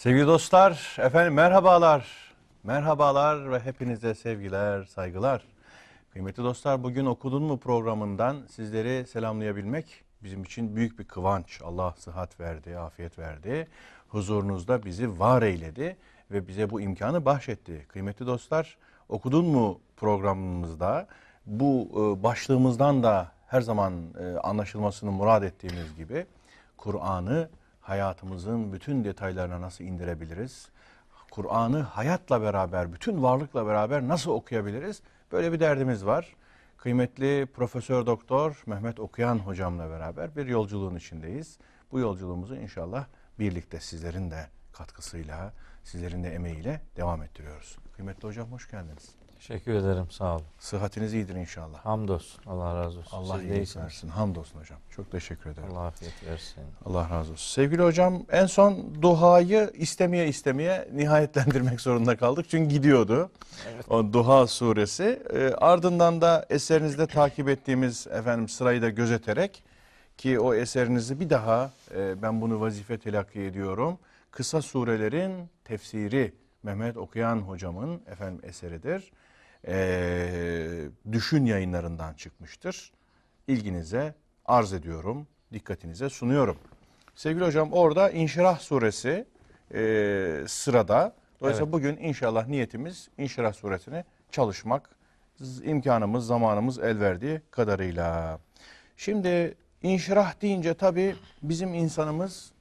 Sevgili dostlar, efendim merhabalar. Merhabalar ve hepinize sevgiler, saygılar. Kıymetli dostlar, bugün Okudun mu programından sizleri selamlayabilmek bizim için büyük bir kıvanç. Allah sıhhat verdi, afiyet verdi. Huzurunuzda bizi var eyledi ve bize bu imkanı bahşetti. Kıymetli dostlar, Okudun mu programımızda bu e, başlığımızdan da her zaman e, anlaşılmasını murad ettiğimiz gibi Kur'an'ı hayatımızın bütün detaylarına nasıl indirebiliriz? Kur'an'ı hayatla beraber, bütün varlıkla beraber nasıl okuyabiliriz? Böyle bir derdimiz var. Kıymetli Profesör Doktor Mehmet Okuyan hocamla beraber bir yolculuğun içindeyiz. Bu yolculuğumuzu inşallah birlikte sizlerin de katkısıyla, sizlerin de emeğiyle devam ettiriyoruz. Kıymetli hocam hoş geldiniz. Teşekkür ederim sağ olun. Sıhhatiniz iyidir inşallah. Hamdolsun. Allah razı olsun. Allah iyilik versin. Hamdolsun hocam. Çok teşekkür ederim. Allah afiyet versin. Allah razı olsun. Sevgili hocam en son duayı istemeye istemeye nihayetlendirmek zorunda kaldık. Çünkü gidiyordu o Duha suresi. Ee, ardından da eserinizde takip ettiğimiz efendim sırayı da gözeterek ki o eserinizi bir daha e, ben bunu vazife telakki ediyorum. Kısa surelerin tefsiri Mehmet Okuyan hocamın efendim eseridir. Ee, düşün yayınlarından çıkmıştır. İlginize arz ediyorum, dikkatinize sunuyorum. Sevgili hocam orada İnşirah suresi e, sırada. Dolayısıyla Evet. bugün inşallah niyetimiz İnşirah suresini çalışmak. İmkanımız, zamanımız el verdiği kadarıyla. Şimdi İnşirah deyince tabii bizim insanımız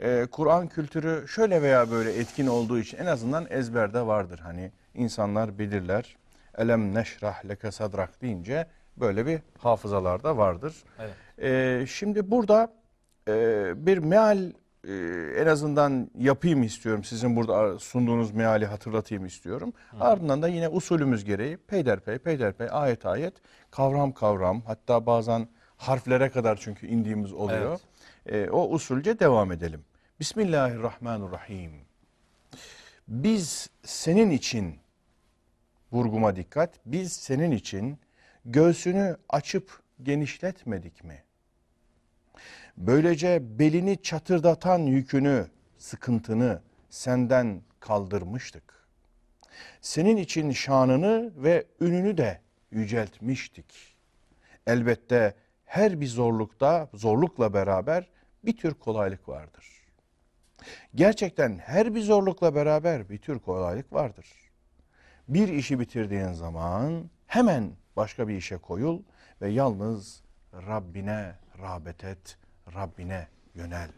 e, Kur'an kültürü şöyle veya böyle etkin olduğu için en azından ezberde vardır. Hani insanlar bilirler. Elem neşrah leke sadrak deyince böyle bir hafızalarda vardır. Evet. Ee, şimdi burada e, bir meal e, en azından yapayım istiyorum. Sizin burada sunduğunuz meali hatırlatayım istiyorum. Ardından da yine usulümüz gereği peyderpey peyderpey ayet ayet kavram kavram hatta bazen harflere kadar çünkü indiğimiz oluyor. E, o usulce devam edelim. Bismillahirrahmanirrahim. Biz senin için vurguma dikkat. Biz senin için göğsünü açıp genişletmedik mi? Böylece belini çatırdatan yükünü, sıkıntını senden kaldırmıştık. Senin için şanını ve ününü de yüceltmiştik. Elbette her bir zorlukta, zorlukla beraber bir tür kolaylık vardır. Gerçekten her bir zorlukla beraber bir tür kolaylık vardır. Bir işi bitirdiğin zaman hemen başka bir işe koyul ve yalnız Rabbine rağbet et, Rabbine yönel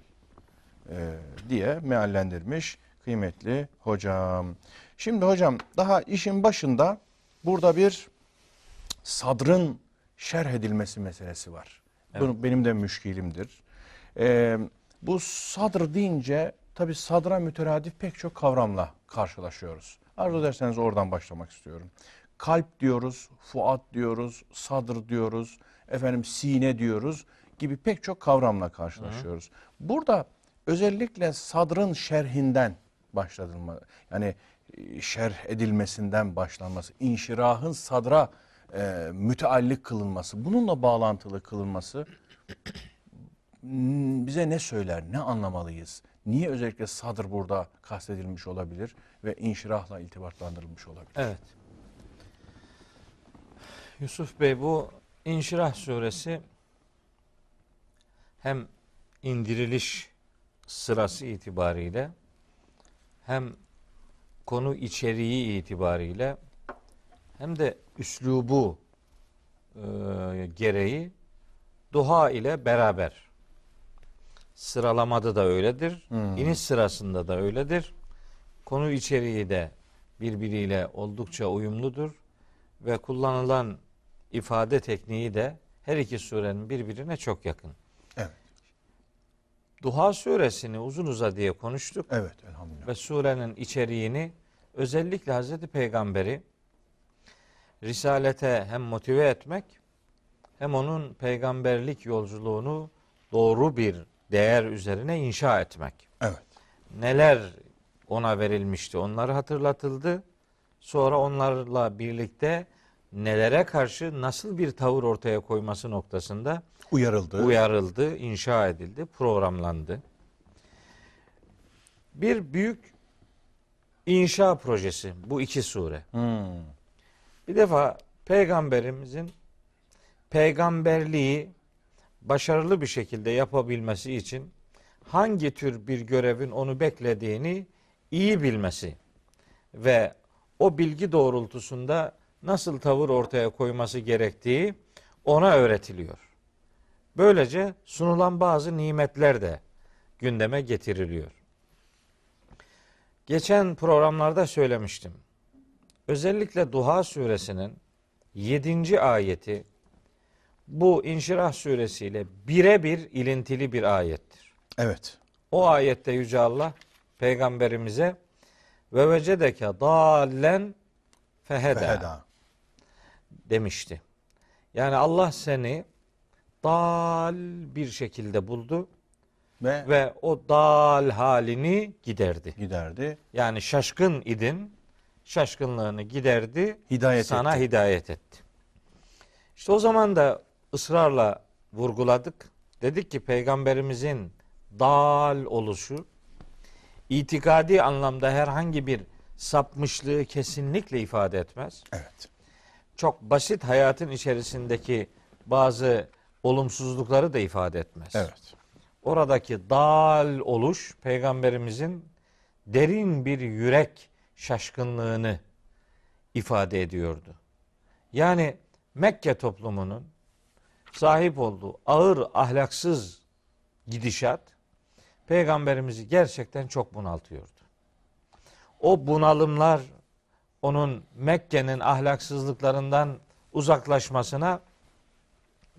ee, diye meallendirmiş kıymetli hocam. Şimdi hocam daha işin başında burada bir sadrın şerh edilmesi meselesi var. Bunu benim de müşkilimdir. Ee, bu sadr deyince tabi sadra müteradif pek çok kavramla karşılaşıyoruz. Arzu ederseniz oradan başlamak istiyorum. Kalp diyoruz, fuat diyoruz, sadr diyoruz, efendim sine diyoruz gibi pek çok kavramla karşılaşıyoruz. Burada özellikle sadrın şerhinden başladılma yani e, şerh edilmesinden başlanması, inşirahın sadra e, müteallik kılınması, bununla bağlantılı kılınması bize ne söyler, ne anlamalıyız? Niye özellikle sadr burada kastedilmiş olabilir ve inşirahla iltibatlandırılmış olabilir? Evet. Yusuf Bey bu İnşirah suresi hem indiriliş sırası itibariyle hem konu içeriği itibariyle hem de üslubu e, gereği duha ile beraber sıralamada da öyledir. Hmm. iniş sırasında da öyledir. Konu içeriği de birbiriyle oldukça uyumludur ve kullanılan ifade tekniği de her iki surenin birbirine çok yakın. Evet. Duha suresini uzun uzadıya konuştuk Evet elhamdülillah. ve surenin içeriğini özellikle Hazreti Peygamberi risalete hem motive etmek hem onun peygamberlik yolculuğunu doğru bir değer üzerine inşa etmek. Evet. Neler ona verilmişti onları hatırlatıldı. Sonra onlarla birlikte nelere karşı nasıl bir tavır ortaya koyması noktasında Uyarıldı. uyarıldı, inşa edildi, programlandı. Bir büyük inşa projesi bu iki sure. Hmm. Bir defa peygamberimizin peygamberliği başarılı bir şekilde yapabilmesi için hangi tür bir görevin onu beklediğini iyi bilmesi ve o bilgi doğrultusunda nasıl tavır ortaya koyması gerektiği ona öğretiliyor. Böylece sunulan bazı nimetler de gündeme getiriliyor. Geçen programlarda söylemiştim. Özellikle Duha suresinin 7. ayeti bu İnşirah suresiyle birebir ilintili bir ayettir. Evet. O ayette Yüce Allah peygamberimize ve vecedeke dallen feheda, Feheda. demişti. Yani Allah seni dal bir şekilde buldu Ve, ve o dal halini giderdi. giderdi. Yani şaşkın idin, şaşkınlığını giderdi, Hidayet sana etti. hidayet etti. İşte o zaman da ısrarla vurguladık. Dedik ki peygamberimizin dal oluşu itikadi anlamda herhangi bir sapmışlığı kesinlikle ifade etmez. Evet. Çok basit hayatın içerisindeki bazı olumsuzlukları da ifade etmez. Evet. Oradaki dal oluş peygamberimizin derin bir yürek şaşkınlığını ifade ediyordu. Yani Mekke toplumunun sahip olduğu ağır ahlaksız gidişat peygamberimizi gerçekten çok bunaltıyordu. O bunalımlar onun Mekke'nin ahlaksızlıklarından uzaklaşmasına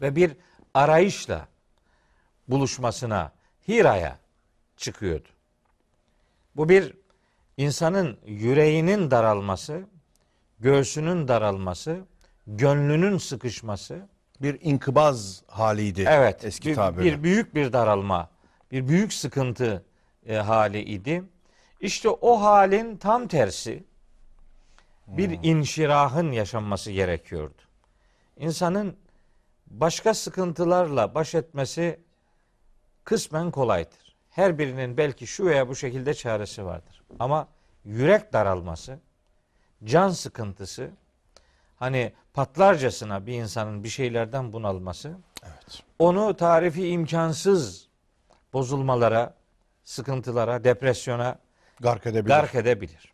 ve bir arayışla buluşmasına, Hira'ya çıkıyordu. Bu bir insanın yüreğinin daralması, göğsünün daralması, gönlünün sıkışması, Bir inkıbaz haliydi. evet, Eski bir, tabirle. bir büyük bir daralma, bir büyük sıkıntı e, hali idi. İşte o halin tam tersi bir Hmm. inşirahın yaşanması gerekiyordu. İnsanın başka sıkıntılarla baş etmesi kısmen kolaydır. Her birinin belki şu veya bu şekilde çaresi vardır. Ama yürek daralması, can sıkıntısı, hani patlarcasına bir insanın bir şeylerden bunalması, Evet. onu tarifi imkansız bozulmalara, sıkıntılara, depresyona Gark edebilir. gark edebilir.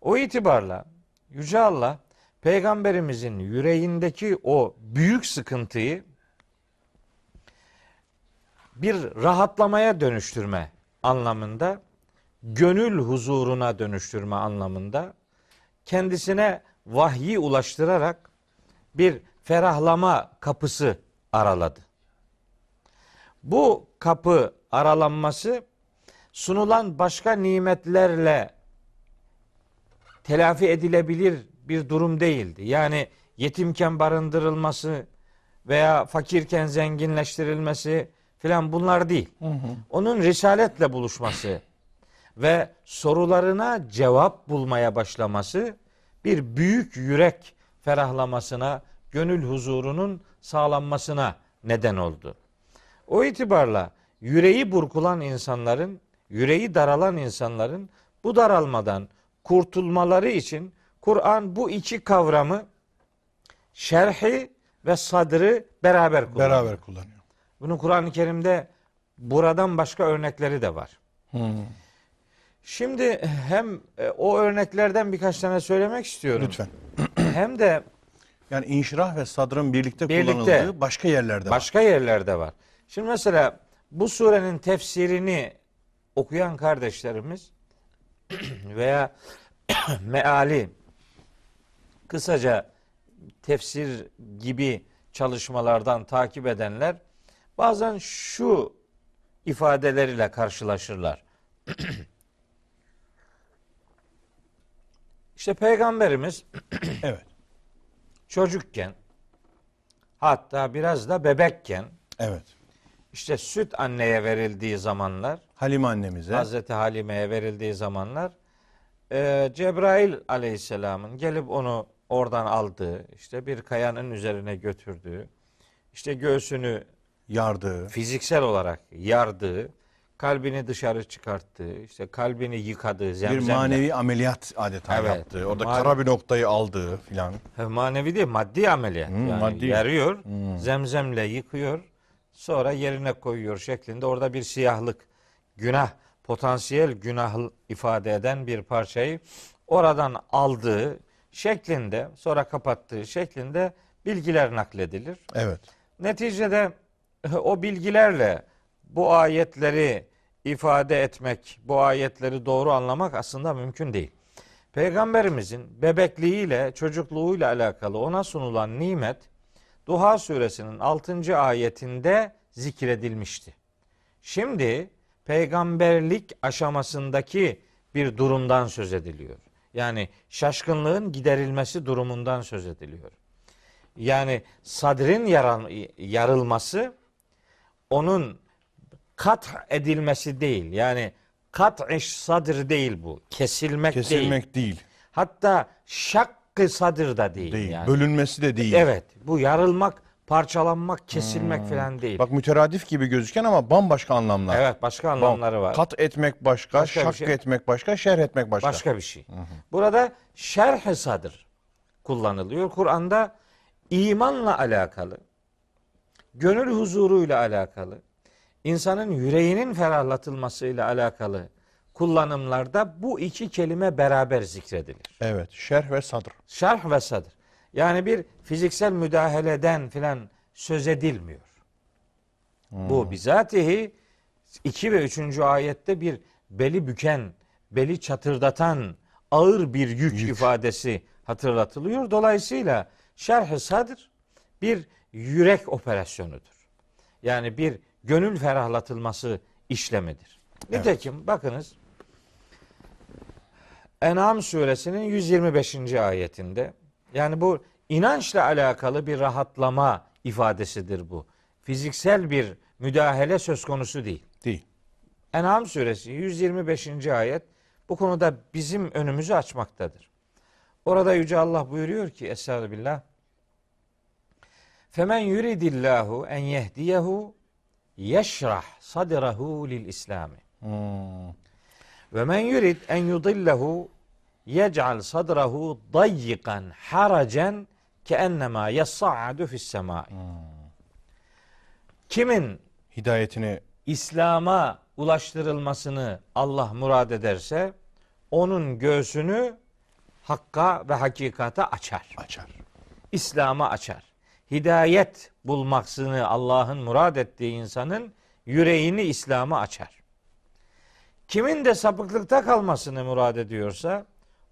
O itibarla Yüce Allah peygamberimizin yüreğindeki o büyük sıkıntıyı bir rahatlamaya dönüştürme anlamında, gönül huzuruna dönüştürme anlamında kendisine vahyi ulaştırarak bir ferahlama kapısı araladı. Bu kapı aralanması sunulan başka nimetlerle telafi edilebilir bir durum değildi. Yani yetimken barındırılması veya fakirken zenginleştirilmesi filan bunlar değil. Onun risaletle buluşması ve sorularına cevap bulmaya başlaması bir büyük yürek ferahlamasına, gönül huzurunun sağlanmasına neden oldu. O itibarla yüreği burkulan insanların, yüreği daralan insanların bu daralmadan kurtulmaları için Kur'an bu iki kavramı şerhi ve sadrı beraber kullanıyor. Beraber kullanıyor. Bunun Kur'an-ı Kerim'de buradan başka örnekleri de var. Şimdi hem e, o örneklerden birkaç tane söylemek istiyorum. Lütfen. Hem de Yani inşirah ve sadrın birlikte, Birlikte. kullanıldığı başka yerlerde var. başka yerlerde var. Şimdi mesela bu surenin tefsirini okuyan kardeşlerimiz veya meali kısaca tefsir gibi çalışmalardan takip edenler bazen şu ifadeleriyle karşılaşırlar. İşte peygamberimiz Evet. çocukken hatta biraz da bebekken Evet. işte süt anneye verildiği zamanlar Halime annemize. Hazreti Halime'ye verildiği zamanlar e, Cebrail aleyhisselamın gelip onu oradan aldığı işte bir kayanın üzerine götürdüğü işte göğsünü yardığı. fiziksel olarak yardığı kalbini dışarı çıkarttı. işte kalbini yıkadı zemzemle. Bir manevi ameliyat adeta Evet. yaptı. Orada Mane- kara bir noktayı aldı filan. Manevi değil maddi ameliyat. Hmm, yani maddi. yarıyor, zemzemle yıkıyor, sonra yerine koyuyor şeklinde. Orada bir siyahlık, günah, potansiyel günah ifade eden bir parçayı oradan aldığı şeklinde, sonra kapattığı şeklinde bilgiler nakledilir. Evet. Neticede o bilgilerle bu ayetleri ifade etmek, bu ayetleri doğru anlamak aslında mümkün değil. Peygamberimizin bebekliğiyle, çocukluğuyla alakalı ona sunulan nimet Duha suresinin 6. ayetinde zikredilmişti. Şimdi peygamberlik aşamasındaki bir durumdan söz ediliyor. Yani şaşkınlığın giderilmesi durumundan söz ediliyor. Yani sadrin yaral- yarılması onun kat edilmesi değil. Yani kat iş sadır değil bu. Kesilmek, değil. Kesilmek değil. Hatta şakkı sadır da değil. Değil. yani. Bölünmesi de değil. Evet. Bu yarılmak, parçalanmak, kesilmek falan değil. Bak müteradif gibi gözüken ama bambaşka anlamlar. evet başka anlamları var. Kat etmek başka, Başka şak şey. etmek başka, şerh etmek başka. Başka bir şey. Burada şerh sadır kullanılıyor. Kur'an'da imanla alakalı, gönül huzuruyla alakalı, insanın yüreğinin ferahlatılmasıyla alakalı kullanımlarda bu iki kelime beraber zikredilir. Evet. Şerh ve sadr. Şerh ve sadır. Yani bir fiziksel müdahaleden filan söz edilmiyor. Bu bizatihi 2 ve 3. ayette bir beli büken, beli çatırdatan ağır bir yük, ifadesi hatırlatılıyor. Dolayısıyla şerh-i sadr bir yürek operasyonudur. Yani bir gönül ferahlatılması işlemidir. Nitekim bakınız En'am suresinin 125. ayetinde yani bu inançla alakalı bir rahatlama ifadesidir bu. Fiziksel bir müdahale söz konusu değil. Değil. En'am suresi 125. ayet bu konuda bizim önümüzü açmaktadır. Orada Yüce Allah buyuruyor ki Estağfirullah Femen yuridillahu en yehdiyehu yeşrah sadrahu lil İslami. Ve men yurid en yudillehu yec'al sadrahu dayyikan haracen ke ennema fis semai. Kimin Hidayetini İslam'a ulaştırılmasını Allah murad ederse onun göğsünü hakka ve hakikate açar. açar. İslam'a açar. Hidayet bulmaksını Allah'ın murad ettiği insanın yüreğini İslam'a açar. Kimin de sapıklıkta kalmasını murad ediyorsa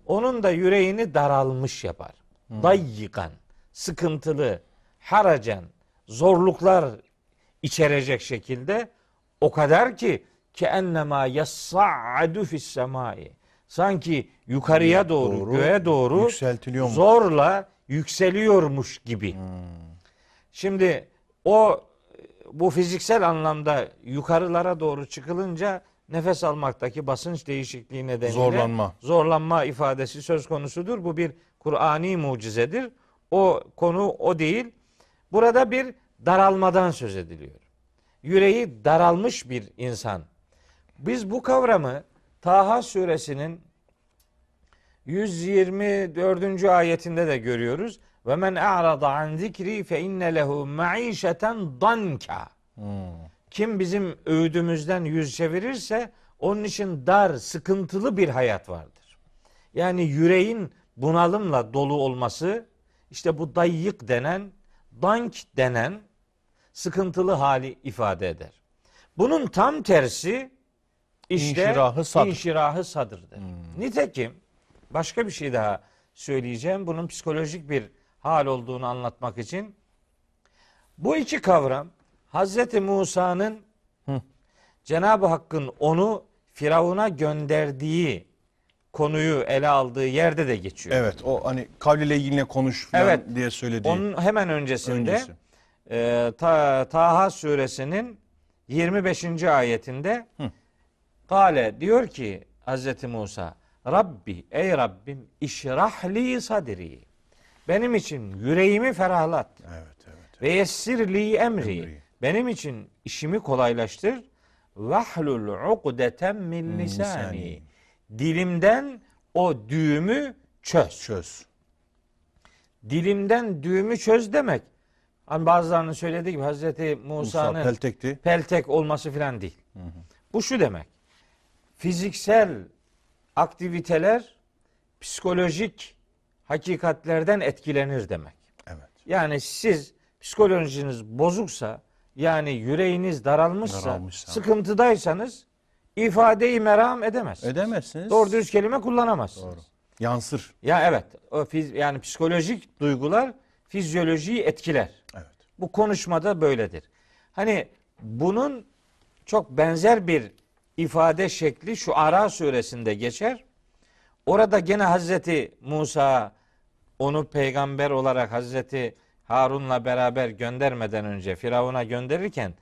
onun da yüreğini daralmış yapar. Dayyikan, sıkıntılı, haracen, zorluklar içerecek şekilde o kadar ki ki ennema yassa'adu fis semai. Sanki yukarıya doğru, Doğru, göğe doğru zorla yükseliyormuş gibi. Şimdi o bu fiziksel anlamda yukarılara doğru çıkılınca nefes almaktaki basınç değişikliği nedeniyle Zorlanma. zorlanma ifadesi söz konusudur. Bu bir Kur'ani mucizedir. O konu o değil. Burada bir daralmadan söz ediliyor. Yüreği daralmış bir insan. Biz bu kavramı Taha suresinin 124. ayetinde de görüyoruz. Ve men a'rada an zikri fe inne lehu maişeten danka. Kim bizim öğüdümüzden yüz çevirirse onun için dar, sıkıntılı bir hayat vardır. Yani yüreğin bunalımla dolu olması işte bu dayyık denen, dank denen sıkıntılı hali ifade eder. Bunun tam tersi işte İnşirahı sadr. inşirahı sadırdır. Nitekim başka bir şey daha söyleyeceğim. Bunun psikolojik bir hal olduğunu anlatmak için. Bu iki kavram Hazreti Musa'nın Cenab-ı Hakk'ın onu Firavun'a gönderdiği konuyu ele aldığı yerde de geçiyor. Evet o hani kavliyle yine konuş falan Evet. diye söylediği. Onun hemen öncesinde Öncesi. e, Ta- Taha suresinin 25. ayetinde Kale diyor ki Hazreti Musa Rabbi ey Rabbim işrahli sadri benim için yüreğimi ferahlat Evet evet. ve yessirli emri Emri. benim için işimi kolaylaştır vahlul ukdeten min lisani. Dilimden o düğümü çöz. Çöz. Dilimden düğümü çöz demek. Hani bazılarının söylediği gibi Hazreti Musa Musa'nın peltekti. peltek olması filan değil. Bu şu demek. Fiziksel aktiviteler psikolojik hakikatlerden etkilenir demek. Evet. Yani siz psikolojiniz bozuksa yani yüreğiniz daralmışsa, Daralmışsa. sıkıntıdaysanız ifadeyi meram edemezsiniz. Edemezsiniz. Doğru dürüst kelime kullanamazsınız. Doğru. Yansır. Ya evet. O fiz- yani psikolojik duygular fizyolojiyi etkiler. Evet. Bu konuşmada böyledir. Hani bunun çok benzer bir ifade şekli şu Ara suresinde geçer. Orada gene Hazreti Musa onu peygamber olarak Hazreti Harun'la beraber göndermeden önce Firavun'a gönderirken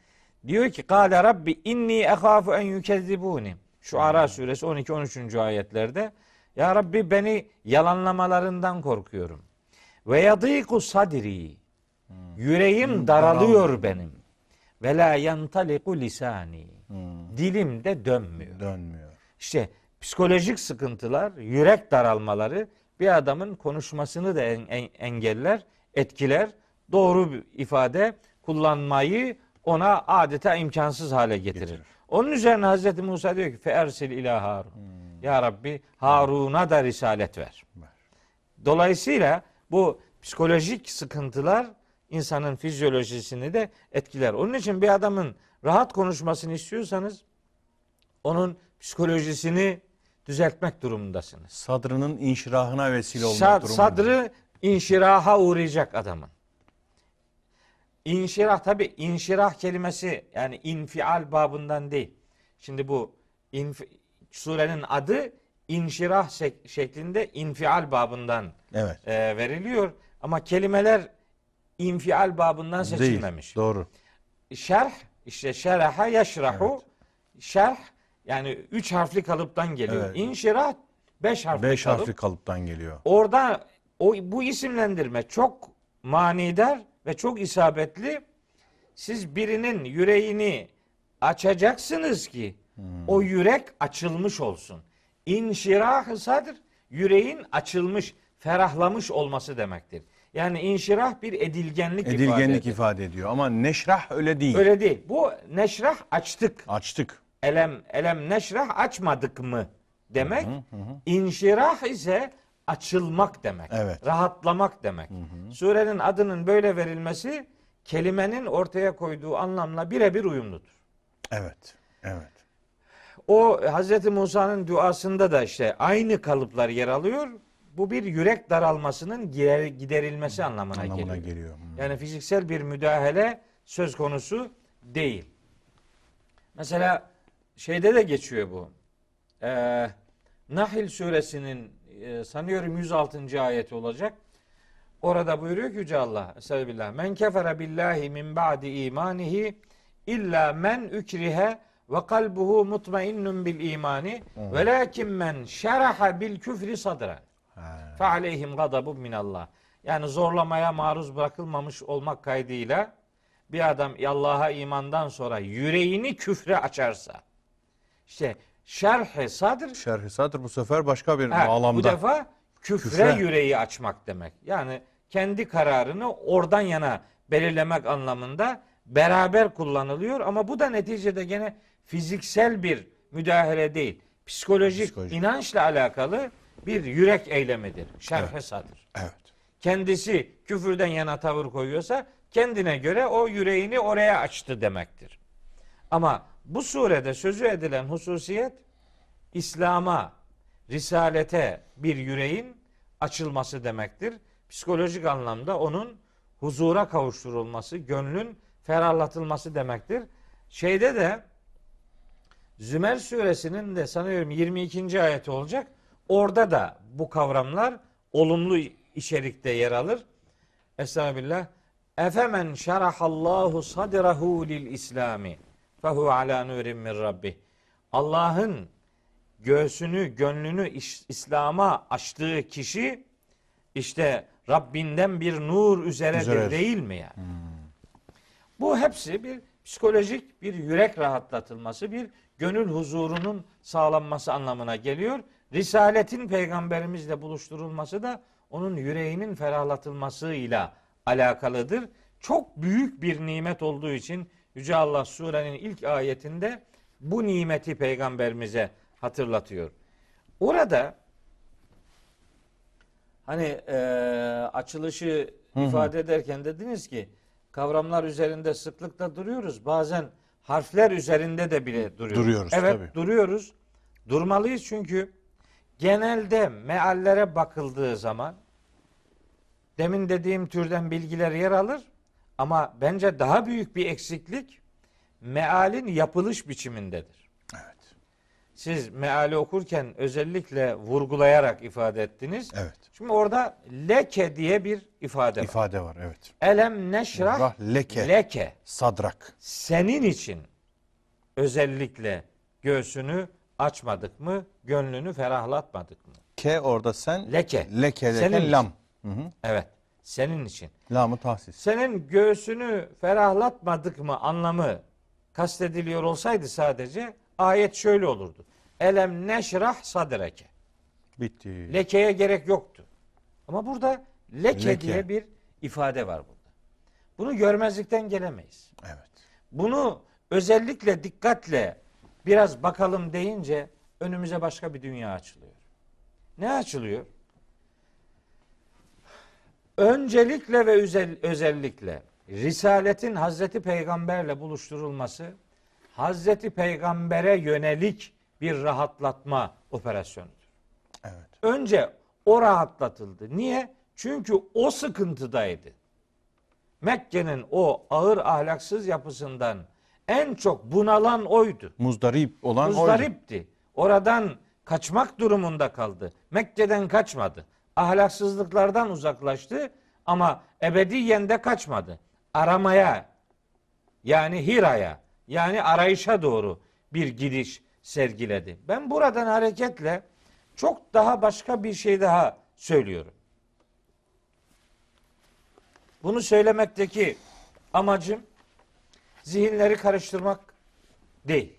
diyor ki Kale Rabbi inni ehafu en yükezzibuni. Şu Ara suresi 12 13. ayetlerde Ya Rabbi beni yalanlamalarından korkuyorum. Ve yadîku sadri. Yüreğim daralıyor benim. Ve la yantaliku lisani. Dilim de dönmüyor. Dönmüyor. İşte psikolojik sıkıntılar, yürek daralmaları bir adamın konuşmasını da en- en- engeller, etkiler. Doğru bir ifade kullanmayı ona adeta imkansız hale getirir. Getirir. Onun üzerine Hazreti Musa diyor ki feersil ila Harun. Ya Rabbi Harun'a da risalet ver. Ver. Dolayısıyla bu psikolojik sıkıntılar insanın fizyolojisini de etkiler. Onun için bir adamın rahat konuşmasını istiyorsanız onun psikolojisini düzeltmek durumundasınız. Sadrının inşirahına vesile olmak Sad- durumunda. sadrı inşiraha uğrayacak adamın. İnşirah tabi inşirah kelimesi yani infial babından değil. Şimdi bu infi- surenin adı inşirah şek- şeklinde infial babından Evet. e, veriliyor. Ama kelimeler infial babından seçilmemiş. Değil. Doğru. Şerh işte şeraha yaşrahu şerh yani üç harfli kalıptan geliyor. Evet. İnşirah beş harfli Beş kalıp. harfli kalıptan geliyor. Orada o bu isimlendirme çok manidar ve çok isabetli. Siz birinin yüreğini açacaksınız ki o yürek açılmış olsun. İnşirah sadır yüreğin açılmış, ferahlamış olması demektir. Yani inşirah bir edilgenlik, Edilgenlik ifadedir. ifade ediyor ama neşrah öyle değil. Öyle değil. Bu neşrah açtık. Açtık. Elem elem neşrah açmadık mı demek. İnşirah ise açılmak demek. Evet. Rahatlamak demek. Surenin adının böyle verilmesi kelimenin ortaya koyduğu anlamla birebir uyumludur. Evet. Evet. O Hz. Musa'nın duasında da işte aynı kalıplar yer alıyor. Bu bir yürek daralmasının gider- giderilmesi anlamına, Anlamına geliyor. geliyor. Hmm. Yani fiziksel bir müdahale söz konusu değil. Mesela şeyde de geçiyor bu. Ee, Nahil suresinin e, sanıyorum 106. ayeti olacak. Orada buyuruyor ki Yüce Allah Estağfirullah. Men kefere billahi min ba'di imanihi illa men ükrihe ve kalbuhu mutmainnun bil imani ve lakin men şeraha bil küfri sadra. Fe aleyhim gadabun minallah. Yani zorlamaya maruz bırakılmamış olmak kaydıyla bir adam Allah'a imandan sonra yüreğini küfre açarsa işte Şerh-i sadr bu sefer başka bir Ha, bağlamda. Bu defa küfre, Küfre. yüreği açmak demek. Yani kendi kararını oradan yana belirlemek anlamında beraber kullanılıyor ama bu da neticede gene fiziksel bir müdahale değil. Psikolojik, Psikolojik. inançla alakalı bir yürek eylemidir. Şerh sadır. Evet. Kendisi küfürden yana tavır koyuyorsa kendine göre o yüreğini oraya açtı demektir. Ama bu surede sözü edilen hususiyet İslam'a, risalete bir yüreğin açılması demektir. Psikolojik anlamda onun huzura kavuşturulması, gönlün ferahlatılması demektir. Şeyde de Zümer suresinin de sanıyorum 22. ayeti olacak. Orada da bu kavramlar olumlu içerikte yer alır. Estağfirullah. Efemen şerahallahu sadrahu lil İslami fehu ala nurin min rabbih. Allah'ın göğsünü, gönlünü İslam'a açtığı kişi işte Rabbinden bir nur üzeredir Üzeredir. değil mi yani? Bu hepsi bir psikolojik bir yürek rahatlatılması, bir gönül huzurunun sağlanması anlamına geliyor. Risaletin peygamberimizle buluşturulması da onun yüreğinin ferahlatılmasıyla alakalıdır. Çok büyük bir nimet olduğu için Yüce Allah surenin ilk ayetinde bu nimeti peygamberimize hatırlatıyor. Orada hani e, açılışı ifade ederken dediniz ki kavramlar üzerinde sıklıkla duruyoruz. Bazen harfler üzerinde de bile duruyoruz. Duruyoruz, Evet tabii. duruyoruz. Durmalıyız çünkü genelde meallere bakıldığı zaman demin dediğim türden bilgiler yer alır ama bence daha büyük bir eksiklik mealin yapılış biçimindedir. Evet. Siz meali okurken özellikle vurgulayarak ifade ettiniz. Evet. Şimdi orada leke diye bir ifade var. İfade var evet. Elem neşrah Rah leke. leke. Sadrak. Senin için özellikle göğsünü açmadık mı, gönlünü ferahlatmadık mı? Ke orada sen. Leke. Leke Senin lam. Hı hı. Evet, senin için. Lamı tahsis. Senin göğsünü ferahlatmadık mı anlamı kastediliyor olsaydı sadece ayet şöyle olurdu. Elem neşrah sadreke. Bitti. Lekeye gerek yoktu. Ama burada leke, Leke. diye bir ifade var burada. Bunu görmezlikten gelemeyiz. Evet. Bunu özellikle dikkatle biraz bakalım deyince önümüze başka bir dünya açılıyor. Ne açılıyor? Öncelikle ve özel, özellikle Risaletin Hazreti Peygamberle buluşturulması Hazreti Peygamber'e yönelik bir rahatlatma operasyonudur. Evet. Önce o rahatlatıldı. Niye? Çünkü o sıkıntıdaydı. Mekke'nin o ağır ahlaksız yapısından en çok bunalan oydu. Muzdarip olan oydu. Muzdaripti. Oradan kaçmak durumunda kaldı. Mekke'den kaçmadı. Ahlaksızlıklardan uzaklaştı ama ebediyen de kaçmadı. Aramaya yani Hira'ya yani arayışa doğru bir gidiş sergiledi. Ben buradan hareketle çok daha başka bir şey daha söylüyorum. Bunu söylemekteki amacım zihinleri karıştırmak değil.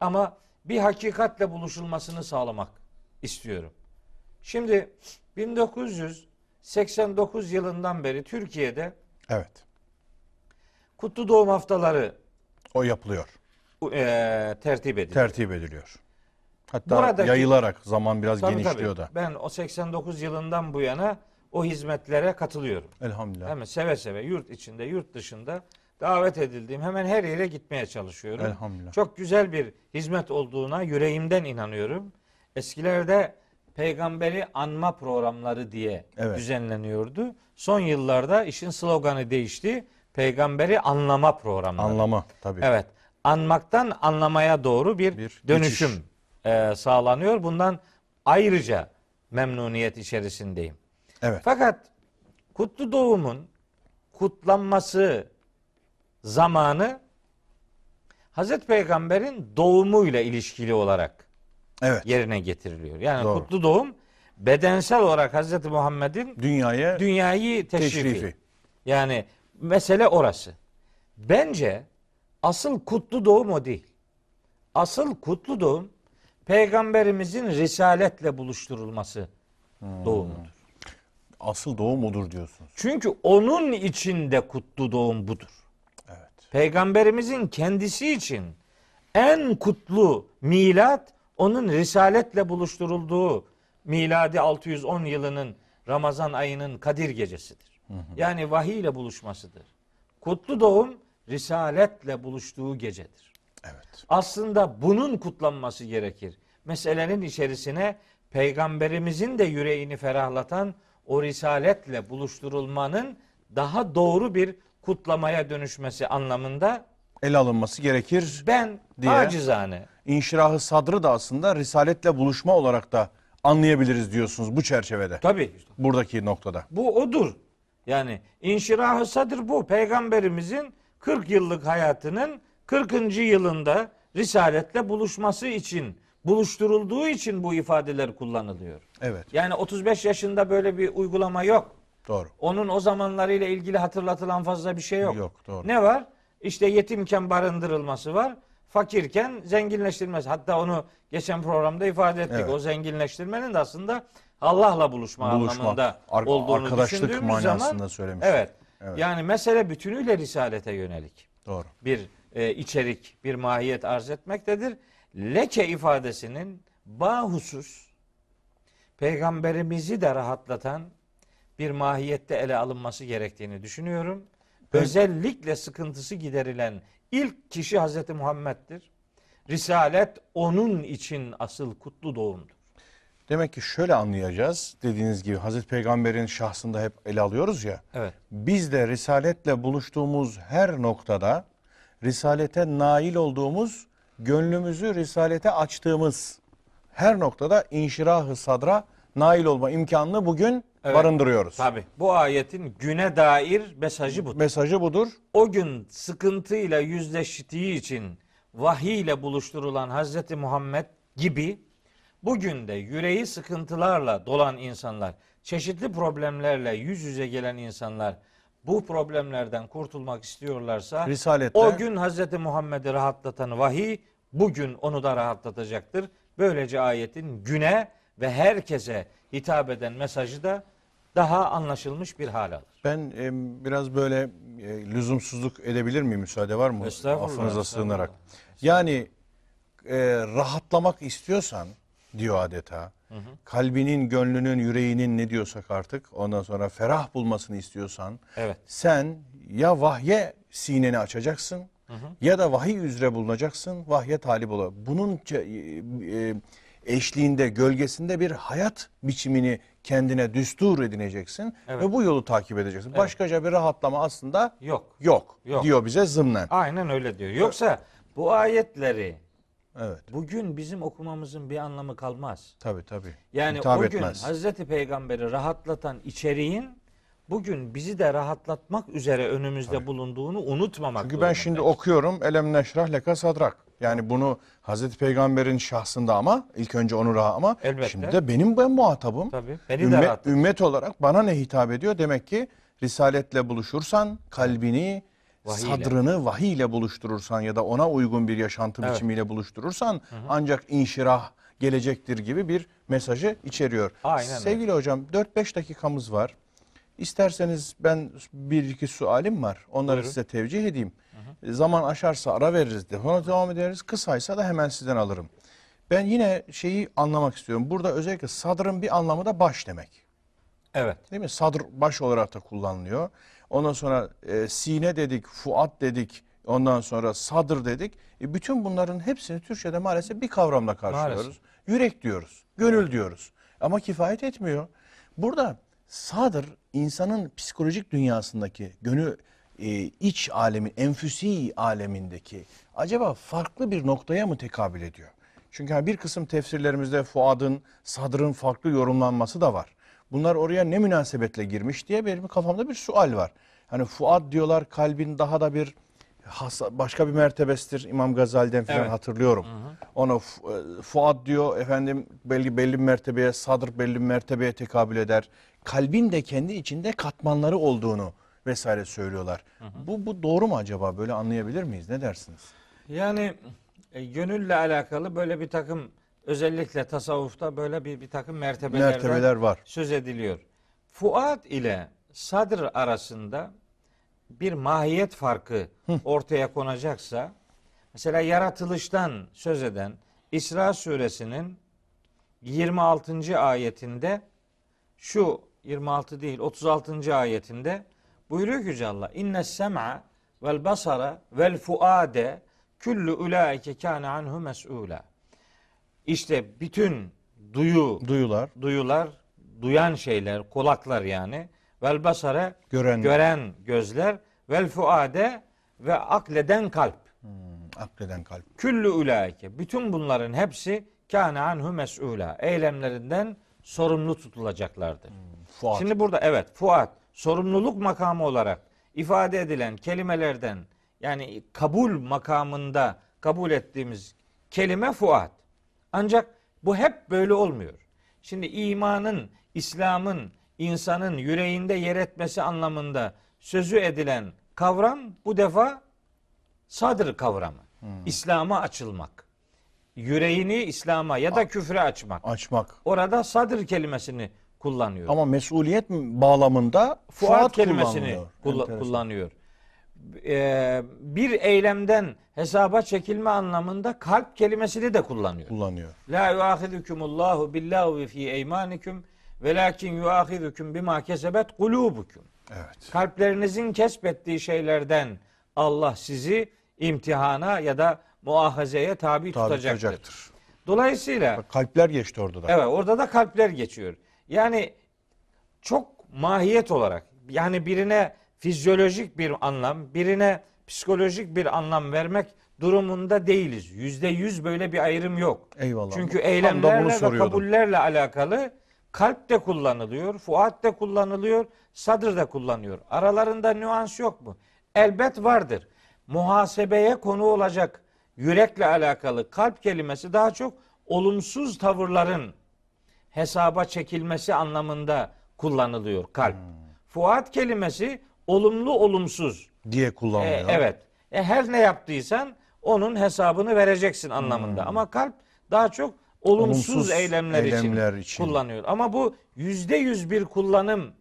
Ama bir hakikatle buluşulmasını sağlamak istiyorum. Şimdi 1989 yılından beri Türkiye'de Evet. kutlu doğum haftaları O yapılıyor. eee tertip ediliyor. Tertip ediliyor. Hatta Buradaki- yayılarak zaman biraz Tabii, genişliyor tabii. da. Ben o 89 yılından bu yana o hizmetlere katılıyorum. Elhamdülillah. Hemen seve seve yurt içinde, yurt dışında davet edildiğim hemen her yere gitmeye çalışıyorum. Elhamdülillah. Çok güzel bir hizmet olduğuna yüreğimden inanıyorum. Eskilerde peygamberi anma programları diye Evet. düzenleniyordu. Son yıllarda işin sloganı değişti. Peygamberi anlama programları. Anlama tabii. Evet. Anmaktan anlamaya doğru bir, Bir dönüşüm geçiş. e, sağlanıyor. Bundan ayrıca memnuniyet içerisindeyim. Evet. Fakat kutlu doğumun kutlanması zamanı Hazreti Peygamber'in doğumuyla ilişkili olarak Evet. yerine getiriliyor. Yani Doğru. kutlu doğum bedensel olarak Hazreti Muhammed'in Dünyaya dünyayı teşrifi. teşrifi. Yani mesele orası. Bence asıl kutlu doğum o değil. Asıl kutlu doğum peygamberimizin risaletle buluşturulması Hmm. doğumudur. Asıl doğum odur diyorsunuz. Çünkü onun içinde kutlu doğum budur. Peygamberimizin kendisi için en kutlu milat onun risaletle buluşturulduğu miladi 610 yılının Ramazan ayının Kadir gecesidir. Yani vahiy ile buluşmasıdır. Kutlu doğum risaletle buluştuğu gecedir. Evet. Aslında bunun kutlanması gerekir. Meselenin içerisine peygamberimizin de yüreğini ferahlatan o risaletle buluşturulmanın daha doğru bir kutlamaya dönüşmesi anlamında El alınması gerekir. ben Diye. acizane İnşirahı sadrı da aslında risaletle buluşma olarak da anlayabiliriz diyorsunuz bu çerçevede. tabii Buradaki noktada. bu odur. Yani inşirahı sadır bu. Peygamberimizin 40 yıllık hayatının 40. yılında risaletle buluşması için buluşturulduğu için bu ifadeler kullanılıyor. Evet. Yani 35 yaşında böyle bir uygulama yok. Doğru. Onun o zamanlarıyla ilgili hatırlatılan fazla bir şey yok. Yok, doğru. Ne var? İşte yetimken barındırılması var. Fakirken zenginleştirilmesi. Hatta onu geçen programda ifade ettik. Evet. O zenginleştirmenin de aslında Allah'la buluşma, Buluşmak, anlamında ar- olduğunu arkadaşlık düşündüğümüz manasında zaman söylemiş. Evet. Evet. Yani mesele bütünüyle risalete yönelik Doğru. bir e, içerik, bir mahiyet arz etmektedir. Leke ifadesinin bahusus peygamberimizi de rahatlatan bir mahiyette ele alınması gerektiğini düşünüyorum. Özellikle sıkıntısı giderilen ilk kişi Hazreti Muhammed'dir. Risalet onun için asıl kutlu doğumdur. Demek ki şöyle anlayacağız. Dediğiniz gibi Hazreti Peygamber'in şahsında hep ele alıyoruz ya. Evet. Biz de risaletle buluştuğumuz her noktada risalete nail olduğumuz, gönlümüzü risalete açtığımız her noktada inşirah-ı sadra nail olma imkanını bugün Evet. barındırıyoruz. Tabi bu ayetin güne dair mesajı bu. Mesajı budur. o gün sıkıntıyla yüzleştiği için vahiy ile buluşturulan Hazreti Muhammed gibi bugün de yüreği sıkıntılarla dolan insanlar, çeşitli problemlerle yüz yüze gelen insanlar bu problemlerden kurtulmak istiyorlarsa Risaletle o gün Hazreti Muhammed'i rahatlatan vahiy bugün onu da rahatlatacaktır. Böylece ayetin güne ve herkese hitap eden mesajı da daha anlaşılmış bir hal alır. ben e, biraz böyle e, lüzumsuzluk edebilir miyim? Müsaade var mı? Estağfurullah, Affınıza estağfurullah. sığınarak. Yani e, rahatlamak istiyorsan diyor adeta. Kalbinin, gönlünün, yüreğinin ne diyorsak artık ondan sonra ferah bulmasını istiyorsan Evet. sen ya vahye sineni açacaksın ya da vahiy üzere bulunacaksın, vahye talip ol. Bunun ce- e, eşliğinde, gölgesinde bir hayat biçimini kendine düstur edineceksin Evet. ve bu yolu takip edeceksin. Başkaca bir rahatlama aslında Yok. yok, Yok. diyor bize zımnen. Aynen öyle diyor. Yoksa bu ayetleri Evet. bugün bizim okumamızın bir anlamı kalmaz. Tabii tabii. Yani Hitap o gün etmez. Hazreti Peygamber'i rahatlatan içeriğin bugün bizi de rahatlatmak üzere önümüzde bulunduğunu unutmamak Çünkü ben şimdi okuyorum elem neşrah leka sadrak. Yani bunu Hazreti Peygamber'in şahsında ama ilk önce onu rahat ama Elbette. şimdi de benim ben muhatabım. Tabii. Beni de ümmet, rahatlatır. ümmet olarak bana ne hitap ediyor? Demek ki risaletle buluşursan kalbini, Vahiy ile. sadrını vahiy ile buluşturursan ya da ona uygun bir yaşantı Evet. biçimiyle buluşturursan ancak inşirah gelecektir gibi bir mesajı içeriyor. Aynen öyle. Sevgili hocam 4-5 dakikamız var. İsterseniz ben bir iki sualim var. Onları Buyurun. size tevcih edeyim. Zaman aşarsa ara veririz de. Sonra devam ederiz. Kısaysa da hemen sizden alırım. Ben yine şeyi anlamak istiyorum. Burada özellikle sadrın bir anlamı da baş demek. Evet. Değil mi? Sadr baş olarak da kullanılıyor. Ondan sonra e, sine dedik, fuat dedik. Ondan sonra sadr dedik. E, bütün bunların hepsini Türkçe'de maalesef bir kavramla karşılıyoruz. Maalesef. Yürek diyoruz, gönül diyoruz. Ama kifayet etmiyor. Burada sadr insanın psikolojik dünyasındaki gönül e, iç alemin, enfüsi alemindeki acaba farklı bir noktaya mı tekabül ediyor? Çünkü bir kısım tefsirlerimizde fuadın, sadrın farklı yorumlanması da var. Bunlar oraya ne münasebetle girmiş diye benim kafamda bir sual var. Hani fuad diyorlar kalbin daha da bir başka bir mertebesidir. İmam Gazali'den falan Evet. hatırlıyorum. Ona fu- e, fuad diyor efendim belli belli bir mertebeye, sadr belli bir mertebeye tekabül eder. Kalbin de kendi içinde katmanları olduğunu vesaire söylüyorlar. Bu bu doğru mu acaba? Böyle anlayabilir miyiz? Ne dersiniz? Yani e, gönülle alakalı böyle bir takım özellikle tasavvufta böyle bir, bir takım Mertebeler var. söz ediliyor. Fuat ile sadr arasında bir mahiyet farkı ortaya konacaksa mesela yaratılıştan söz eden İsra suresinin 26. ayetinde şu 26 değil 36. ayetinde buyuruyor ki Yüce Allah inne sem'a vel basara vel fuade kullu ulaike kana anhu mes'ula. İşte bütün duyu, Duyular, duyular, duyan şeyler, kulaklar yani. Vel basara gören, gören gözler, vel fuade ve akleden kalp. akleden kalp. Küllü ulaike. Bütün bunların hepsi kâne anhu mes'ûlâ. Eylemlerinden sorumlu tutulacaklardır. Fuat. Şimdi burada evet fuat sorumluluk makamı olarak ifade edilen kelimelerden yani kabul makamında kabul ettiğimiz kelime fuat. Ancak bu hep böyle olmuyor. Şimdi imanın, İslam'ın insanın yüreğinde yer etmesi anlamında sözü edilen kavram bu defa Sadır kavramı. Hmm. İslam'a açılmak. Yüreğini İslam'a ya da küfre açmak. Açmak. Orada sadır kelimesini kullanıyor. Ama mesuliyet bağlamında Fuat, fuat kelimesini kullanılıyor. kulla- Enteresan. kullanıyor. Ee, bir eylemden hesaba çekilme anlamında kalp kelimesini de kullanıyor. kullanıyor. La yuahidukumullahu billahi fi eymanikum velakin yuahidukum bima kesebet kulubukum. Evet. Kalplerinizin kesbettiği şeylerden Allah sizi imtihana ya da muahazeye tabi, Tabi tutacaktır. tutacaktır. Dolayısıyla Bak, kalpler geçti orada da. Evet orada da kalpler geçiyor. Yani çok mahiyet olarak yani birine fizyolojik bir anlam, birine psikolojik bir anlam vermek durumunda değiliz. Yüzde yüz böyle bir ayrım yok. Eyvallah. Çünkü eylemlerle ve kabullerle alakalı kalp de kullanılıyor, fuat de kullanılıyor, sadır da kullanıyor. Aralarında nüans yok mu? Elbet vardır. Muhasebeye konu olacak yürekle alakalı kalp kelimesi daha çok olumsuz tavırların hesaba çekilmesi anlamında kullanılıyor kalp. Hmm. Fuat kelimesi olumlu olumsuz. diye E, kullanılıyor. evet. E, her ne yaptıysan onun hesabını vereceksin anlamında. Ama kalp daha çok olumsuz. Olumsuz eylemler, eylemler için, için. kullanıyor. Ama bu yüzde yüz bir kullanım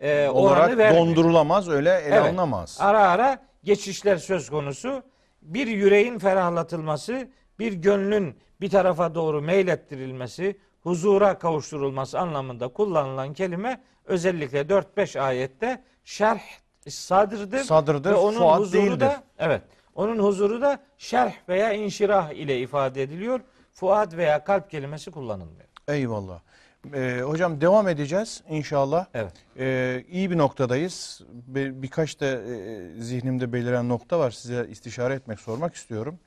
e, Olarak oranı vermiyor. dondurulamaz, öyle ele Evet. alınamaz. Ara ara geçişler söz konusu. Bir yüreğin ferahlatılması, bir gönlün bir tarafa doğru meylettirilmesi, huzura kavuşturulması anlamında kullanılan kelime özellikle 4-5 ayette şerh sadırdır. Sadırdır, ve onun huzuru değildir. da evet. Onun huzuru da şerh veya inşirah ile ifade ediliyor. Fuat veya kalp kelimesi kullanılmıyor. Eyvallah. Ee, hocam devam edeceğiz inşallah. Evet. Ee, iyi bir noktadayız. Bir, birkaç da e, zihnimde beliren nokta var. Size istişare etmek, sormak istiyorum.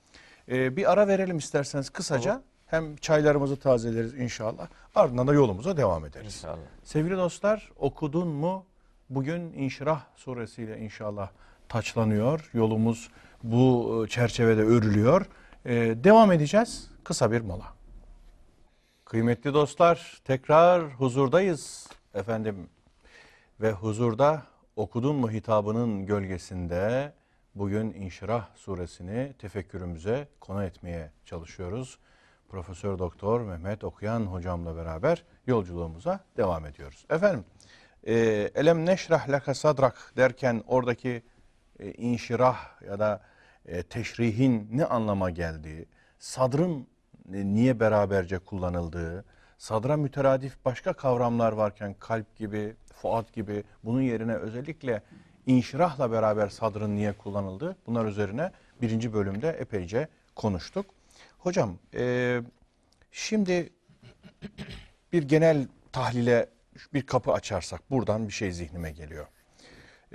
Ee, bir ara verelim isterseniz kısaca. Hem çaylarımızı tazeleriz inşallah. Ardından da yolumuza devam ederiz. İnşallah. Sevgili dostlar okudun mu? Bugün İnşirah suresiyle inşallah taçlanıyor. Yolumuz bu e, çerçevede örülüyor. Ee, devam edeceğiz. Kısa bir mola. Kıymetli dostlar tekrar huzurdayız efendim. Ve huzurda okudun mu hitabının gölgesinde bugün İnşirah suresini tefekkürümüze konu etmeye çalışıyoruz. Profesör Doktor Mehmet Okuyan hocamla beraber yolculuğumuza devam ediyoruz. Efendim e, elem neşrah laka sadrak derken oradaki e, inşirah ya da e, teşrihin ne anlama geldiği, sadrın e, niye beraberce kullanıldığı, sadra müteradif başka kavramlar varken kalp gibi, fuat gibi bunun yerine özellikle inşirahla beraber sadrın niye kullanıldığı bunlar üzerine birinci bölümde epeyce konuştuk. Hocam e, şimdi bir genel tahlile bir kapı açarsak buradan bir şey zihnime geliyor.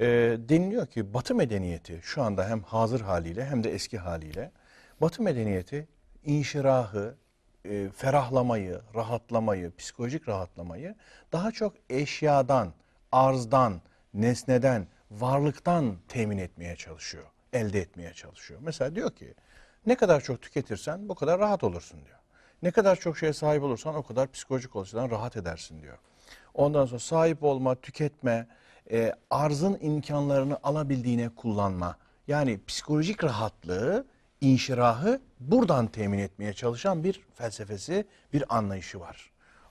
E, deniliyor ki Batı medeniyeti şu anda hem hazır haliyle hem de eski haliyle Batı medeniyeti inşirahı, e, ferahlamayı, rahatlamayı, psikolojik rahatlamayı daha çok eşyadan, arzdan, nesneden, varlıktan temin etmeye çalışıyor, elde etmeye çalışıyor. Mesela diyor ki ne kadar çok tüketirsen bu kadar rahat olursun diyor. Ne kadar çok şeye sahip olursan o kadar psikolojik açıdan rahat edersin diyor. Ondan sonra sahip olma, tüketme, e, arzın imkanlarını alabildiğine kullanma. Yani psikolojik rahatlığı, inşirahı buradan temin etmeye çalışan bir felsefesi, bir anlayışı var.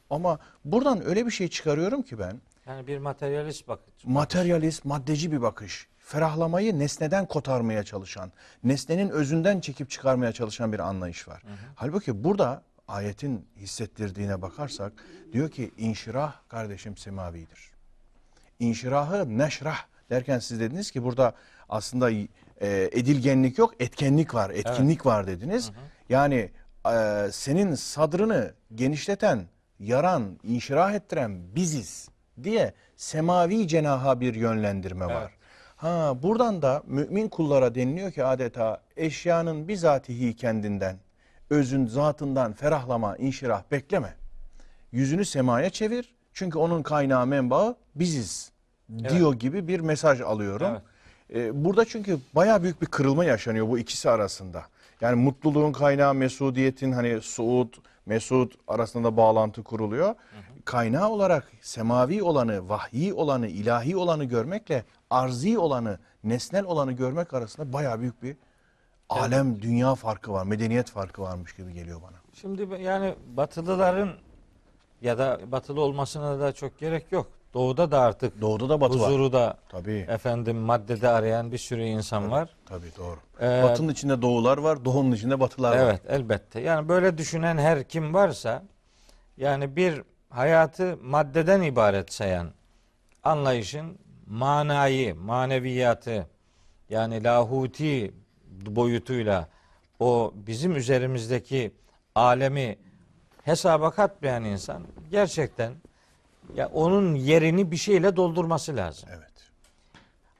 Ama buradan öyle bir şey çıkarıyorum ki ben, Yani bir materyalist bakış. materyalist, maddeci bir bakış. Ferahlamayı nesneden kotarmaya çalışan, nesnenin özünden çekip çıkarmaya çalışan bir anlayış var. Halbuki burada ayetin hissettirdiğine bakarsak diyor ki inşirah kardeşim semavidir. İnşirahı neşrah derken siz dediniz ki burada aslında e, edilgenlik yok, etkenlik var, etkinlik var dediniz. Yani e, senin sadrını genişleten, yaran, inşirah ettiren biziz diye semavi cenaha bir yönlendirme var. Ha buradan da mümin kullara deniliyor ki adeta eşyanın bizatihi kendinden, özün zatından ferahlama, inşirah bekleme. Yüzünü semaya çevir. Çünkü onun kaynağı menbaı biziz diyor gibi bir mesaj alıyorum. Evet. Ee, burada çünkü baya büyük bir kırılma yaşanıyor bu ikisi arasında. Yani mutluluğun kaynağı mesudiyetin hani Suud, Mesud arasında bağlantı kuruluyor. Kaynağı olarak semavi olanı, vahyi olanı, ilahi olanı görmekle arzi olanı, nesnel olanı görmek arasında baya büyük bir alem, dünya farkı var, medeniyet farkı varmış gibi geliyor bana. Şimdi yani batılıların ya da batılı olmasına da çok gerek yok. Doğuda da artık Doğuda da batı var. huzuru da Tabii, efendim maddede arayan bir sürü insan var. tabii doğru. Ee, Batının içinde doğular var, doğunun içinde batılar var. Evet elbette. Yani böyle düşünen her kim varsa yani bir hayatı maddeden ibaret sayan anlayışın manayı, maneviyatı yani lahuti boyutuyla o bizim üzerimizdeki alemi hesaba katmayan insan gerçekten ya onun yerini bir şeyle doldurması lazım. Evet.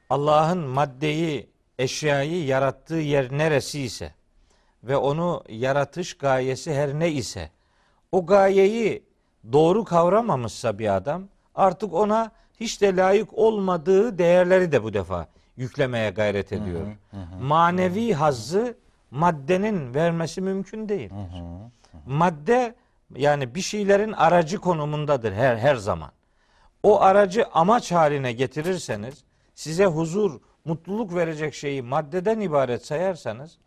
Allah'ın maddeyi, eşyayı yarattığı yer neresi ise ve onu yaratış gayesi her ne ise o gayeyi doğru kavramamışsa bir adam artık ona hiç de layık olmadığı değerleri de bu defa yüklemeye gayret ediyor. Manevi hazzı maddenin vermesi mümkün değil. Madde yani bir şeylerin aracı konumundadır her her zaman. O aracı amaç haline getirirseniz, size huzur, mutluluk verecek şeyi maddeden ibaret sayarsanız,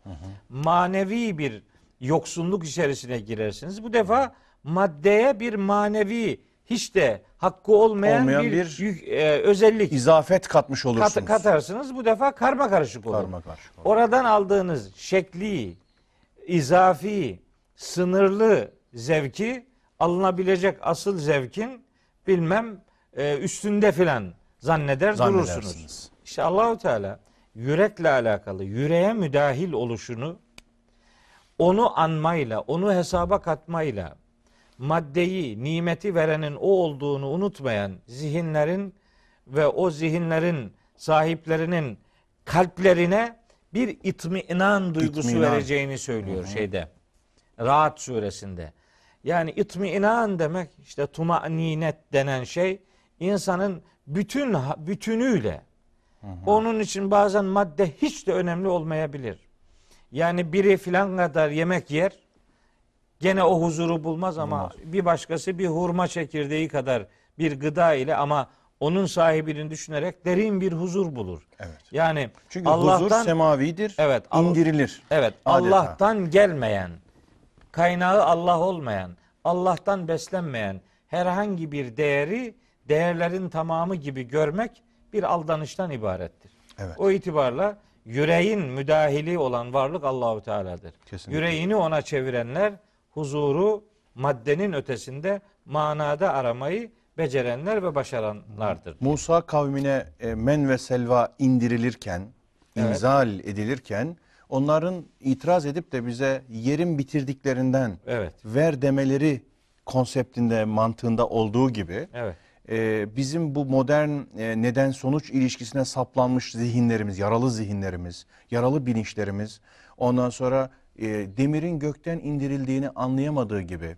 manevi bir yoksunluk içerisine girersiniz. Bu defa maddeye bir manevi, hiç de hakkı olmayan, Olmayan bir, bir yük- e, özellik İzafet katmış kat- olursunuz. katarsınız. Bu defa karma karışık olur. Karma karışık olur. Oradan aldığınız şekli, izafi, sınırlı zevki alınabilecek asıl zevkin bilmem e, üstünde filan zanneder durursunuz. İşte Allahu Teala yürekle alakalı yüreğe müdahil oluşunu onu anmayla, onu hesaba katmayla maddeyi, nimeti verenin o olduğunu unutmayan zihinlerin ve o zihinlerin sahiplerinin kalplerine bir itminan duygusu İtminan. vereceğini söylüyor şeyde. Rahat suresinde. Yani itminan demek işte tumaninet denen şey insanın bütün bütünüyle onun için bazen madde hiç de önemli olmayabilir. Yani biri filan kadar yemek yer gene o huzuru bulmaz ama bir başkası bir hurma çekirdeği kadar bir gıda ile ama onun sahibini düşünerek derin bir huzur bulur. Evet. Yani Çünkü huzur Allah'tan semavidir, Evet, indirilir. Evet, Adeta. Allah'tan gelmeyen, kaynağı Allah olmayan, Allah'tan beslenmeyen herhangi bir değeri değerlerin tamamı gibi görmek bir aldanıştan ibarettir. Evet. O itibarla yüreğin müdahili olan varlık Allahu Teala'dır. Kesinlikle. Yüreğini ona çevirenler huzuru maddenin ötesinde manada aramayı becerenler ve başaranlardır. Musa kavmine e, men ve selva indirilirken, Evet. inzal edilirken onların itiraz edip de bize yerin bitirdiklerinden Evet. ver demeleri konseptinde, mantığında olduğu gibi Evet. e, bizim bu modern e, neden sonuç ilişkisine saplanmış zihinlerimiz, yaralı zihinlerimiz, yaralı bilinçlerimiz ondan sonra e, demirin gökten indirildiğini anlayamadığı gibi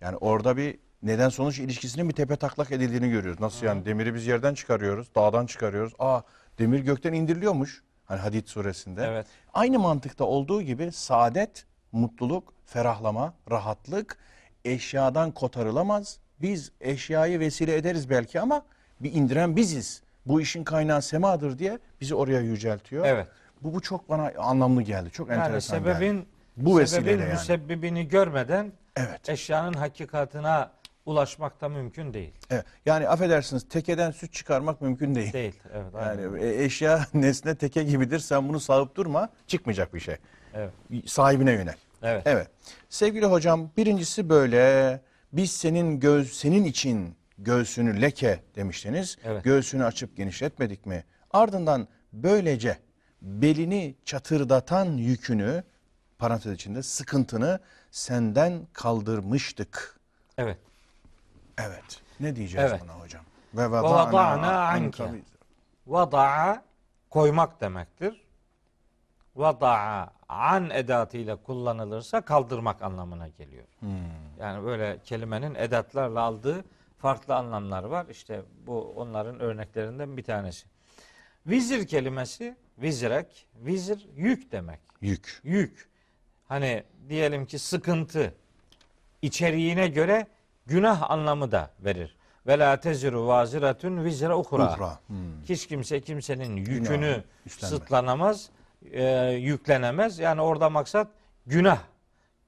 yani orada bir neden sonuç ilişkisinin bir tepe taklak edildiğini görüyoruz. Nasıl yani demiri biz yerden çıkarıyoruz, dağdan çıkarıyoruz. Aa demir gökten indiriliyormuş. Hani Hadid suresinde. Evet. Aynı mantıkta olduğu gibi saadet, mutluluk, ferahlama, rahatlık eşyadan kotarılamaz. Biz eşyayı vesile ederiz belki ama bir indiren biziz. Bu işin kaynağı semadır diye bizi oraya yüceltiyor. Evet. Bu, bu çok bana anlamlı geldi. Çok Yani enteresan geldi. sebebin Bu vesileyle sebebin yani. müsebbibini görmeden Evet. eşyanın hakikatına ulaşmak da mümkün değil. evet. Yani affedersiniz tekeden süt çıkarmak mümkün değil. Değil. Evet. aynen. Yani e, eşya nesne teke gibidir. Sen bunu sağıp durma. Çıkmayacak bir şey. Evet. Sahibine yönel. Evet. Evet. Sevgili hocam birincisi böyle. Biz senin göz senin için göğsünü leke demiştiniz. Evet. Göğsünü açıp genişletmedik mi? Ardından böylece belini çatırdatan yükünü parantez içinde sıkıntını senden kaldırmıştık. Evet. Evet. Ne diyeceğiz Evet. buna hocam? Ve vada'na anke. Vada'a koymak demektir. Vada'a an edatıyla kullanılırsa kaldırmak anlamına geliyor. Hmm. Yani böyle kelimenin edatlarla aldığı farklı anlamlar var. İşte bu onların örneklerinden bir tanesi. Vizir kelimesi vizrek, vizir yük demek. Yük. Yük. Hani diyelim ki sıkıntı içeriğine göre günah anlamı da verir. Ve la teziru vaziratun vizra ukra. Hmm. Hiç kimse kimsenin yükünü sırtlanamaz. e, yüklenemez. Yani orada maksat günah.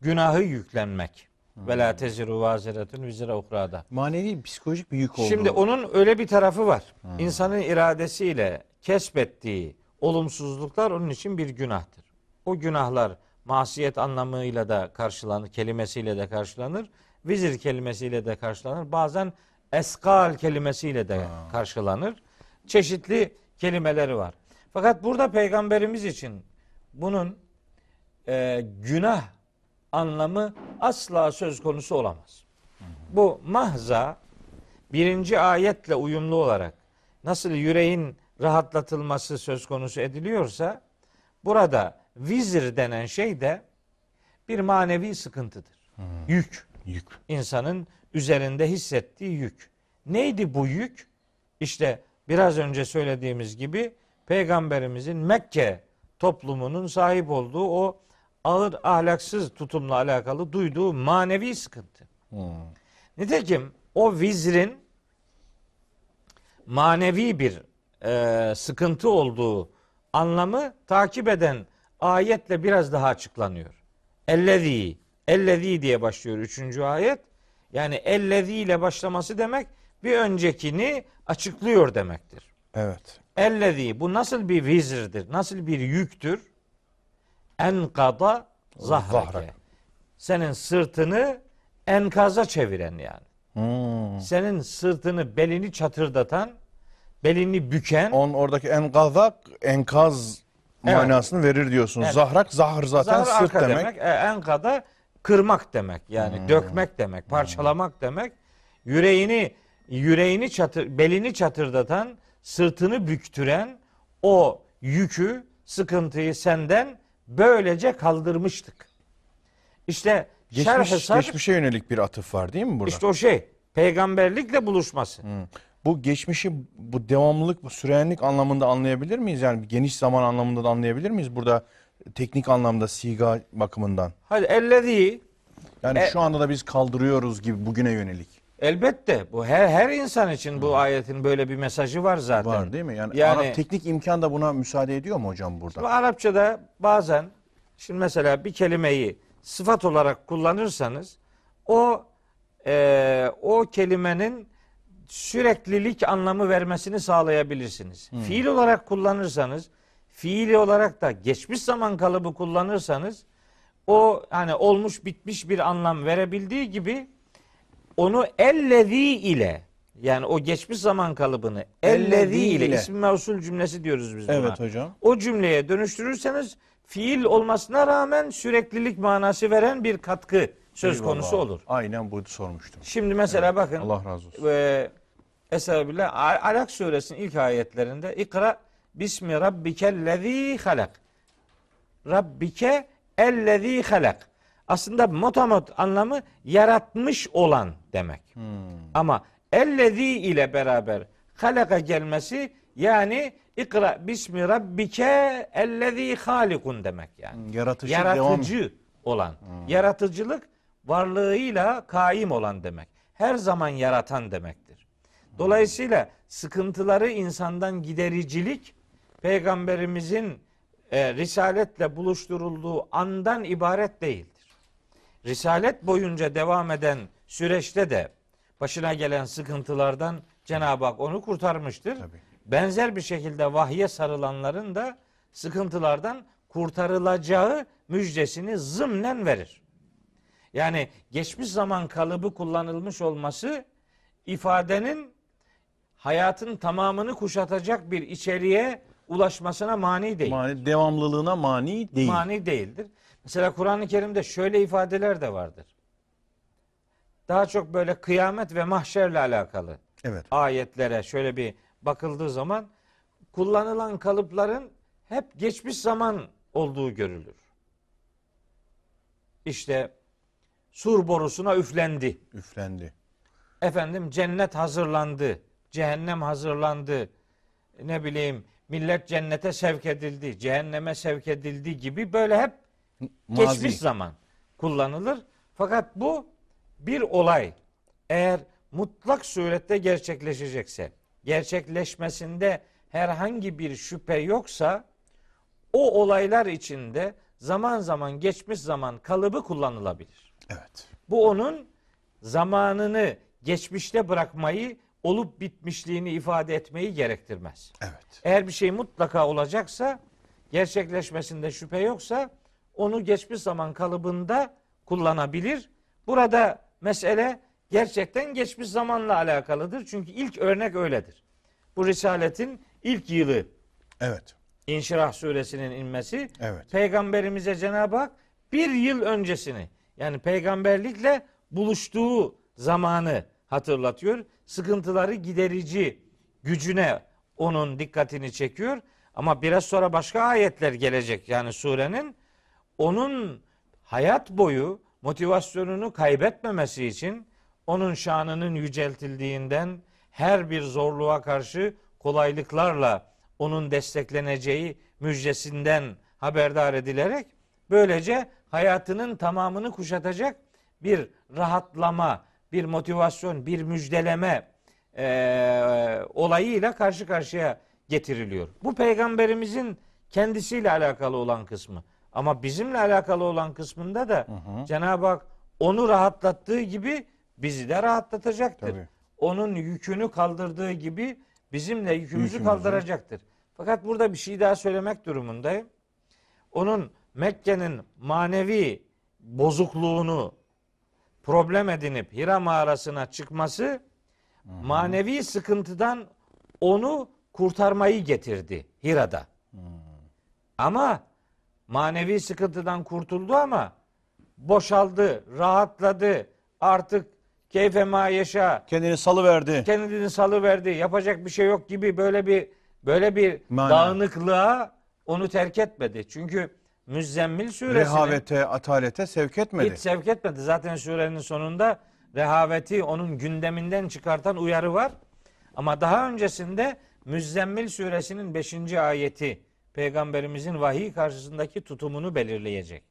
Günahı yüklenmek. Ve la teziru vaziretun vizre uhrada. Manevi psikolojik bir yük oldu. Şimdi onun öyle bir tarafı var. İnsanın iradesiyle kesbettiği olumsuzluklar onun için bir günahtır. O günahlar masiyet anlamıyla da karşılanır, kelimesiyle de karşılanır. Vizir kelimesiyle de karşılanır. Bazen eskal kelimesiyle de karşılanır. Çeşitli kelimeleri var. Fakat burada peygamberimiz için bunun e, günah anlamı asla söz konusu olamaz. Bu mahza birinci ayetle uyumlu olarak nasıl yüreğin rahatlatılması söz konusu ediliyorsa burada vizir denen şey de bir manevi sıkıntıdır. Yük. Yük. insanın üzerinde hissettiği yük. Neydi bu yük? İşte biraz önce söylediğimiz gibi peygamberimizin Mekke toplumunun sahip olduğu o ağır ahlaksız tutumla alakalı duyduğu manevi sıkıntı. Nitekim o vizrin manevi bir e, sıkıntı olduğu anlamı takip eden ayetle biraz daha açıklanıyor. Ellezî, ellezî diye başlıyor üçüncü ayet. Yani ellezî ile başlaması demek bir öncekini açıklıyor demektir. Evet. Ellezî bu nasıl bir vizirdir, nasıl bir yüktür? Enkada zahrake. Zahrak. Senin sırtını enkaza çeviren yani. Hmm. Senin sırtını, belini çatırdatan, belini büken On oradaki enkazak enkaz Evet. manasını verir diyorsun. Evet. Zahrak zahır zaten Zahar sırt arka demek. E, enkada kırmak demek. Yani dökmek demek, parçalamak demek. Yüreğini yüreğini çatır, belini çatırdatan, sırtını büktüren o yükü, sıkıntıyı senden böylece kaldırmıştık. İşte Geçmiş, sadr, geçmişe yönelik bir atıf var değil mi burada? işte o şey peygamberlikle buluşması. Bu geçmişi bu devamlılık, bu sürenlik anlamında anlayabilir miyiz? Yani geniş zaman anlamında da anlayabilir miyiz? Burada teknik anlamda siga bakımından. Hadi ellezî Yani E- şu anda da biz kaldırıyoruz gibi bugüne yönelik. elbette bu her her insan için bu ayetin böyle bir mesajı var zaten. Var değil mi? Yani, Yani- Arap teknik imkan da buna müsaade ediyor mu hocam burada? Arapçada bazen şimdi mesela bir kelimeyi sıfat olarak kullanırsanız o e, o kelimenin süreklilik anlamı vermesini sağlayabilirsiniz. Fiil olarak kullanırsanız, fiili olarak da geçmiş zaman kalıbı kullanırsanız o hani olmuş bitmiş bir anlam verebildiği gibi onu ellezî ile yani o geçmiş zaman kalıbını Ellezî ile ismi mevsul cümlesi diyoruz biz buna. Evet hocam. O cümleye dönüştürürseniz fiil olmasına rağmen süreklilik manası veren bir katkı söz Eyvallah. konusu olur. Aynen bu sormuştum. Şimdi mesela bakın Allah razı olsun. Estağfirullah Al- Alak suresinin ilk ayetlerinde ikra bismi rabbikellezî halak. Rabbike ellezî halak. Aslında motamot anlamı yaratmış olan demek. Hmm. Ama ellezî ile beraber halaka gelmesi yani ikra bismi rabbike ellezî halikun demek yani. Yaratıcı devam. Yaratıcı olan. Yaratıcılık varlığıyla kaim olan demek. Her zaman yaratan demektir. Dolayısıyla sıkıntıları insandan gidericilik peygamberimizin e, risaletle buluşturulduğu andan ibaret değildir. Risalet boyunca devam eden süreçte de başına gelen sıkıntılardan Cenab-ı Hak onu kurtarmıştır. Tabii. Benzer bir şekilde vahye sarılanların da sıkıntılardan kurtarılacağı müjdesini zımnen verir. Yani geçmiş zaman kalıbı kullanılmış olması ifadenin hayatın tamamını kuşatacak bir içeriğe ulaşmasına mani değil. Mani, devamlılığına mani değil. Mani değildir. Mesela Kur'an-ı Kerim'de şöyle ifadeler de vardır. Daha çok böyle kıyamet ve mahşerle alakalı Evet. ayetlere şöyle bir bakıldığı zaman kullanılan kalıpların hep geçmiş zaman olduğu görülür. İşte sur borusuna üflendi. Üflendi. Efendim cennet hazırlandı. Cehennem hazırlandı. Ne bileyim millet cennete sevk edildi. Cehenneme sevk edildi gibi böyle hep Mazi. geçmiş zaman kullanılır. Fakat bu bir olay. Eğer mutlak surette gerçekleşecekse, gerçekleşmesinde herhangi bir şüphe yoksa o olaylar içinde zaman zaman geçmiş zaman kalıbı kullanılabilir. Evet. Bu onun zamanını geçmişte bırakmayı, olup bitmişliğini ifade etmeyi gerektirmez. Evet. Eğer bir şey mutlaka olacaksa, gerçekleşmesinde şüphe yoksa onu geçmiş zaman kalıbında kullanabilir. Burada mesele gerçekten geçmiş zamanla alakalıdır. Çünkü ilk örnek öyledir. Bu risaletin ilk yılı Evet. İnşirah suresinin inmesi Evet. peygamberimize Cenab-ı Hak bir yıl öncesini yani peygamberlikle buluştuğu zamanı hatırlatıyor. Sıkıntıları giderici gücüne onun dikkatini çekiyor. Ama biraz sonra başka ayetler gelecek yani surenin onun hayat boyu motivasyonunu kaybetmemesi için onun şanının yüceltildiğinden her bir zorluğa karşı kolaylıklarla onun destekleneceği müjdesinden haberdar edilerek böylece hayatının tamamını kuşatacak bir rahatlama, bir motivasyon, bir müjdeleme eee olayıyla karşı karşıya getiriliyor. Bu peygamberimizin kendisiyle alakalı olan kısmı. Ama bizimle alakalı olan kısmında da Cenab-ı Hak onu rahatlattığı gibi bizi de rahatlatacaktır. Tabii. Onun yükünü kaldırdığı gibi bizimle yükümüzü Yükümüzü. kaldıracaktır. Fakat burada bir şey daha söylemek durumundayım. Onun Mekke'nin manevi bozukluğunu problem edinip Hira mağarasına çıkması manevi sıkıntıdan onu kurtarmayı getirdi Hira'da. Ama manevi sıkıntıdan kurtuldu ama boşaldı, rahatladı. Artık keyfe ma yaşa, Kendini salıverdi. kendini salıverdi. Yapacak bir şey yok gibi böyle bir böyle bir Mana. dağınıklığa onu terk etmedi. Çünkü Müzzemmil suresinin Rehavete, atalete sevk etmedi. hiç sevk etmedi. Zaten surenin sonunda rehaveti onun gündeminden çıkartan uyarı var. Ama daha öncesinde Müzzemmil suresinin 5. ayeti peygamberimizin vahiy karşısındaki tutumunu belirleyecek.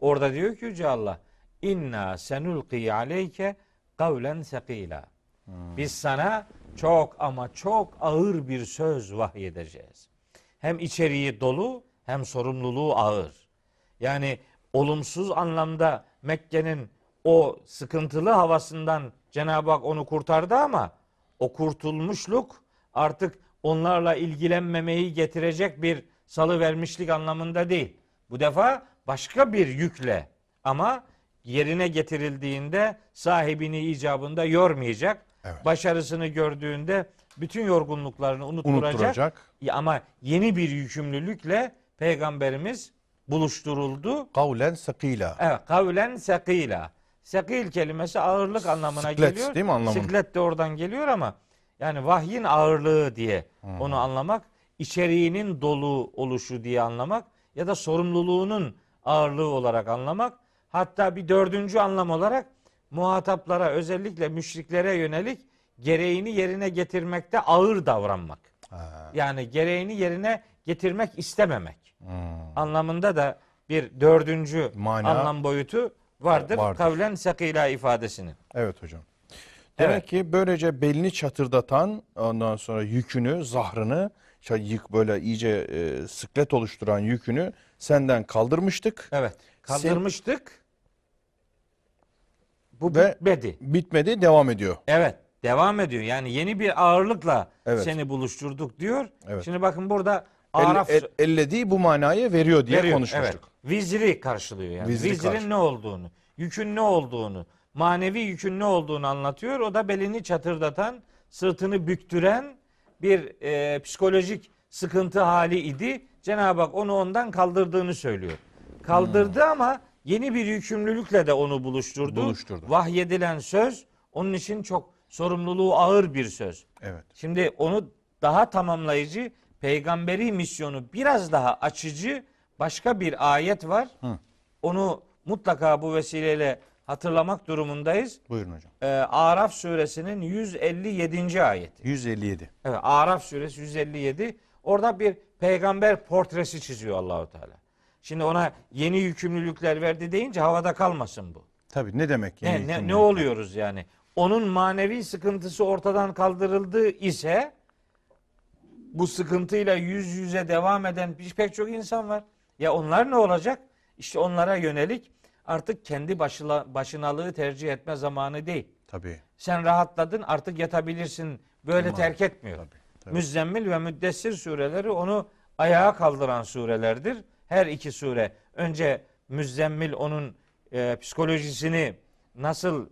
Orada diyor ki Yüce Allah İnna senulqi aleyke kavlen sekila. Biz sana çok ama çok ağır bir söz vahyedeceğiz. Hem içeriği dolu hem sorumluluğu ağır. Yani olumsuz anlamda Mekke'nin o sıkıntılı havasından Cenab-ı Hak onu kurtardı ama o kurtulmuşluk artık onlarla ilgilenmemeyi getirecek bir salı vermişlik anlamında değil. Bu defa başka bir yükle ama yerine getirildiğinde sahibini icabında yormayacak. Evet. Başarısını gördüğünde bütün yorgunluklarını unutturacak. Unutturacak. Ama yeni bir yükümlülükle peygamberimiz buluşturuldu. Kavlen sakila. Evet, kavlen sekila. Sekil kelimesi ağırlık anlamına Siklet, geliyor. değil mi anlamında? Siklet de oradan geliyor ama yani vahyin ağırlığı diye onu anlamak, içeriğinin dolu oluşu diye anlamak ya da sorumluluğunun ağırlığı olarak anlamak. Hatta bir dördüncü anlam olarak muhataplara özellikle müşriklere yönelik gereğini yerine getirmekte ağır davranmak. Yani gereğini yerine getirmek istememek anlamında da bir dördüncü Mana- anlam boyutu vardır. Vardır. Kavlen sekila ifadesinin. Evet hocam. Demek Evet. ki böylece belini çatırdatan ondan sonra yükünü, zahrını yık böyle iyice e, sıklet oluşturan yükünü senden kaldırmıştık. Evet. Kaldırmıştık. Bu Ve- bitmedi. Bitmedi, devam ediyor. Evet. Devam ediyor. Yani yeni bir ağırlıkla Evet. seni buluşturduk diyor. Evet. Şimdi bakın burada Araf el- ellediği bu manayı veriyor diye veriyor. konuşmuştuk. Evet. Vizri karşılıyor yani. Vizri Vizrin karşı- ne olduğunu, yükün ne olduğunu, manevi yükün ne olduğunu anlatıyor. O da belini çatırdatan, sırtını büktüren bir e, psikolojik sıkıntı hali idi. Cenab-ı Hak onu ondan kaldırdığını söylüyor. Kaldırdı ama yeni bir yükümlülükle de onu buluşturdu. Buluşturdu. Vahyedilen söz onun için çok sorumluluğu ağır bir söz. Evet. Şimdi onu daha tamamlayıcı, peygamberi misyonu biraz daha açıcı başka bir ayet var. Onu mutlaka bu vesileyle hatırlamak durumundayız. Buyurun hocam. Ee, Araf suresinin 157. ayeti. 157. Evet, Araf suresi 157. Orada bir peygamber portresi çiziyor Allahu Teala. Şimdi ona yeni yükümlülükler verdi deyince havada kalmasın bu. Tabii ne demek yeni Ne, ne, ne oluyoruz yani? Onun manevi sıkıntısı ortadan kaldırıldı ise bu sıkıntıyla yüz yüze devam eden pek çok insan var. Ya onlar ne olacak? İşte onlara yönelik artık kendi başına, başınalığı tercih etme zamanı değil. Tabii. Sen rahatladın artık yatabilirsin. Böyle Tamam. terk etmiyor. Tabii. tabii. Müzzemmil ve Müddessir sureleri onu ayağa kaldıran surelerdir. Her iki sure. Önce Müzzemmil onun e, psikolojisini nasıl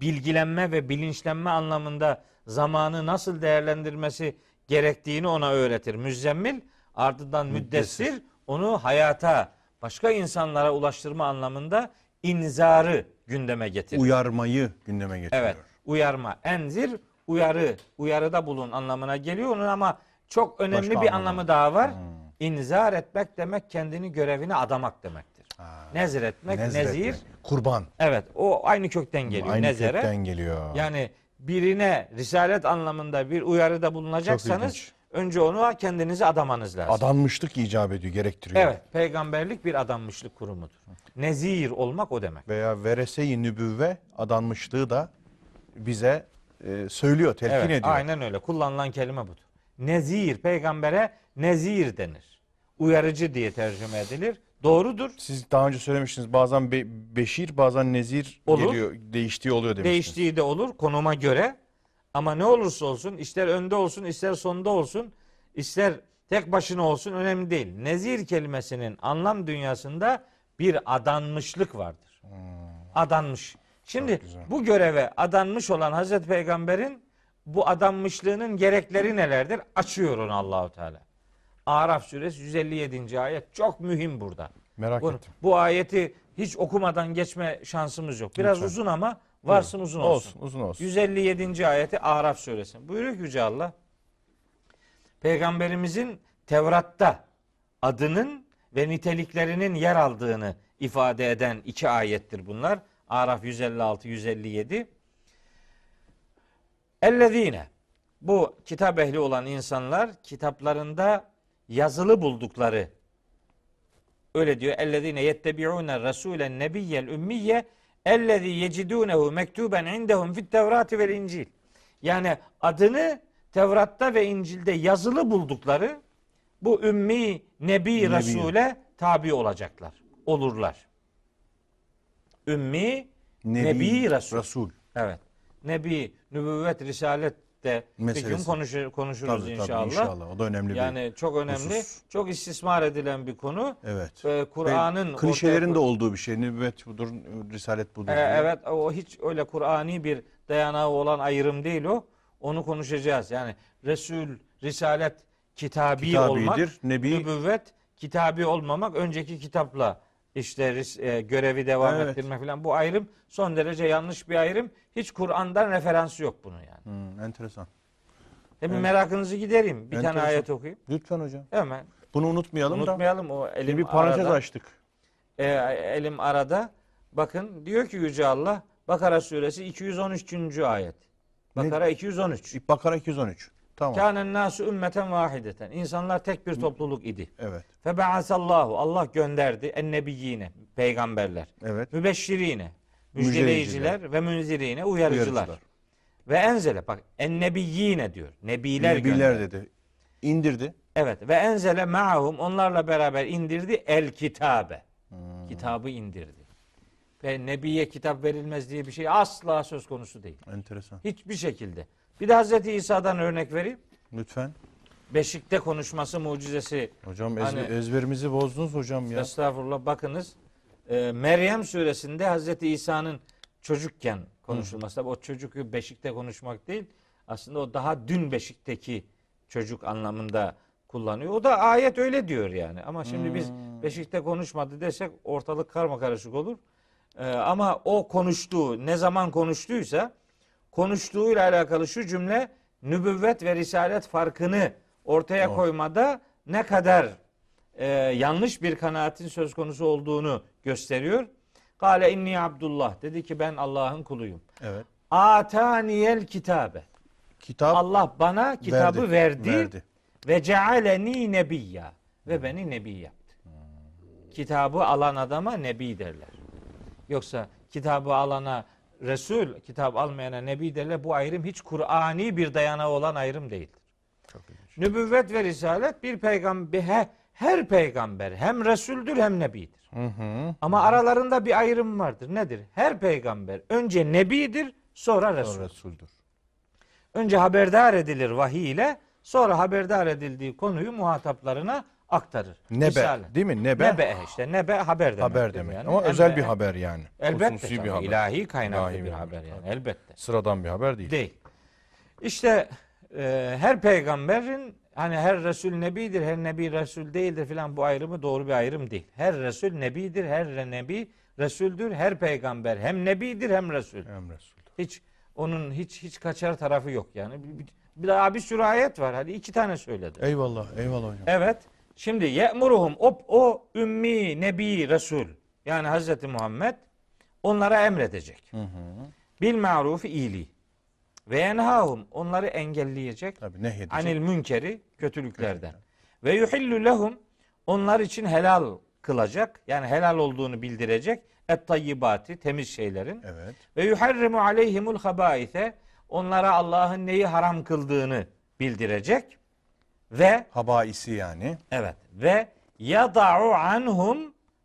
bilgilenme ve bilinçlenme anlamında zamanı nasıl değerlendirmesi gerektiğini ona öğretir. Müzzemmil ardından Müddessir. Müddessir onu hayata başka insanlara ulaştırma anlamında inzarı gündeme getirir. Uyarmayı gündeme getiriyor. Evet. Uyarma. Enzir uyarı. Uyarıda bulun anlamına geliyor onun ama çok önemli Başka bir anlamı. anlamı daha var. Hmm. İnzar etmek demek kendini görevine adamak demektir. Ha, Nezir etmek, nezretmek. nezir. Kurban. Evet, o aynı kökten geliyor. Aynı Nezere. kökten geliyor. Yani birine risalet anlamında bir uyarıda bulunacaksanız önce onu kendinizi adamanız lazım. Adanmışlık icap ediyor, gerektiriyor. Evet, peygamberlik bir adanmışlık kurumudur. Nezir olmak o demek. Veya verese-i nübüvve adanmışlığı da bize e, söylüyor, telkin Evet, ediyor. aynen öyle. Kullanılan kelime budur. Nezir, peygambere nezir denir. Uyarıcı diye tercüme edilir. Doğrudur. Siz daha önce söylemiştiniz bazen be- beşir bazen nezir Olur. geliyor, değiştiği oluyor demiştiniz. Değiştiği de olur konuma göre. Ama ne olursa olsun, ister önde olsun, ister sonda olsun, ister tek başına olsun önemli değil. Nezir kelimesinin anlam dünyasında bir adanmışlık vardır. Adanmış. Şimdi Hmm. Çok güzel. bu göreve adanmış olan Hazreti Peygamber'in bu adanmışlığının gerekleri nelerdir? Açıyor onu Allahu Teala. Araf suresi 157. ayet çok mühim burada. Merak Bu, ettim. bu ayeti hiç okumadan geçme şansımız yok. Biraz Lütfen. uzun ama varsın uzun olsun. Olsun, uzun olsun. 157. ayeti Araf suresi. Buyuruyor ki Yüce Allah. Peygamberimizin Tevrat'ta adının ve niteliklerinin yer aldığını ifade eden iki ayettir bunlar. Araf 156 157. Ellezine bu kitap ehli olan insanlar kitaplarında yazılı buldukları öyle diyor. Ellezine yettebi'une rasulen nebiyyel ümmiyye ellezî yecidûnehu mektuben indehum fit tevrati vel incil. Yani adını Tevrat'ta ve İncil'de yazılı buldukları bu ümmi nebi Nebi. Resul'e tabi olacaklar. Olurlar. Ümmi nebi, Resul. Resul. Evet. Nebi, nübüvvet, risalet de bir gün Meselesi. konuşur, konuşuruz Tabii, inşallah. tabii inşallah. O da önemli bir. Yani çok önemli, husus. çok istismar edilen bir konu. Evet. Ee, Kur'an'ın klişelerin ortaya- de olduğu bir şey. Nübüvvet budur, risalet budur. Ee, diye. evet o hiç öyle Kur'ani bir dayanağı olan ayrım değil o. Onu konuşacağız. Yani Resul, Risalet kitabi Kitabidir, olmak, nebi- nübüvvet kitabi olmamak, önceki kitapla işte e, görevi devam Evet. ettirmek falan bu ayrım son derece yanlış bir ayrım. Hiç Kur'an'dan referansı yok bunun yani. Hmm, enteresan. E bir Evet. merakınızı gidereyim. Bir tane Enteresan. ayet okuyayım. Lütfen hocam. Hemen. Bunu unutmayalım, da. Unutmayalım o elim Bir parantez arada. açtık. E, elim arada. Bakın diyor ki Yüce Allah Bakara suresi 213. ayet. Ne? Bakara 213. Bakara 213. Tamam. Kânen nasu ümmeten vahideten. İnsanlar tek bir topluluk idi. Evet. Fe ba'asallahu. Allah gönderdi ennebiyyine, peygamberler. Evet. Mübeşşirine, Müjdeleyiciler. müjdeleyiciler ve münzirine, uyarıcılar. Uyarıcılar. Ve enzele bak ennebiyyine diyor. Nebiler, Nebiler gönderdi. dedi. İndirdi. Evet ve enzele ma'hum onlarla beraber indirdi el kitabe. Hmm. Kitabı indirdi. Ve nebiye kitap verilmez diye bir şey asla söz konusu değil. Enteresan. Hiçbir şekilde. Bir de Hazreti İsa'dan örnek vereyim. Lütfen. Beşikte konuşması mucizesi. Hocam ez- Hani- ezberimizi bozdunuz hocam ya. Estağfurullah bakınız. Ee, Meryem suresinde Hazreti İsa'nın çocukken konuşulması. Tabii O çocuk beşikte konuşmak değil. Aslında o daha dün beşikteki çocuk anlamında kullanıyor. O da ayet öyle diyor yani. Ama şimdi biz Hmm. beşikte konuşmadı desek ortalık karma karışık olur. Ee, ama o konuştuğu ne zaman konuştuysa konuştuğuyla alakalı şu cümle nübüvvet ve risalet farkını ortaya Oh. koymada ne kadar e, yanlış bir kanaatin söz konusu olduğunu gösteriyor. Kale inni Abdullah dedi ki ben Allah'ın kuluyum. Evet. Ataniyel kitabe. Kitap Allah bana kitabı verdi, verdi. ve cealeni nebiyya ve beni nebi yaptı. Kitabı alan adama nebi derler. Yoksa kitabı alana Resul, kitap almayana nebi derler. Bu ayrım hiç Kur'ani bir dayanağı olan ayrım değildir. Çok ilginç. Nübüvvet ve risalet bir peygamber he- her peygamber hem resuldür hem nebidir. Hı hı. Ama aralarında bir ayrım vardır. Nedir? Her peygamber önce nebidir, sonra resul. Resul'dür. Önce haberdar edilir vahiy ile, sonra haberdar edildiği konuyu muhataplarına aktarır. Nebe Risale. değil mi? Nebe. Nebe işte nebe haber demek. haber demek. Ama özel bir haber yani. Elbette Hususi tabii, bir haber. ilahi kaynaklı İlahi bir bir haber yani elbette. Sıradan bir haber değil. Değil. İşte e, her peygamberin hani her Resul nebidir, her nebi Resul değildir filan bu ayrımı doğru bir ayrım değil. Her Resul nebidir, her nebi Resuldür, her peygamber hem nebidir hem Resul. Hem Resul'dür. Hiç onun hiç hiç kaçar tarafı yok yani. Bir, bir, daha bir sürü ayet var. Hadi iki tane söyledi. Eyvallah, eyvallah hocam. Evet. Şimdi ye'muruhum o, o ümmi nebi resul yani Hazreti Muhammed onlara emredecek. Hı hı. Bil marufi iyiliği. Ve yenhahum onları engelleyecek. Tabii ne hediyecek? Anil münkeri kötülüklerden. Ve yuhillu lehum onlar için helal kılacak. Yani helal olduğunu bildirecek. Et tayyibati temiz şeylerin. Evet. Ve yuharrimu aleyhimul habaise onlara Allah'ın neyi haram kıldığını bildirecek. Ve Habaisi yani. evet ve yada'u anhum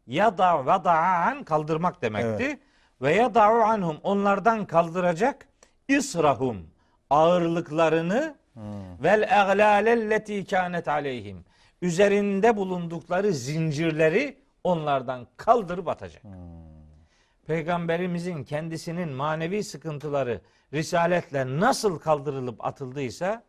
yada vada'a an kaldırmak demekti. Ve yada'u anhum onlardan kaldıracak israhum ağırlıklarını vel eglâlelleti kânet aleyhim üzerinde bulundukları zincirleri onlardan kaldırıp atacak. Peygamberimizin kendisinin manevi sıkıntıları risaletle nasıl kaldırılıp atıldıysa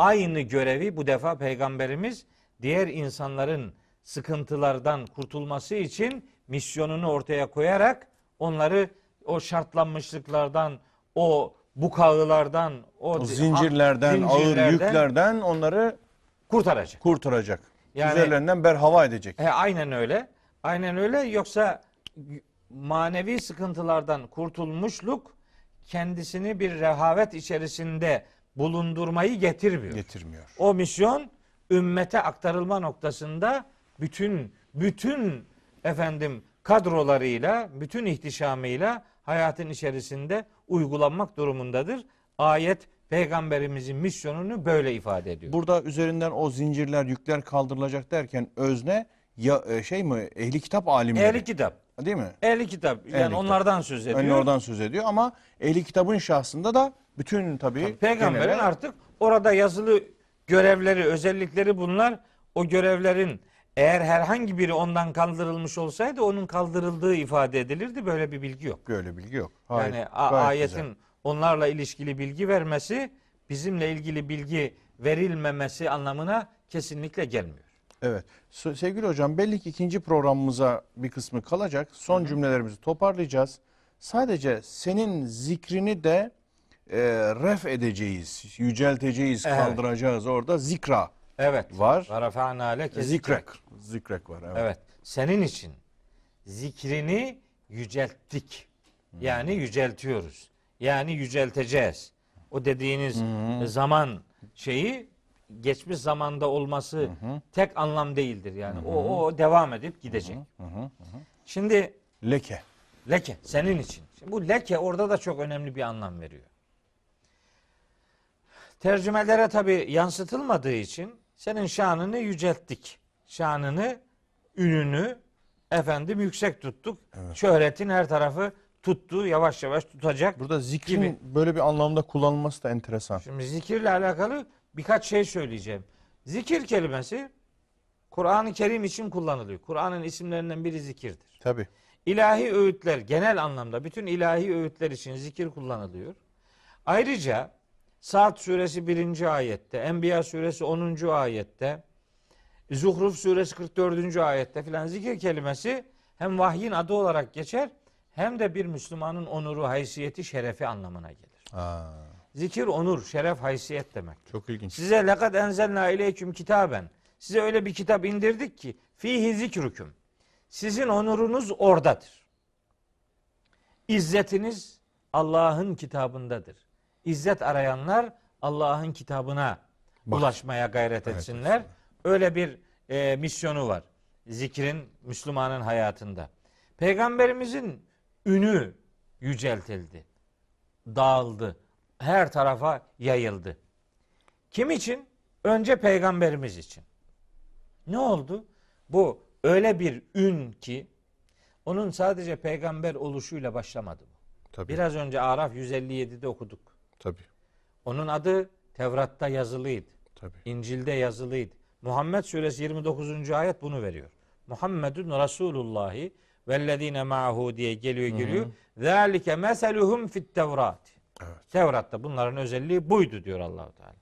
aynı görevi bu defa peygamberimiz diğer insanların sıkıntılardan kurtulması için misyonunu ortaya koyarak onları o şartlanmışlıklardan, o bukağılardan, o, O zincirlerden, ağır zincirlerden yüklerden onları kurtaracak. kurtaracak. Yani- Üzerlerinden berhava edecek. E, aynen öyle. Aynen öyle. Yoksa manevi sıkıntılardan kurtulmuşluk kendisini bir rehavet içerisinde bulundurmayı getirmiyor. Getirmiyor. O misyon ümmete aktarılma noktasında bütün bütün efendim kadrolarıyla, bütün ihtişamıyla hayatın içerisinde uygulanmak durumundadır. Ayet peygamberimizin misyonunu böyle ifade ediyor. Burada üzerinden o zincirler, yükler kaldırılacak derken özne ya e, şey mi? Ehli kitap alimleri. Ehli kitap. Değil mi? Ehli kitap. Yani Ehli kitap. onlardan söz ediyor. Önce oradan söz ediyor ama ehli kitabın şahsında da bütün tabii Peygamberin genele- artık orada yazılı görevleri, özellikleri bunlar. O görevlerin eğer herhangi biri ondan kaldırılmış olsaydı onun kaldırıldığı ifade edilirdi. Böyle bir bilgi yok. böyle bilgi yok. Hayır, yani ayetin güzel. onlarla ilişkili bilgi vermesi bizimle ilgili bilgi verilmemesi anlamına kesinlikle gelmiyor. Evet. Sevgili hocam belli ki ikinci programımıza bir kısmı kalacak. Son cümlelerimizi toparlayacağız. Sadece senin zikrini de e, ref edeceğiz, yücelteceğiz, Evet. kaldıracağız. Orada zikra Evet. var. Ve rafa'na leke Zikrek. Zikrek var. Evet. Evet. Senin için zikrini yücelttik. Yani yüceltiyoruz. Yani yücelteceğiz. O dediğiniz zaman şeyi geçmiş zamanda olması tek anlam değildir yani. O, o devam edip gidecek. Şimdi Leke. leke senin için. Şimdi bu leke orada da çok önemli bir anlam veriyor. Tercümelere tabi yansıtılmadığı için senin şanını yücelttik. Şanını, ününü efendim yüksek tuttuk. Şöhretin her tarafı tuttu, yavaş yavaş tutacak. Burada zikrin Gibi. böyle bir anlamda kullanılması da enteresan. Şimdi zikirle alakalı birkaç şey söyleyeceğim. Zikir kelimesi Kur'an-ı Kerim için kullanılıyor. Kur'an'ın isimlerinden biri zikirdir. Tabii. İlahi öğütler genel anlamda bütün ilahi öğütler için zikir kullanılıyor. Ayrıca Saat suresi 1. ayette, Enbiya suresi 10. ayette, Zuhruf suresi 44. ayette filan zikir kelimesi hem vahyin adı olarak geçer hem de bir Müslümanın onuru, haysiyeti, şerefi anlamına gelir. Aa, Zikir onur, şeref, haysiyet demek. çok ilginç. Size lekad enzelna ileyküm kitaben. Size öyle bir kitap indirdik ki fihi zikrüküm. Sizin onurunuz oradadır. İzzetiniz Allah'ın kitabındadır. İzzet arayanlar Allah'ın kitabına Bak. ulaşmaya gayret Evet, etsinler. Öyle bir e, misyonu var. Zikrin Müslümanın hayatında. Peygamberimizin ünü yüceltildi. Dağıldı. Her tarafa yayıldı. Kim için? Önce peygamberimiz için. Ne oldu? Bu öyle bir ün ki onun sadece peygamber oluşuyla başlamadı bu. Tabii. Biraz önce Araf 157'de okuduk. Tabii. Onun adı Tevrat'ta yazılıydı. Tabii. İncil'de yazılıydı. Muhammed suresi 29. ayet bunu veriyor. Muhammedun Resulullahi vellezine ma'hu diye geliyor geliyor. Zalike meseluhum fit Tevrat. Evet. Tevrat'ta bunların özelliği buydu diyor Allahu Teala.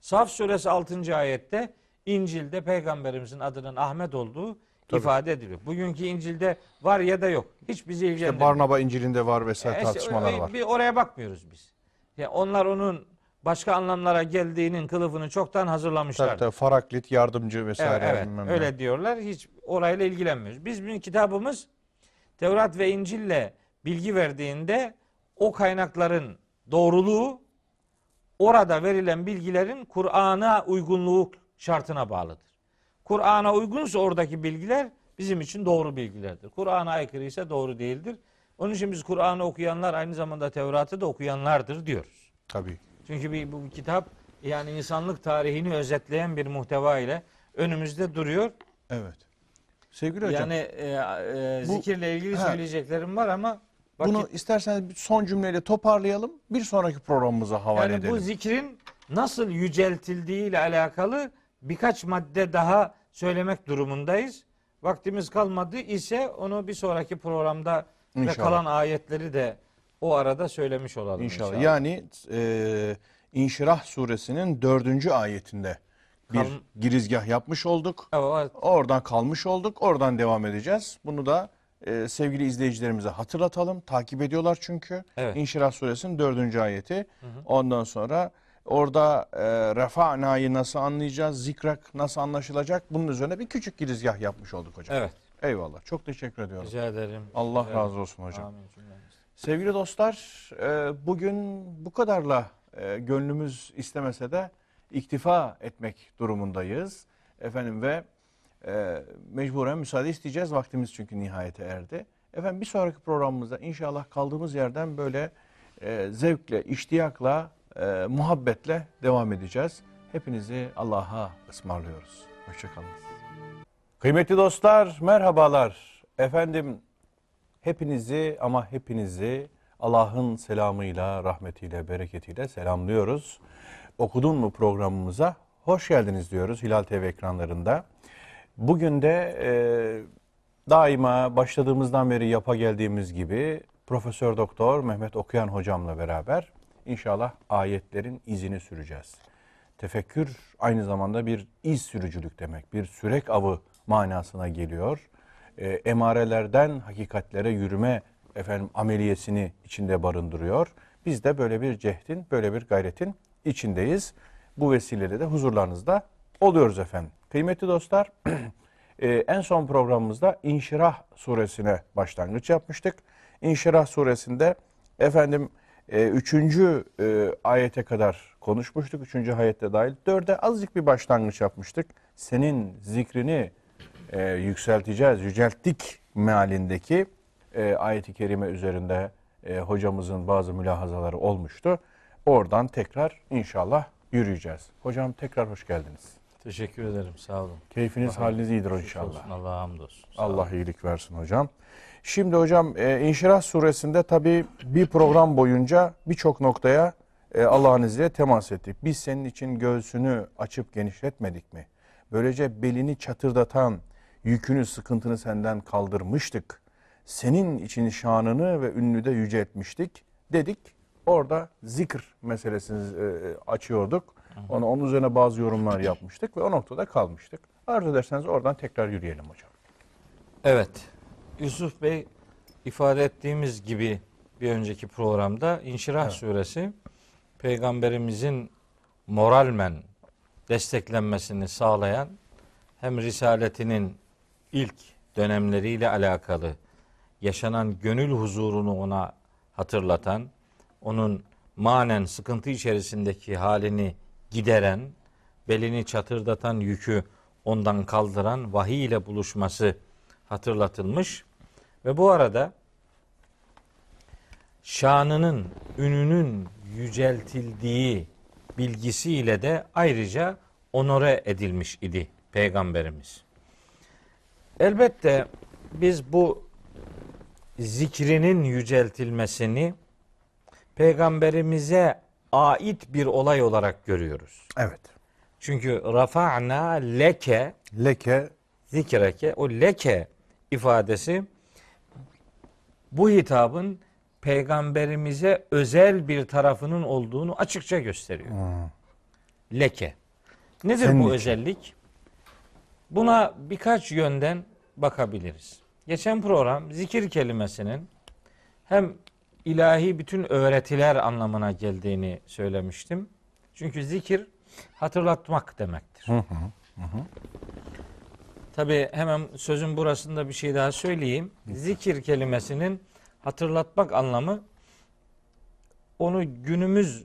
Saf suresi 6. ayette İncil'de peygamberimizin adının Ahmet olduğu Tabii. ifade ediliyor. Bugünkü İncil'de var ya da yok. Hiç bizi İşte ilgilendirmiyor. Barnaba İncil'inde var vesaire E işte tartışmalar var. Bir oraya bakmıyoruz biz. Ya onlar onun başka anlamlara geldiğinin kılıfını çoktan hazırlamışlar. Tabii tabii Faraklit, yardımcı vesaire. Evet, evet ne. öyle diyorlar. Hiç orayla ilgilenmiyoruz. Biz bizim kitabımız Tevrat ve İncil'le bilgi verdiğinde o kaynakların doğruluğu orada verilen bilgilerin Kur'an'a uygunluğu şartına bağlıdır. Kur'an'a uygunsa oradaki bilgiler bizim için doğru bilgilerdir. Kur'an'a aykırı ise doğru değildir. Onun için biz Kur'an'ı okuyanlar aynı zamanda Tevrat'ı da okuyanlardır diyoruz. Tabii. Çünkü bir, bu kitap yani insanlık tarihini özetleyen bir muhteva ile önümüzde duruyor. Evet. Sevgili hocam. Yani e, e, Bu- zikirle ilgili Ha. söyleyeceklerim var ama vakit, Bunu isterseniz bir son cümleyle toparlayalım. Bir sonraki programımıza havale yani edelim. bu zikrin nasıl yüceltildiği ile alakalı birkaç madde daha söylemek durumundayız. Vaktimiz kalmadı ise onu bir sonraki programda ve İnşallah. kalan ayetleri de o arada söylemiş olalım İnşallah. inşallah. Yani e, İnşirah suresinin dördüncü ayetinde bir girizgah yapmış olduk. Evet, Oradan kalmış olduk. Oradan devam edeceğiz. Bunu da e, sevgili izleyicilerimize hatırlatalım. Takip ediyorlar çünkü. Evet. İnşirah suresinin dördüncü ayeti. Ondan sonra orada e, refa'nayı nasıl anlayacağız? Zikrak nasıl anlaşılacak? Bunun üzerine bir küçük girizgah yapmış olduk hocam. evet. Eyvallah. Çok teşekkür ediyorum. Rica ederim. Allah Evet. razı olsun hocam. Amin. Sevgili dostlar, e, bugün bu kadarla e, gönlümüz istemese de iktifa etmek durumundayız. Efendim ve e, mecburen müsaade isteyeceğiz. Vaktimiz çünkü nihayete erdi. Efendim bir sonraki programımızda inşallah kaldığımız yerden böyle e, zevkle, iştiyakla, e, muhabbetle devam edeceğiz. Hepinizi Allah'a ısmarlıyoruz. Hoşçakalın. Kıymetli dostlar, merhabalar. Efendim Hepinizi ama hepinizi Allah'ın selamıyla, rahmetiyle, bereketiyle selamlıyoruz. Okudun mu programımıza? Hoş geldiniz diyoruz Hilal TV ekranlarında. Bugün de e, daima başladığımızdan beri yapa geldiğimiz gibi Profesör Doktor Mehmet Okuyan hocamla beraber inşallah ayetlerin izini süreceğiz. Tefekkür aynı zamanda bir iz sürücülük demek, bir sürek avı manasına geliyor. E, emarelerden hakikatlere yürüme efendim ameliyesini içinde barındırıyor. Biz de böyle bir cehdin, böyle bir gayretin içindeyiz. Bu vesileyle de huzurlarınızda oluyoruz efendim. Kıymetli dostlar, e, en son programımızda İnşirah suresine başlangıç yapmıştık. İnşirah suresinde efendim e, üçüncü e, ayete kadar konuşmuştuk. Üçüncü ayette dahil. Dörde azıcık bir başlangıç yapmıştık. Senin zikrini e, yükselteceğiz, yücelttik mealindeki ayeti kerime üzerinde hocamızın bazı mülahazaları olmuştu. Oradan tekrar inşallah yürüyeceğiz. Hocam tekrar hoş geldiniz. Teşekkür ederim. Sağ olun. Keyfiniz haliniz iyidir inşallah. Allah'a hamdolsun. Sağ Allah olun. iyilik versin hocam. Şimdi hocam e, İnşirah suresinde tabii bir program boyunca birçok noktaya e, Allah'ın izniyle temas ettik. Biz senin için göğsünü açıp genişletmedik mi? Böylece belini çatırdatan yükünü, sıkıntını senden kaldırmıştık. Senin için şanını ve ünlü de yüceltmiştik dedik. Orada zikr meselesini e, açıyorduk. Onu, onun üzerine bazı yorumlar yapmıştık ve o noktada kalmıştık. Arzu ederseniz oradan tekrar yürüyelim hocam. Evet. Yusuf Bey ifade ettiğimiz gibi bir önceki programda İnşirah Evet. suresi peygamberimizin moralmen desteklenmesini sağlayan hem risaletinin ilk dönemleriyle alakalı yaşanan gönül huzurunu ona hatırlatan, onun manen sıkıntı içerisindeki halini gideren, belini çatırdatan yükü ondan kaldıran vahiy ile buluşması hatırlatılmış ve bu arada şanının, ününün yüceltildiği bilgisiyle de ayrıca onore edilmiş idi peygamberimiz. Elbette biz bu zikrinin yüceltilmesini peygamberimize ait bir olay olarak görüyoruz. Evet. Çünkü rafa'na leke Leke zikreke o leke ifadesi bu hitabın peygamberimize özel bir tarafının olduğunu açıkça gösteriyor. Leke. Nedir Senin bu için. özellik? Buna birkaç yönden bakabiliriz. Geçen program zikir kelimesinin hem ilahi bütün öğretiler anlamına geldiğini söylemiştim. Çünkü zikir hatırlatmak demektir. Tabi hemen sözün burasında bir şey daha söyleyeyim. Zikir kelimesinin hatırlatmak anlamı onu günümüz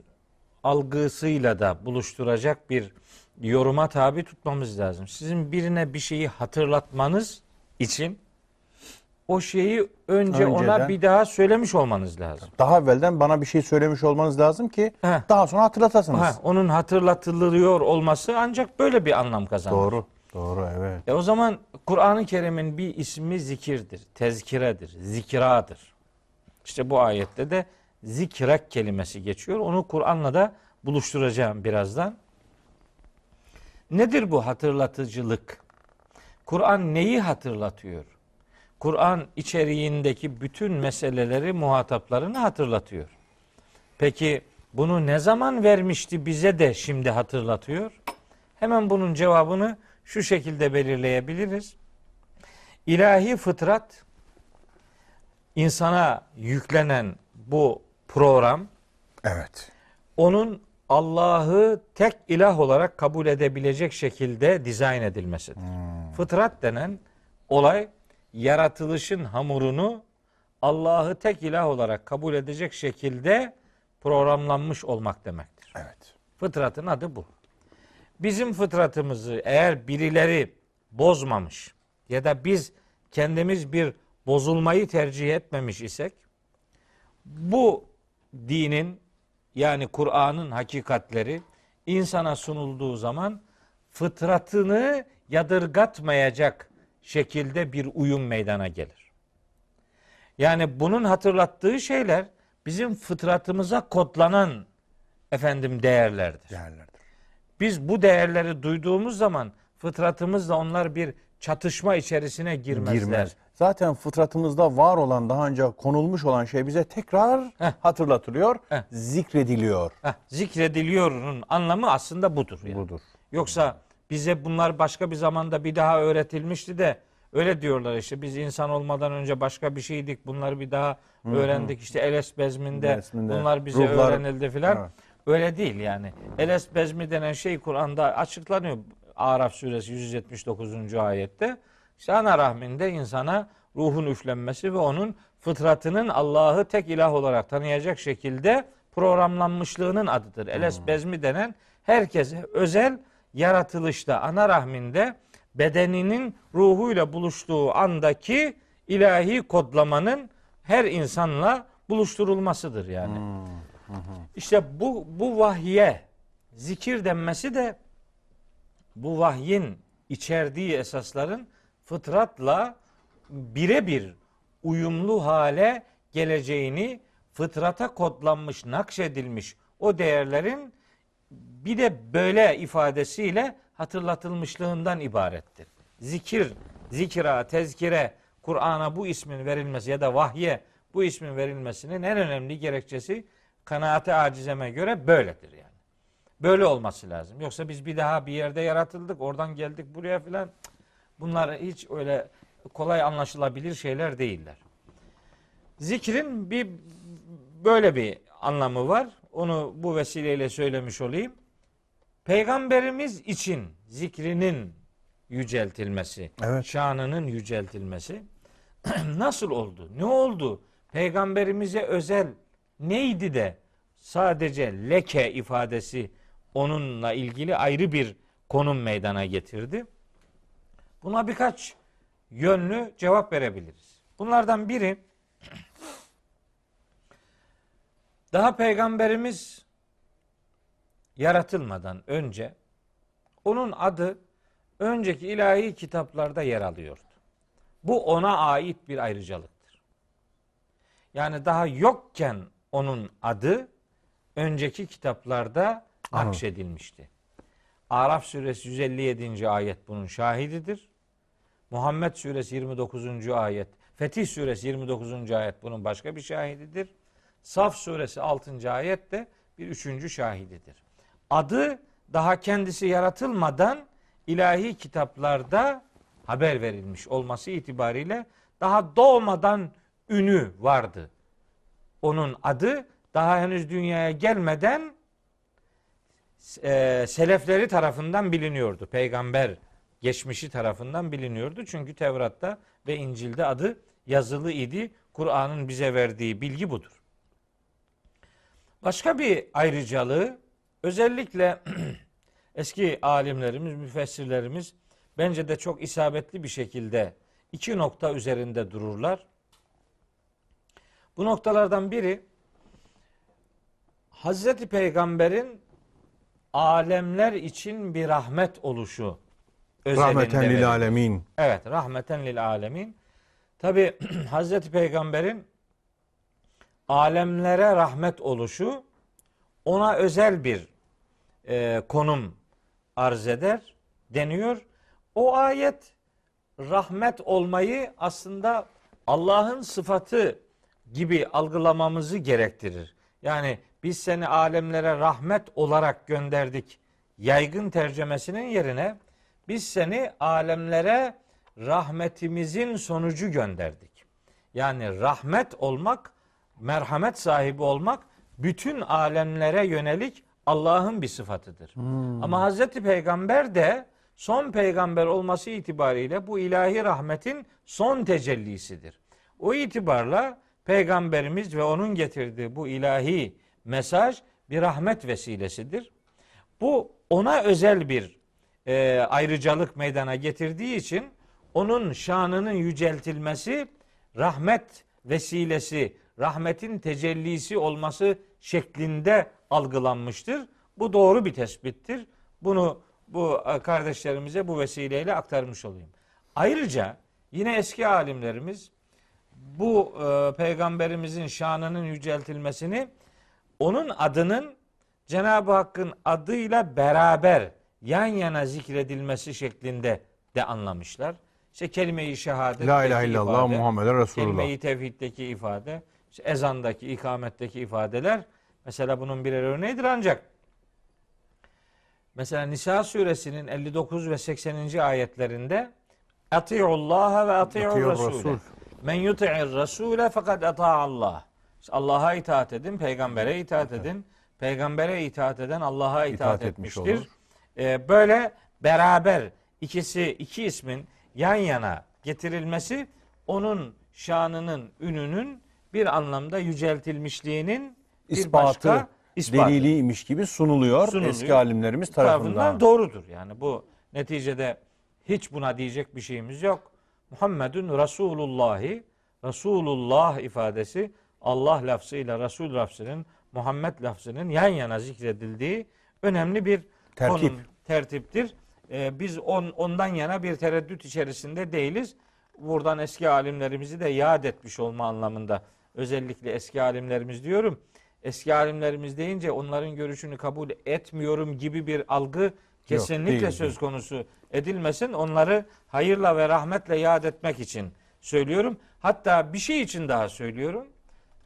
algısıyla da buluşturacak bir yoruma tabi tutmamız lazım. Sizin birine bir şeyi hatırlatmanız için o şeyi önce ona Önceden. bir daha söylemiş olmanız lazım. daha evvelden bana bir şey söylemiş olmanız lazım ki Heh. daha sonra hatırlatasınız. Ha, onun hatırlatılıyor olması ancak böyle bir anlam kazanır. Doğru. Doğru evet. E o zaman Kur'an-ı Kerim'in bir ismi zikirdir, tezkiredir, zikradır. İşte bu ayette de zikrek kelimesi geçiyor. Onu Kur'an'la da buluşturacağım birazdan. Nedir bu hatırlatıcılık? Kur'an neyi hatırlatıyor? Kur'an içeriğindeki bütün meseleleri muhataplarına hatırlatıyor. Peki bunu ne zaman vermişti bize de şimdi hatırlatıyor? Hemen bunun cevabını şu şekilde belirleyebiliriz. İlahi fıtrat insana yüklenen bu program Evet. onun Allah'ı tek ilah olarak kabul edebilecek şekilde dizayn edilmesidir. Fıtrat denen olay yaratılışın hamurunu Allah'ı tek ilah olarak kabul edecek şekilde programlanmış olmak demektir. Evet. Fıtratın adı bu. Bizim fıtratımızı eğer birileri bozmamış ya da biz kendimiz bir bozulmayı tercih etmemiş isek bu dinin yani Kur'an'ın hakikatleri insana sunulduğu zaman fıtratını yadırgatmayacak şekilde bir uyum meydana gelir. Yani bunun hatırlattığı şeyler bizim fıtratımıza kodlanan efendim değerlerdir. Değerlerdir. Biz bu değerleri duyduğumuz zaman fıtratımızla onlar bir çatışma içerisine girmezler. Girmez. Zaten fıtratımızda var olan daha önce konulmuş olan şey bize tekrar Heh. hatırlatılıyor, Heh. zikrediliyor. Heh, zikrediliyor'un anlamı aslında budur. Yani. Budur. Yoksa bize bunlar başka bir zamanda bir daha öğretilmişti de öyle diyorlar işte biz insan olmadan önce başka bir şeydik bunları bir daha öğrendik işte Eles bezminde, Bezminde, bunlar bize ruhlar- öğrenildi filan. Evet. Öyle değil yani. Eles bezmi denen şey Kur'an'da açıklanıyor. Araf suresi 179. ayette. İşte ana rahminde insana ruhun üflenmesi ve onun fıtratının Allah'ı tek ilah olarak tanıyacak şekilde programlanmışlığının adıdır. Eles bezmi denen herkese özel yaratılışta ana rahminde bedeninin ruhuyla buluştuğu andaki ilahi kodlamanın her insanla buluşturulmasıdır yani. İşte bu bu vahye zikir denmesi de bu vahyin içerdiği esasların fıtratla birebir uyumlu hale geleceğini fıtrata kodlanmış, nakşedilmiş o değerlerin bir de böyle ifadesiyle hatırlatılmışlığından ibarettir. Zikir, zikra, tezkire, Kur'an'a bu ismin verilmesi ya da vahye bu ismin verilmesinin en önemli gerekçesi kanaate acizeme göre böyledir yani. Böyle olması lazım. Yoksa biz bir daha bir yerde yaratıldık, oradan geldik buraya filan. Bunlar hiç öyle kolay anlaşılabilir şeyler değiller. Zikrin bir böyle bir anlamı var. Onu bu vesileyle söylemiş olayım. Peygamberimiz için zikrinin yüceltilmesi, Evet. şanının yüceltilmesi nasıl oldu? Ne oldu? Peygamberimize özel neydi de sadece leke ifadesi onunla ilgili ayrı bir konum meydana getirdi? Buna birkaç yönlü cevap verebiliriz. Bunlardan biri daha peygamberimiz yaratılmadan önce onun adı önceki ilahi kitaplarda yer alıyordu. Bu ona ait bir ayrıcalıktır. Yani daha yokken onun adı önceki kitaplarda nakşedilmişti. Araf suresi 157. ayet bunun şahididir. Muhammed suresi 29. ayet, Fetih suresi 29. ayet bunun başka bir şahididir. Saf suresi 6. ayet de bir üçüncü şahididir. Adı daha kendisi yaratılmadan ilahi kitaplarda haber verilmiş olması itibariyle daha doğmadan ünü vardı. Onun adı daha henüz dünyaya gelmeden e, selefleri tarafından biliniyordu. Peygamber geçmişi tarafından biliniyordu. Çünkü Tevrat'ta ve İncil'de adı yazılı idi. Kur'an'ın bize verdiği bilgi budur. Başka bir ayrıcalığı özellikle eski alimlerimiz, müfessirlerimiz bence de çok isabetli bir şekilde iki nokta üzerinde dururlar. Bu noktalardan biri Hazreti Peygamber'in alemler için bir rahmet oluşu Rahmeten lil alemin. Evet, rahmeten lil alemin. Tabi Hazreti Peygamber'in alemlere rahmet oluşu ona özel bir e, konum arz eder deniyor. O ayet rahmet olmayı aslında Allah'ın sıfatı gibi algılamamızı gerektirir. Yani biz seni alemlere rahmet olarak gönderdik. Yaygın tercemesinin yerine biz seni alemlere rahmetimizin sonucu gönderdik. Yani rahmet olmak, merhamet sahibi olmak bütün alemlere yönelik Allah'ın bir sıfatıdır. Ama Hazreti Peygamber de son peygamber olması itibariyle bu ilahi rahmetin son tecellisidir. O itibarla peygamberimiz ve onun getirdiği bu ilahi mesaj bir rahmet vesilesidir. Bu ona özel bir e, ayrıcalık meydana getirdiği için onun şanının yüceltilmesi rahmet vesilesi, rahmetin tecellisi olması şeklinde algılanmıştır. Bu doğru bir tespittir. Bunu bu e, kardeşlerimize bu vesileyle aktarmış olayım. Ayrıca yine eski alimlerimiz bu e, peygamberimizin şanının yüceltilmesini onun adının Cenab-ı Hakk'ın adıyla beraber yan yana zikredilmesi şeklinde de anlamışlar. İşte kelime-i şehadet. La ilahe illallah Muhammeden Resulullah. Kelime-i tevhiddeki ifade, işte ezandaki, ikametteki ifadeler mesela bunun birer örneğidir ancak mesela Nisa suresinin 59 ve 80. ayetlerinde Ati'ullaha ve ati'ur. Resul. Men yuti'ir Rasule fakat Allah. Allah'a itaat edin, peygambere itaat edin. Peygambere itaat eden Allah'a itaat, İtaat etmiş etmiştir. olur. Ee, böyle beraber ikisi iki ismin yan yana getirilmesi onun şanının, ününün bir anlamda yüceltilmişliğinin bir İspatı, başka ispatı deliliymiş gibi sunuluyor, Sunuluyor. eski alimlerimiz tarafından. tarafından doğrudur. Yani bu neticede hiç buna diyecek bir şeyimiz yok. Muhammedun Resulullahi Resulullah ifadesi Allah lafzıyla Resul lafzının Muhammed lafzının yan yana zikredildiği önemli bir Tertip. konum, tertiptir. Ee, biz on, ondan yana bir tereddüt içerisinde değiliz. Buradan eski alimlerimizi de yad etmiş olma anlamında özellikle eski alimlerimiz diyorum. Eski alimlerimiz deyince onların görüşünü kabul etmiyorum gibi bir algı kesinlikle değil, söz konusu edilmesin. Onları hayırla ve rahmetle yad etmek için söylüyorum. Hatta bir şey için daha söylüyorum.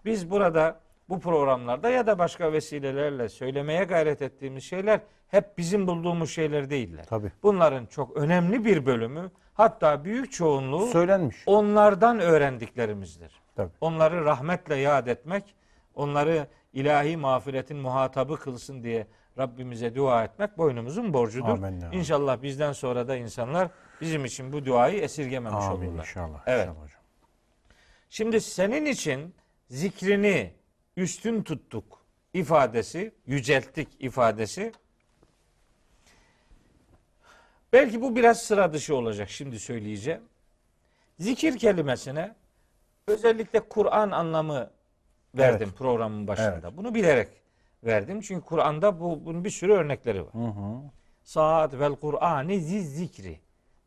Biz burada bu programlarda ya da başka vesilelerle söylemeye gayret ettiğimiz şeyler hep bizim bulduğumuz şeyler değiller. Tabii. Bunların çok önemli bir bölümü hatta büyük çoğunluğu Söylenmiş. onlardan öğrendiklerimizdir. Tabii. Onları rahmetle yad etmek, onları ilahi mağfiretin muhatabı kılsın diye Rabbimize dua etmek boynumuzun borcudur. Amenna. İnşallah bizden sonra da insanlar bizim için bu duayı esirgememiş Amin olurlar. inşallah. Evet. inşallah hocam. Şimdi senin için zikrini üstün tuttuk ifadesi, yücelttik ifadesi. Belki bu biraz sıra dışı olacak şimdi söyleyeceğim. Zikir kelimesine özellikle Kur'an anlamı verdim Evet. programın başında. Bunu bilerek verdim. Çünkü Kur'an'da bu, bunun bir sürü örnekleri var. Hı hı. saat vel Kur'ani ziz zikri.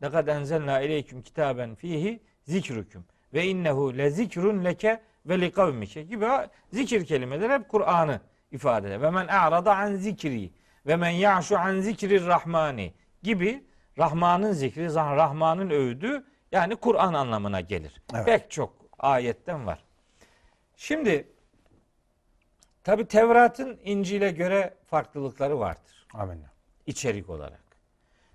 Lekad enzelna ileyküm kitaben fihi zikrüküm ve innehu le zikrun leke ve li kavmike gibi zikir kelimeleri hep Kur'an'ı ifade eder. Ve men a'rada an zikri ve men ya'şu an zikri rahmani gibi Rahman'ın zikri, Rahman'ın övdü yani Kur'an anlamına gelir. Evet. Pek çok ayetten var. Şimdi tabi Tevrat'ın İncil'e göre farklılıkları vardır Amenna. içerik olarak.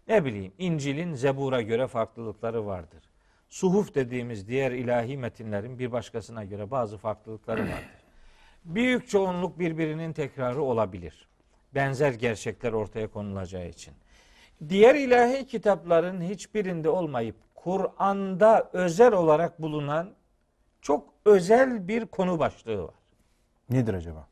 Ne bileyim İncil'in Zebur'a göre farklılıkları vardır. Suhuf dediğimiz diğer ilahi metinlerin bir başkasına göre bazı farklılıkları vardır. Büyük çoğunluk birbirinin tekrarı olabilir. Benzer gerçekler ortaya konulacağı için. Diğer ilahi kitapların hiçbirinde olmayıp Kur'an'da özel olarak bulunan çok özel bir konu başlığı var. Nedir acaba?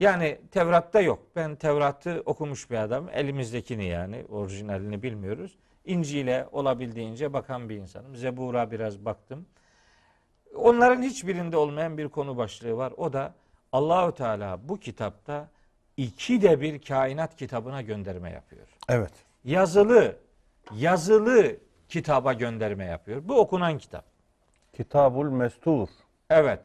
Yani Tevrat'ta yok. Ben Tevrat'ı okumuş bir adam. Elimizdekini yani orijinalini bilmiyoruz. İncil'e olabildiğince bakan bir insanım. Zebur'a biraz baktım. Onların hiçbirinde olmayan bir konu başlığı var. O da Allahü Teala bu kitapta iki de bir kainat kitabına gönderme yapıyor. Evet. Yazılı, yazılı kitaba gönderme yapıyor. Bu okunan kitap. Kitabul Mestur. Evet.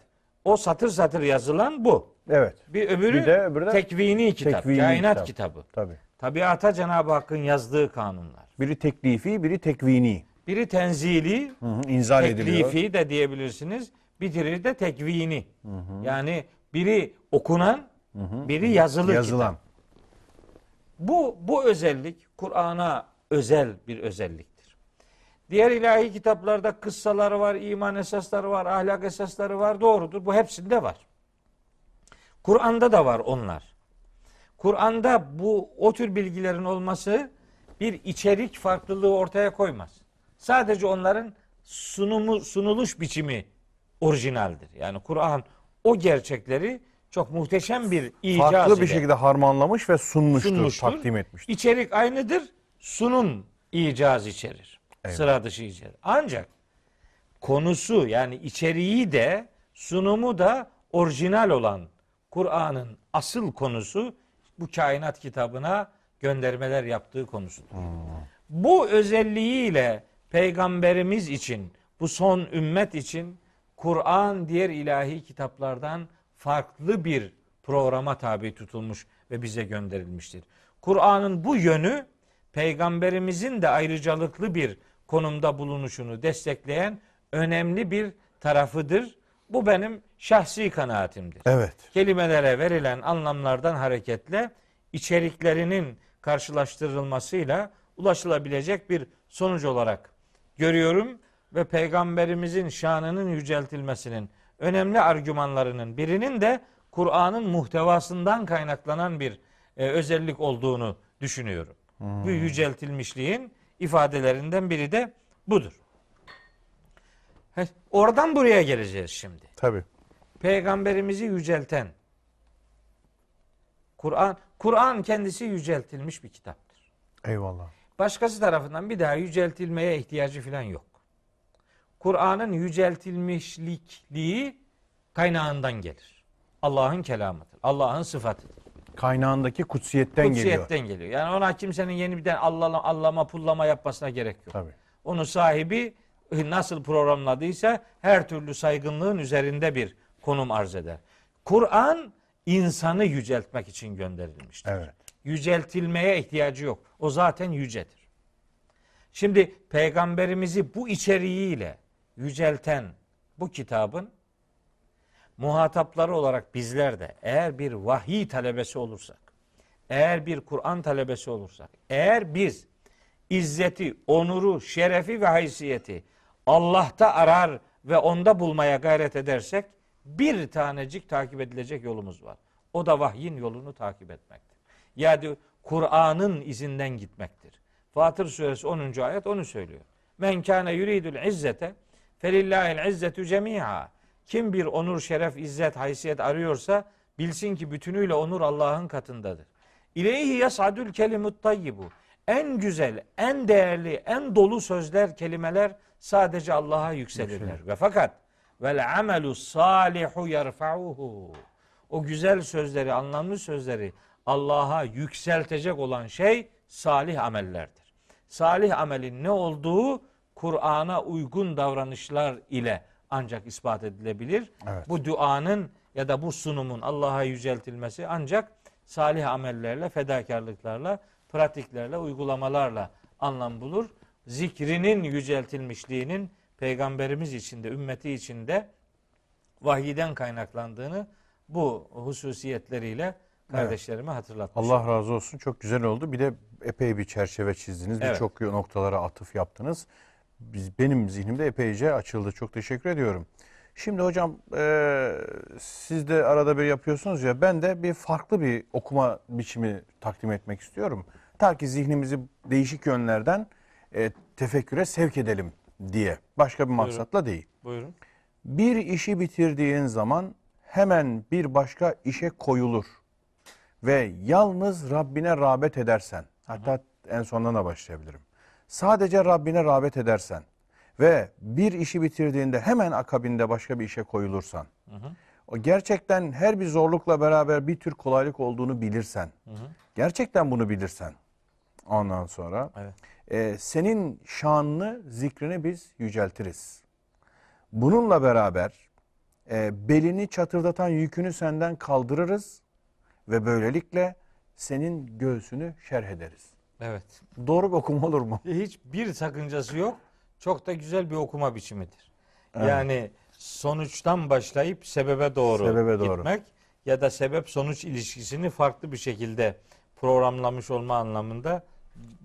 O satır satır yazılan bu. Evet. Bir öbürü, Bir de öbürü de tekvini kitap, tekvini kainat kitap. kitabı. Tabii. Tabiata Cenab-ı Hakk'ın yazdığı kanunlar. Biri teklifi, biri tekvini. Biri tenzili, Hı hı, inzal ediliyor. teklifi de diyebilirsiniz. Bitirir de tekvini. Yani biri okunan, biri yazılı Yazılan. kitap. Bu bu özellik Kur'an'a özel bir özelliktir. Diğer ilahi kitaplarda kıssalar var, iman esasları var, ahlak esasları var. Doğrudur. Bu hepsinde var. Kur'an'da da var onlar. Kur'an'da bu o tür bilgilerin olması bir içerik farklılığı ortaya koymaz. Sadece onların sunumu sunuluş biçimi orijinaldir. Yani Kur'an o gerçekleri çok muhteşem bir icaz Farklı bir şekilde harmanlamış ve sunmuştur, sunmuştur. takdim etmiştir. İçerik aynıdır. Sunum icaz içerir. Eyvallah. Sıra dışı içerir. Ancak konusu yani içeriği de sunumu da orijinal olan Kur'an'ın asıl konusu bu kainat kitabına göndermeler yaptığı konusudur. Bu özelliğiyle peygamberimiz için, bu son ümmet için Kur'an diğer ilahi kitaplardan farklı bir programa tabi tutulmuş ve bize gönderilmiştir. Kur'an'ın bu yönü peygamberimizin de ayrıcalıklı bir konumda bulunuşunu destekleyen önemli bir tarafıdır. Bu benim şahsi kanaatimdir Evet. kelimelere verilen anlamlardan hareketle içeriklerinin karşılaştırılmasıyla ulaşılabilecek bir sonuç olarak görüyorum ve peygamberimizin şanının yüceltilmesinin önemli argümanlarının birinin de Kur'an'ın muhtevasından kaynaklanan bir e, özellik olduğunu düşünüyorum. Bu yüceltilmişliğin ifadelerinden biri de budur. Oradan buraya geleceğiz şimdi Tabii. peygamberimizi yücelten Kur'an Kur'an kendisi yüceltilmiş bir kitaptır. Eyvallah. Başkası tarafından bir daha yüceltilmeye ihtiyacı falan yok. Kur'an'ın yüceltilmişlikliği kaynağından gelir. Allah'ın kelamıdır. Allah'ın sıfatıdır. Kaynağındaki kutsiyetten, geliyor. Kutsiyetten geliyor. Yani ona kimsenin yeniden allama, allama pullama yapmasına gerek yok. Tabii. Onu sahibi nasıl programladıysa her türlü saygınlığın üzerinde bir konum arz eder. Kur'an insanı yüceltmek için gönderilmiştir. Evet. Yüceltilmeye ihtiyacı yok. O zaten yücedir. Şimdi peygamberimizi bu içeriğiyle yücelten bu kitabın muhatapları olarak bizler de eğer bir vahiy talebesi olursak, eğer bir Kur'an talebesi olursak, eğer biz izzeti, onuru, şerefi ve haysiyeti Allah'ta arar ve onda bulmaya gayret edersek bir tanecik takip edilecek yolumuz var. O da vahyin yolunu takip etmektir. Yani Kur'an'ın izinden gitmektir. Fatır suresi 10. ayet onu söylüyor. Men kâne yuridul izzete felillahil izzetu cemi'a. Kim bir onur, şeref, izzet, haysiyet arıyorsa bilsin ki bütünüyle onur Allah'ın katındadır. İleyhi yas'adul kelimut tayyibu. En güzel, en değerli, en dolu sözler, kelimeler sadece Allah'a yükselirler. Ve fakat vel amelu salihu yerfa'uhu. O güzel sözleri, anlamlı sözleri Allah'a yükseltecek olan şey salih amellerdir. Salih amelin ne olduğu Kur'an'a uygun davranışlar ile ancak ispat edilebilir. Evet. Bu duanın ya da bu sunumun Allah'a yüceltilmesi ancak salih amellerle, fedakarlıklarla, pratiklerle, uygulamalarla anlam bulur. Zikrinin yüceltilmişliğinin peygamberimiz içinde, ümmeti içinde vahiyden kaynaklandığını bu hususiyetleriyle kardeşlerime hatırlatmış. Allah razı olsun. Çok güzel oldu. Bir de epey bir çerçeve çizdiniz. Evet. Birçok noktalara atıf yaptınız. Biz, benim zihnimde epeyce açıldı. Çok teşekkür ediyorum. Şimdi hocam e, siz de arada bir yapıyorsunuz ya ben de bir farklı bir okuma biçimi takdim etmek istiyorum. Ta ki zihnimizi değişik yönlerden e, tefekküre sevk edelim diye. Başka bir maksatla değil. Buyurun. Bir işi bitirdiğin zaman hemen bir başka işe koyulur. Ve yalnız Rabbine rağbet edersen, hatta en sondan da başlayabilirim. Sadece Rabbine rağbet edersen ve bir işi bitirdiğinde hemen akabinde başka bir işe koyulursan, o gerçekten her bir zorlukla beraber bir tür kolaylık olduğunu bilirsen, gerçekten bunu bilirsen, ondan sonra Evet. e, senin şanını, zikrini biz yüceltiriz. Bununla beraber e, belini çatırdatan yükünü senden kaldırırız ve böylelikle senin göğsünü şerh ederiz. Evet. Doğru bir okuma olur mu? Hiçbir sakıncası yok. Çok da güzel bir okuma biçimidir. Yani sonuçtan başlayıp sebebe doğru Sebebe doğru. gitmek ya da sebep sonuç ilişkisini farklı bir şekilde programlamış olma anlamında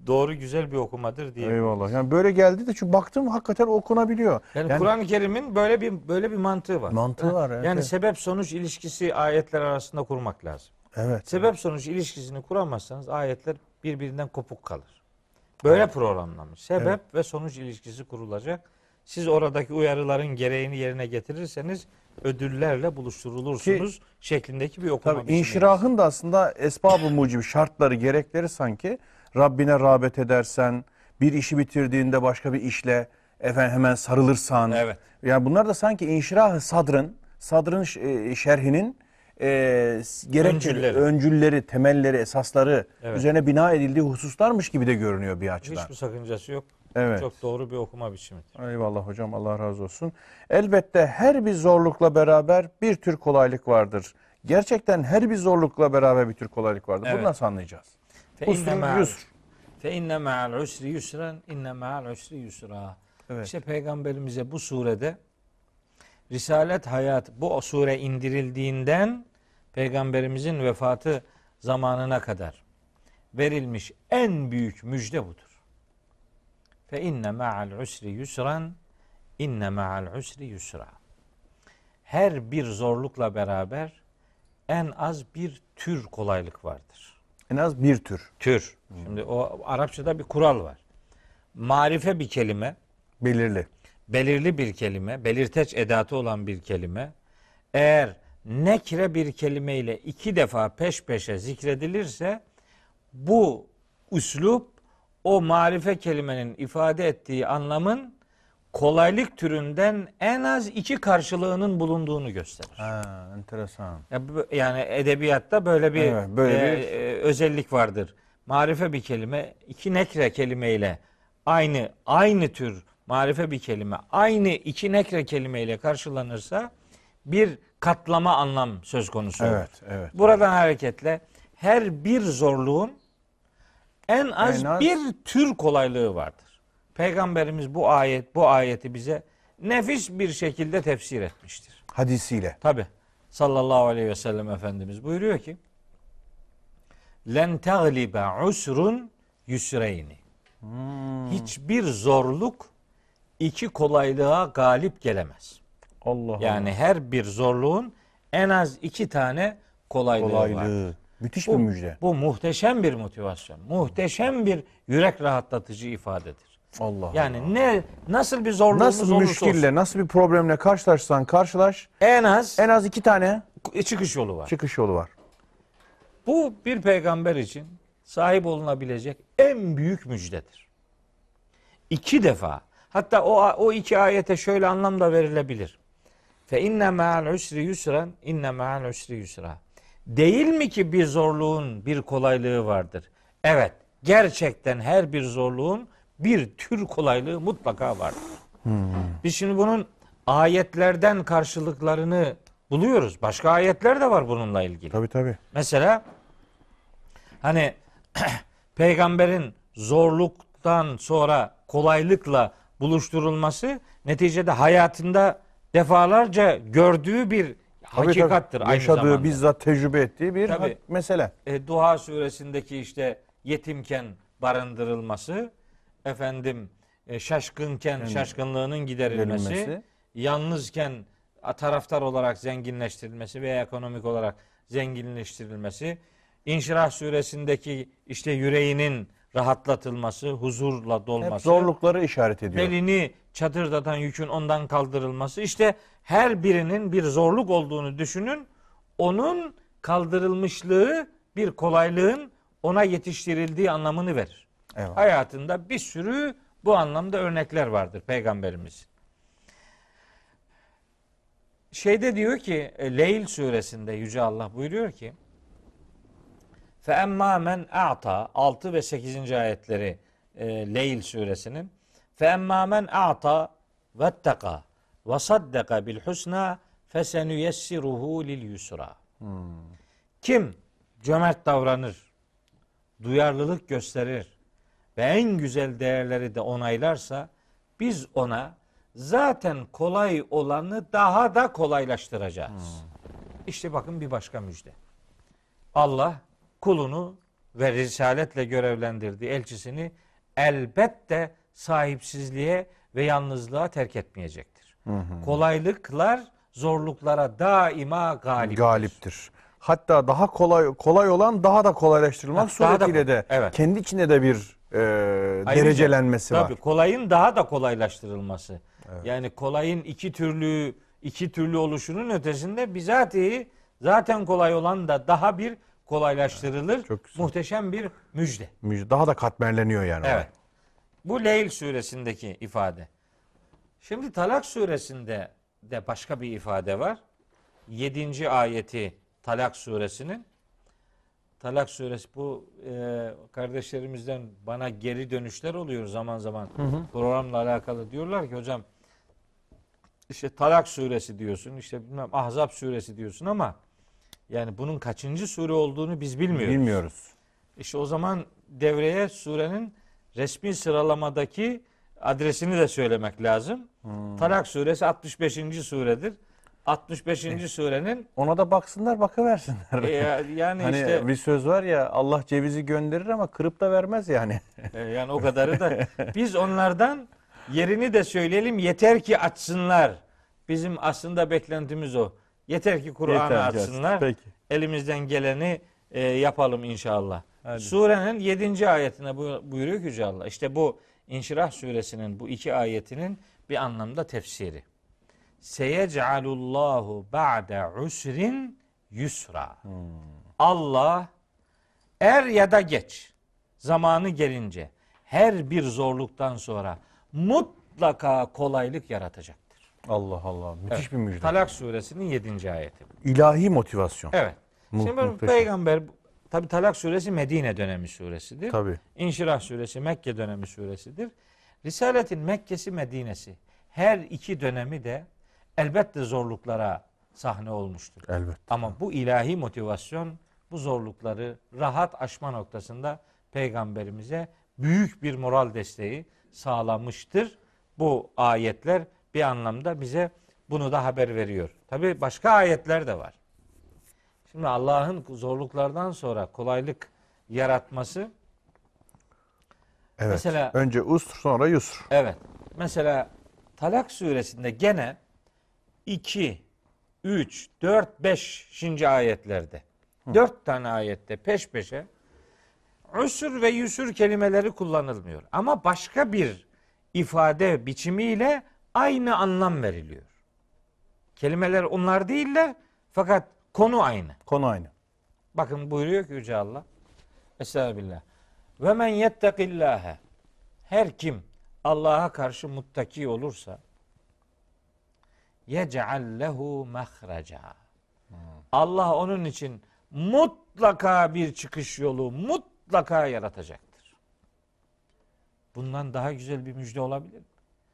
doğru güzel bir okumadır diye. Eyvallah. Yani böyle geldi de çünkü baktım hakikaten okunabiliyor. Yani, Yani- Kur'an-ı Kerim'in böyle bir böyle bir mantığı var. Mantığı var, evet, Yani evet. sebep sonuç ilişkisi ayetler arasında kurmak lazım. Evet. Sebep sonuç ilişkisini kuramazsanız ayetler birbirinden kopuk kalır. Böyle programlanmış. Sebep ve sonuç ilişkisi kurulacak. Siz oradaki uyarıların gereğini yerine getirirseniz ödüllerle buluşturulursunuz şeklindeki bir okuma Tabii inşirahın da aslında esbab-ı mucibi şartları, gerekleri sanki Rabbine rağbet edersen, bir işi bitirdiğinde başka bir işle efendim hemen sarılırsan. Evet. Yani bunlar da sanki inşirah sadrın, sadrın e, şerhinin e, gerekçeleri, Öncülleri. öncülleri, temelleri, esasları Evet. üzerine bina edildiği hususlarmış gibi de görünüyor bir açıdan. Hiçbir sakıncası yok. Evet. Çok doğru bir okuma biçimidir. Eyvallah hocam Allah razı olsun. Elbette her bir zorlukla beraber bir tür kolaylık vardır. Gerçekten her bir zorlukla beraber bir tür kolaylık vardır. Bunu Evet. nasıl anlayacağız? Usrun yusr. Fe inne ma'al usri yusran inne ma'al usri yusra. Evet. İşte peygamberimize bu surede Risalet hayat bu sure indirildiğinden peygamberimizin vefatı zamanına kadar verilmiş en büyük müjde budur. Fe inne ma'al usri yusran inne ma'al usri yusra. Her bir zorlukla beraber en az bir tür kolaylık vardır. En az bir tür. Tür. Şimdi o Arapçada bir kural var. Marife bir kelime, Belirli. belirli bir kelime, belirteç edatı olan bir kelime eğer nekre bir kelime ile iki defa peş peşe zikredilirse bu üslup o marife kelimenin ifade ettiği anlamın kolaylık türünden en az iki karşılığının bulunduğunu gösterir. Ha, enteresan. Yani edebiyatta böyle bir, Evet, böyle e, bir- e, özellik vardır. Marife bir kelime iki nekre kelimeyle aynı aynı tür marife bir kelime aynı iki nekre kelimeyle karşılanırsa bir katlama anlam söz konusu. Evet, evet. Buradan hareketle her bir zorluğun en az, En az- bir tür kolaylığı vardır. Peygamberimiz bu ayet bu ayeti bize nefis bir şekilde tefsir etmiştir. Hadisiyle. Tabi sallallahu aleyhi ve sellem Efendimiz buyuruyor ki len teglibe usrun yusreyni. Hiçbir zorluk iki kolaylığa galip gelemez. Allah Yani her bir zorluğun en az iki tane kolaylığı, Allah. var. Kolaylığı. Müthiş Bu, bir müjde. bu muhteşem bir motivasyon. Muhteşem bir yürek rahatlatıcı ifadedir. Allah. Yani ne nasıl bir zorluğumuz nasıl müşkille, olsun, nasıl bir problemle karşılaşsan karşılaş en az en az iki tane çıkış yolu var. çıkış yolu var. Bu bir peygamber için sahip olunabilecek en büyük müjdedir. İki defa hatta o o iki ayete şöyle anlam da verilebilir. Fe inne ma'al usri yusran inne ma'al usri yusra. Değil mi ki bir zorluğun bir kolaylığı vardır? Evet, gerçekten her bir zorluğun bir tür kolaylığı mutlaka vardır. Biz şimdi bunun ayetlerden karşılıklarını buluyoruz. Başka ayetler de var bununla ilgili. Tabii tabii. Mesela hani peygamberin zorluktan sonra kolaylıkla buluşturulması neticede hayatında defalarca gördüğü bir Tabii, hakikattir tabii. aynı Yaşadığı, zamanda. bizzat tecrübe ettiği bir Tabii. hak- mesele. E, Duha suresindeki işte yetimken barındırılması, efendim e, şaşkınken şaşkınlığının giderilmesi, Giderilmesi. yalnızken a- taraftar olarak zenginleştirilmesi veya ekonomik olarak zenginleştirilmesi, İnşirah suresindeki işte yüreğinin rahatlatılması, huzurla dolması, Hep zorlukları işaret ediyor. belini çadırdatan yükün ondan kaldırılması. İşte her birinin bir zorluk olduğunu düşünün. Onun kaldırılmışlığı bir kolaylığın ona yetiştirildiği anlamını verir. Eyvallah. Hayatında bir sürü bu anlamda örnekler vardır peygamberimiz. Şeyde diyor ki e, Leyl suresinde Yüce Allah buyuruyor ki Fe emmâ men a'ta 6 ve 8. ayetleri e, Leyl suresinin Vetteka ve saddeka bil husna fesenüyessiruhu lil yusra. Kim cömert davranır, duyarlılık gösterir ve en güzel değerleri de onaylarsa biz ona zaten kolay olanı daha da kolaylaştıracağız. İşte bakın bir başka müjde. Allah kulunu ve risaletle görevlendirdiği elçisini elbette sahipsizliğe ve yalnızlığa terk etmeyecektir. Kolaylıklar zorluklara daima galiptir. Galiptir. Hatta daha kolay kolay olan daha da kolaylaştırılmak Ha, daha da- suretiyle de evet. kendi içinde de bir e, Ayrıca- derecelenmesi var. Tabii kolayın daha da kolaylaştırılması. Yani kolayın iki türlü iki türlü oluşunun ötesinde bizatihi zaten kolay olan da daha bir kolaylaştırılır. Çok güzel. Muhteşem bir müjde. Müjde- Daha da katmerleniyor yani. Evet. Bu Leyl suresindeki ifade. Şimdi Talak suresinde de başka bir ifade var. 7. ayeti Talak suresinin. Talak suresi bu e, kardeşlerimizden bana geri dönüşler oluyor zaman zaman programla alakalı. Diyorlar ki hocam işte Talak suresi diyorsun, işte bilmem Ahzab suresi diyorsun ama yani bunun kaçıncı sure olduğunu biz bilmiyoruz. Bilmiyoruz. İşte o zaman devreye surenin resmi sıralamadaki adresini de söylemek lazım. Talak suresi 65. suredir. 65. surenin Ona da baksınlar bakıversinler. e, yani hani işte bir söz var ya Allah cevizi gönderir ama kırıp da vermez yani. e, yani o kadarı da biz onlardan yerini de söyleyelim yeter ki açsınlar. Bizim aslında beklentimiz o. Yeter ki Kur'an'ı açsınlar. açsın. Peki. Elimizden geleni e, yapalım inşallah. Hadi. Surenin 7. ayetine bu- buyuruyor ki Yüce Allah. İşte bu İnşirah suresinin bu iki ayetinin bir anlamda tefsiri. Seyec'alullahu ba'de usrin yusra. Allah er ya da geç zamanı gelince her bir zorluktan sonra mutlaka kolaylık yaratacaktır. Allah Allah. Müthiş Evet. bir müjde. Talak suresinin 7. ayeti. İlahi motivasyon. Evet. Mu- Şimdi muhteşem. peygamber tabi Talak suresi Medine dönemi suresidir. Tabii. İnşirah suresi Mekke dönemi suresidir. Risaletin Mekke'si Medine'si her iki dönemi de elbette zorluklara sahne olmuştur. Elbet. Ama bu ilahi motivasyon bu zorlukları rahat aşma noktasında peygamberimize büyük bir moral desteği sağlamıştır. Bu ayetler bir anlamda bize bunu da haber veriyor. Tabi başka ayetler de var. Şimdi Allah'ın zorluklardan sonra kolaylık yaratması Evet. Mesela- Önce usr sonra yusr. Evet. Mesela Talak suresinde gene 2, 3, 4, 5. ayetlerde. 4 tane ayette peş peşe usur ve yüsür kelimeleri kullanılmıyor. Ama başka bir ifade biçimiyle aynı anlam veriliyor. Kelimeler onlar değiller fakat konu aynı. Konu aynı. Bakın buyuruyor ki Yüce Allah. Estağfirullah. Ve men yettekillâhe. Her kim Allah'a karşı muttaki olursa yec'al lehu mahraca. Allah onun için mutlaka bir çıkış yolu mutlaka yaratacaktır. Bundan daha güzel bir müjde olabilir mi?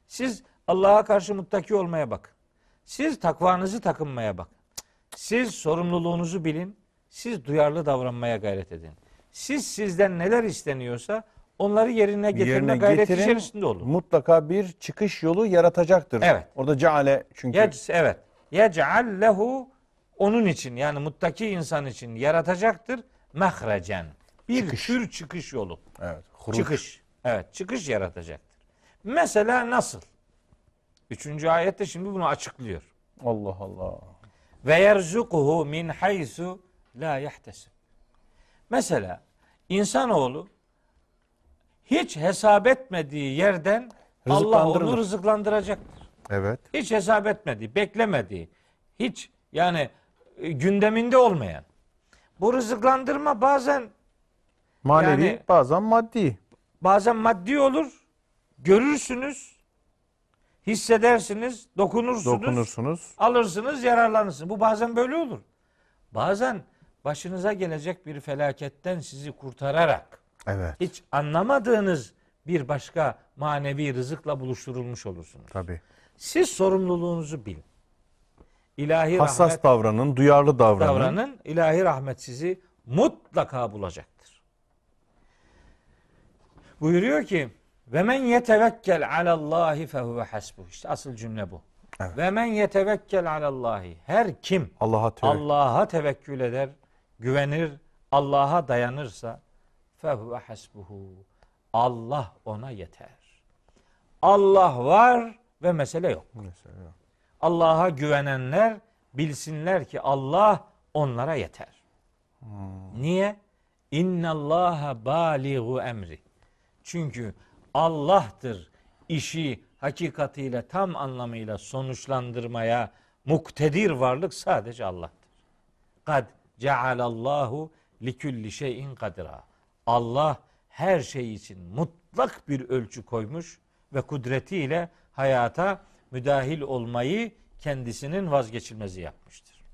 Siz Allah'a karşı muttaki olmaya bakın. Siz takvanızı takınmaya bakın. Siz sorumluluğunuzu bilin. Siz duyarlı davranmaya gayret edin. Siz sizden neler isteniyorsa onları yerine getirme Yerine gayreti getirin, içerisinde olun. Mutlaka bir çıkış yolu yaratacaktır. Evet. Orada ceale çünkü Yec, evet. Yec'al lehu onun için yani muttaki insan için yaratacaktır mehrecen. Bir Çıkış. tür çıkış yolu. evet, huruç. Çıkış. Evet, çıkış yaratacaktır. Mesela nasıl? Üçüncü ayette şimdi bunu açıklıyor. Allah Allah. Ve yerzukuhu min haysu la yahtesib. Mesela insanoğlu hiç hesap etmediği yerden Allah onu rızıklandıracaktır. Evet. Hiç hesap etmediği, beklemediği, hiç yani e, gündeminde olmayan. Bu rızıklandırma bazen Manevi Yani- bazen maddi. bazen maddi olur. Görürsünüz, hissedersiniz, dokunursunuz, Dokunursunuz. alırsınız, yararlanırsınız. Bu bazen böyle olur. Bazen başınıza gelecek bir felaketten sizi kurtararak Evet. hiç anlamadığınız bir başka manevi rızıkla buluşturulmuş olursunuz. Tabii. Siz sorumluluğunuzu bilin. İlahi Hassas rahmet davranın, duyarlı davranın. davranın. İlahi rahmet sizi mutlaka bulacaktır. Buyuruyor ki ve men yetevekkel alallahi fehuve hasbuh. İşte asıl cümle bu. Evet. Ve men yetevekkel alallahi. Her kim Allah'a tevekkül. Allah'a tevekkül eder, güvenir, Allah'a dayanırsa fehuve hasbuhu. Allah ona yeter. Allah var ve mesele yok. Mesela. Allah'a güvenenler bilsinler ki Allah onlara yeter. Niye? İnnallaha baligu emri. Çünkü Allah'tır işi hakikatiyle tam anlamıyla sonuçlandırmaya muktedir varlık sadece Allah'tır. Kad cealallahu likulli şeyin kadira. Allah her şey için mutlak bir ölçü koymuş ve kudretiyle hayata müdahil olmayı kendisinin vazgeçilmezi yapmıştır.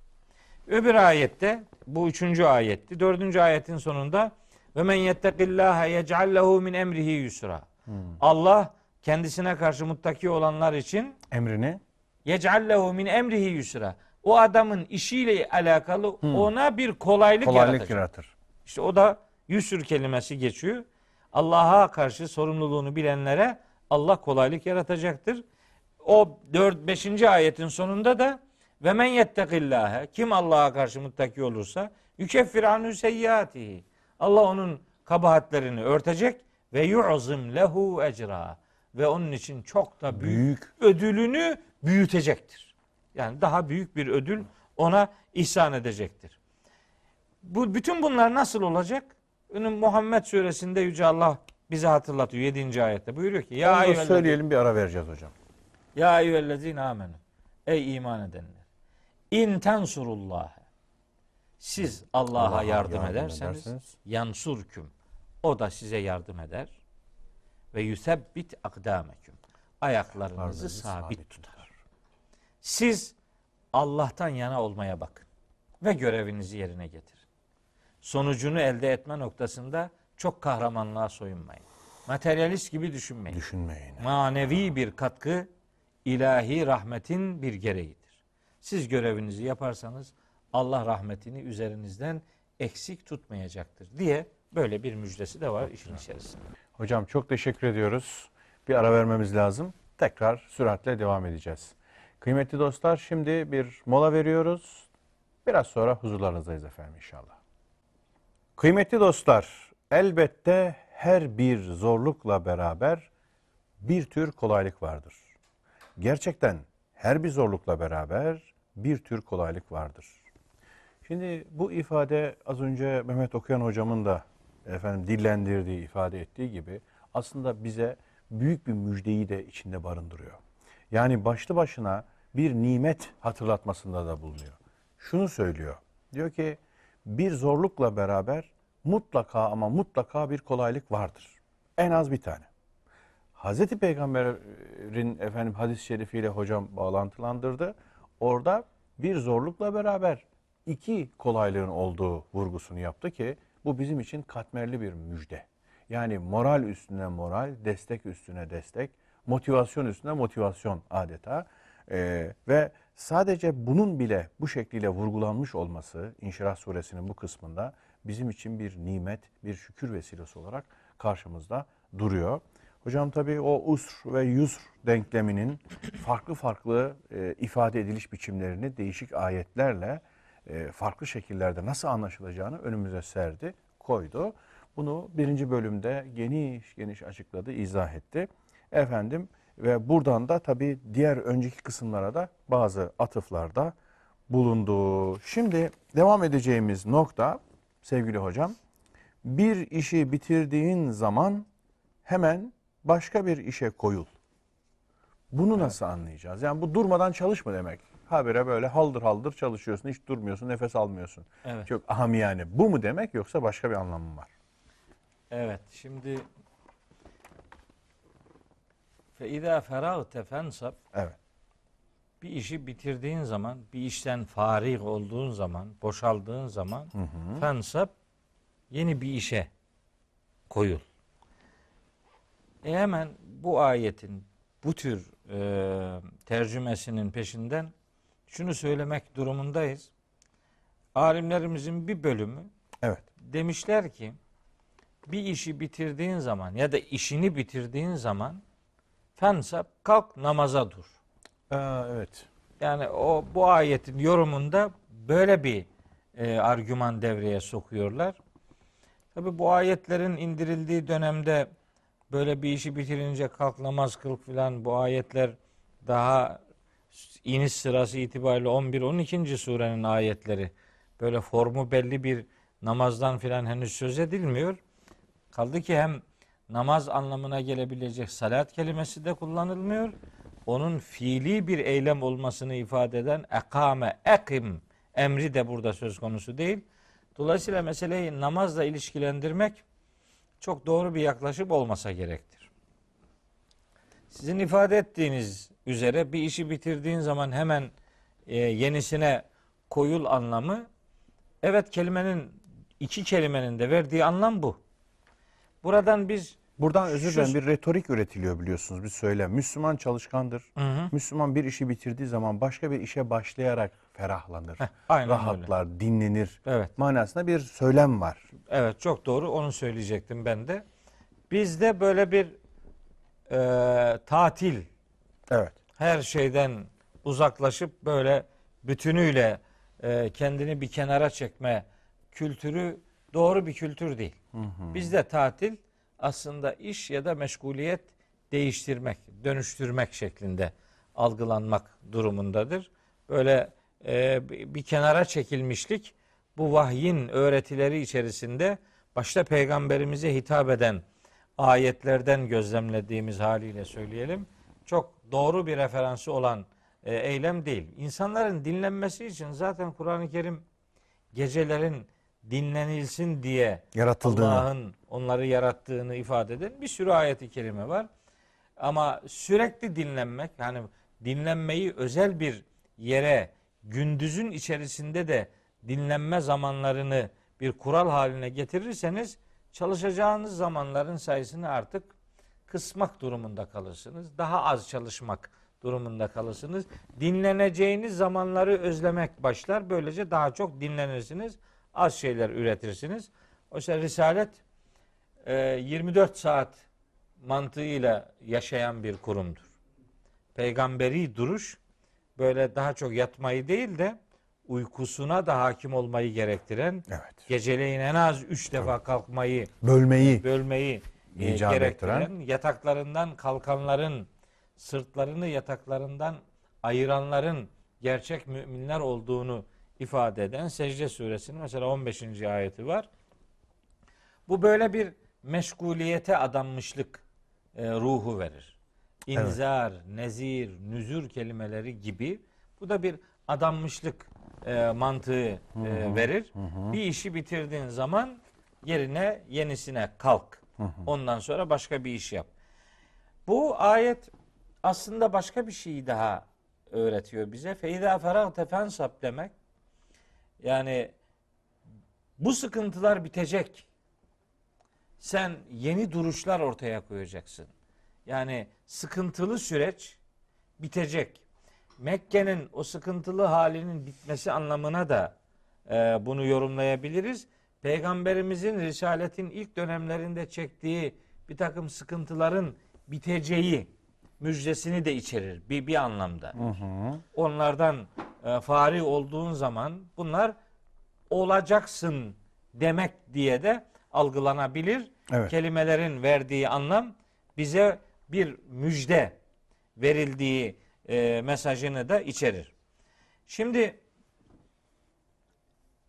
Öbür ayette bu üçüncü ayetti. Dördüncü ayetin sonunda ve men yettekillâhe yec'al lehu min emrihi yusra. Allah kendisine karşı muttaki olanlar için Emrini yec'al lehu min emrihi yusra. O adamın işiyle alakalı ona bir kolaylık, kolaylık yaratacak. yaratır. İşte o da yüsür kelimesi geçiyor. Allah'a karşı sorumluluğunu bilenlere Allah kolaylık yaratacaktır. O 4 5. ayetin sonunda da ve men yettekillâhe kim Allah'a karşı muttaki olursa yükeffir anhu seyyiatihi. Allah onun kabahatlerini örtecek ve yu'zim lehu ecra ve onun için çok da büyük, Büyük. ödülünü büyütecektir. Yani daha büyük bir ödül ona ihsan edecektir. Bu bütün bunlar nasıl olacak? Bunun Muhammed suresinde Yüce Allah bize hatırlatıyor 7. ayette. Buyuruyor ki ya Onu da söyleyelim bir ara vereceğiz hocam. ya eyyühellezine amenu. Ey iman edenler. İn tensurullah. Siz Allah'a Allah'a yardım, yardım ederseniz ederseniz. yansurküm. O da size yardım eder. Ve yusebbit akdameküm. Ayaklarınızı sabit tutar. Siz Allah'tan yana olmaya bakın. Ve görevinizi yerine getirin. Sonucunu elde etme noktasında çok kahramanlığa soyunmayın. Materyalist gibi düşünmeyin Düşünmeyin. manevi bir katkı ilahi rahmetin bir gereğidir. Siz görevinizi yaparsanız Allah rahmetini üzerinizden eksik tutmayacaktır diye böyle bir müjdesi de var işin içerisinde. Hocam çok teşekkür ediyoruz. Bir ara vermemiz lazım. Tekrar süratle devam edeceğiz. Kıymetli dostlar şimdi bir mola veriyoruz. Biraz sonra huzurlarınızdayız efendim inşallah. Kıymetli dostlar, elbette her bir zorlukla beraber bir tür kolaylık vardır. Gerçekten her bir zorlukla beraber bir tür kolaylık vardır. Şimdi bu ifade az önce Mehmet Okuyan hocamın da efendim dillendirdiği, ifade ettiği gibi aslında bize büyük bir müjdeyi de içinde barındırıyor. Yani başlı başına bir nimet hatırlatmasında da bulunuyor. Şunu söylüyor. Diyor ki bir zorlukla beraber mutlaka ama mutlaka bir kolaylık vardır. En az bir tane. Hazreti Peygamber'in efendim hadis-i şerifiyle hocam bağlantılandırdı. Orada bir zorlukla beraber iki kolaylığın olduğu vurgusunu yaptı ki bu bizim için katmerli bir müjde. Yani moral üstüne moral, destek üstüne destek, motivasyon üstüne motivasyon adeta. Ee, ve sadece bunun bile bu şekliyle vurgulanmış olması İnşirah suresinin bu kısmında bizim için bir nimet, bir şükür vesilesi olarak karşımızda duruyor. Hocam tabii o usr ve yusr denkleminin farklı farklı e, ifade ediliş biçimlerini değişik ayetlerle e, farklı şekillerde nasıl anlaşılacağını önümüze serdi, koydu. Bunu birinci bölümde geniş geniş açıkladı, izah etti. Efendim ve buradan da tabii diğer önceki kısımlara da bazı atıflarda bulundu. Şimdi devam edeceğimiz nokta sevgili hocam, bir işi bitirdiğin zaman hemen başka bir işe koyul. Bunu nasıl anlayacağız? Yani bu durmadan çalışma demek. Habire böyle haldır haldır çalışıyorsun, hiç durmuyorsun, nefes almıyorsun. Evet. Çok ahamiyane. Bu mu demek yoksa başka bir anlamı mı var? Evet. Şimdi izâ feragte fensab Evet. bir işi bitirdiğin zaman, bir işten farig olduğun zaman, boşaldığın zaman fensab yeni bir işe koyul. E hemen bu ayetin bu tür e, tercümesinin peşinden şunu söylemek durumundayız. Alimlerimizin bir bölümü Evet. demişler ki bir işi bitirdiğin zaman ya da işini bitirdiğin zaman fensab kalk namaza dur. Aa, evet. Yani o bu ayetin yorumunda böyle bir e, argüman devreye sokuyorlar. Tabi bu ayetlerin indirildiği dönemde böyle bir işi bitirince kalk namaz kıl filan bu ayetler daha iniş sırası itibariyle 11 12. surenin ayetleri. Böyle formu belli bir namazdan filan henüz söz edilmiyor. Kaldı ki hem namaz anlamına gelebilecek salat kelimesi de kullanılmıyor. Onun fiili bir eylem olmasını ifade eden ekame, ekim emri de burada söz konusu değil. Dolayısıyla meseleyi namazla ilişkilendirmek çok doğru bir yaklaşım olmasa gerektir. Sizin ifade ettiğiniz üzere bir işi bitirdiğin zaman hemen e, yenisine koyul anlamı evet kelimenin iki kelimenin de verdiği anlam bu. Buradan biz Buradan özür dilerim bir retorik üretiliyor biliyorsunuz bir söylem. Müslüman çalışkandır. Müslüman bir işi bitirdiği zaman başka bir işe başlayarak ferahlanır. aynen rahatlar, dinlenir. Evet. Manasında bir söylem var. Evet çok doğru onu söyleyecektim ben de. Bizde böyle bir e, tatil Evet. her şeyden uzaklaşıp böyle bütünüyle e, kendini bir kenara çekme kültürü doğru bir kültür değil. Bizde tatil aslında iş ya da meşguliyet değiştirmek, dönüştürmek şeklinde algılanmak durumundadır. Böyle e, bir kenara çekilmişlik bu vahyin öğretileri içerisinde başta peygamberimize hitap eden ayetlerden gözlemlediğimiz haliyle söyleyelim. Çok doğru bir referansı olan e, eylem değil. İnsanların dinlenmesi için zaten Kur'an-ı Kerim gecelerin dinlenilsin diye. Allah'ın onları yarattığını ifade eden bir sürü ayeti kerime var. Ama sürekli dinlenmek yani dinlenmeyi özel bir yere gündüzün içerisinde de dinlenme zamanlarını bir kural haline getirirseniz çalışacağınız zamanların sayısını artık kısmak durumunda kalırsınız. Daha az çalışmak durumunda kalırsınız. Dinleneceğiniz zamanları özlemek başlar. Böylece daha çok dinlenirsiniz. Az şeyler üretirsiniz. Oysa Risalet e, 24 saat mantığıyla yaşayan bir kurumdur. Peygamberi duruş böyle daha çok yatmayı değil de uykusuna da hakim olmayı gerektiren, Evet. geceleyin en az üç defa kalkmayı Bölmeyi. bölmeyi e, İcap gerektiren, ettiren. yataklarından kalkanların, sırtlarını yataklarından ayıranların gerçek müminler olduğunu ifade eden Secde suresinin mesela 15. ayeti var. Bu böyle bir meşguliyete adanmışlık e, ruhu verir. İnzar, nezir, nüzür kelimeleri gibi bu da bir adanmışlık e, mantığı e, verir. Bir işi bitirdiğin zaman yerine yenisine kalk. Ondan sonra başka bir iş yap. Bu ayet aslında başka bir şeyi daha öğretiyor bize. Feyda feragte fensab demek Yani bu sıkıntılar bitecek. Sen yeni duruşlar ortaya koyacaksın. Yani sıkıntılı süreç bitecek. Mekke'nin o sıkıntılı halinin bitmesi anlamına da e, bunu yorumlayabiliriz. Peygamberimizin Risaletin ilk dönemlerinde çektiği bir takım sıkıntıların biteceği müjdesini de içerir bir, bir anlamda. Onlardan e, fari olduğun zaman bunlar olacaksın demek diye de algılanabilir. Evet. Kelimelerin verdiği anlam bize bir müjde verildiği e, mesajını da içerir. Şimdi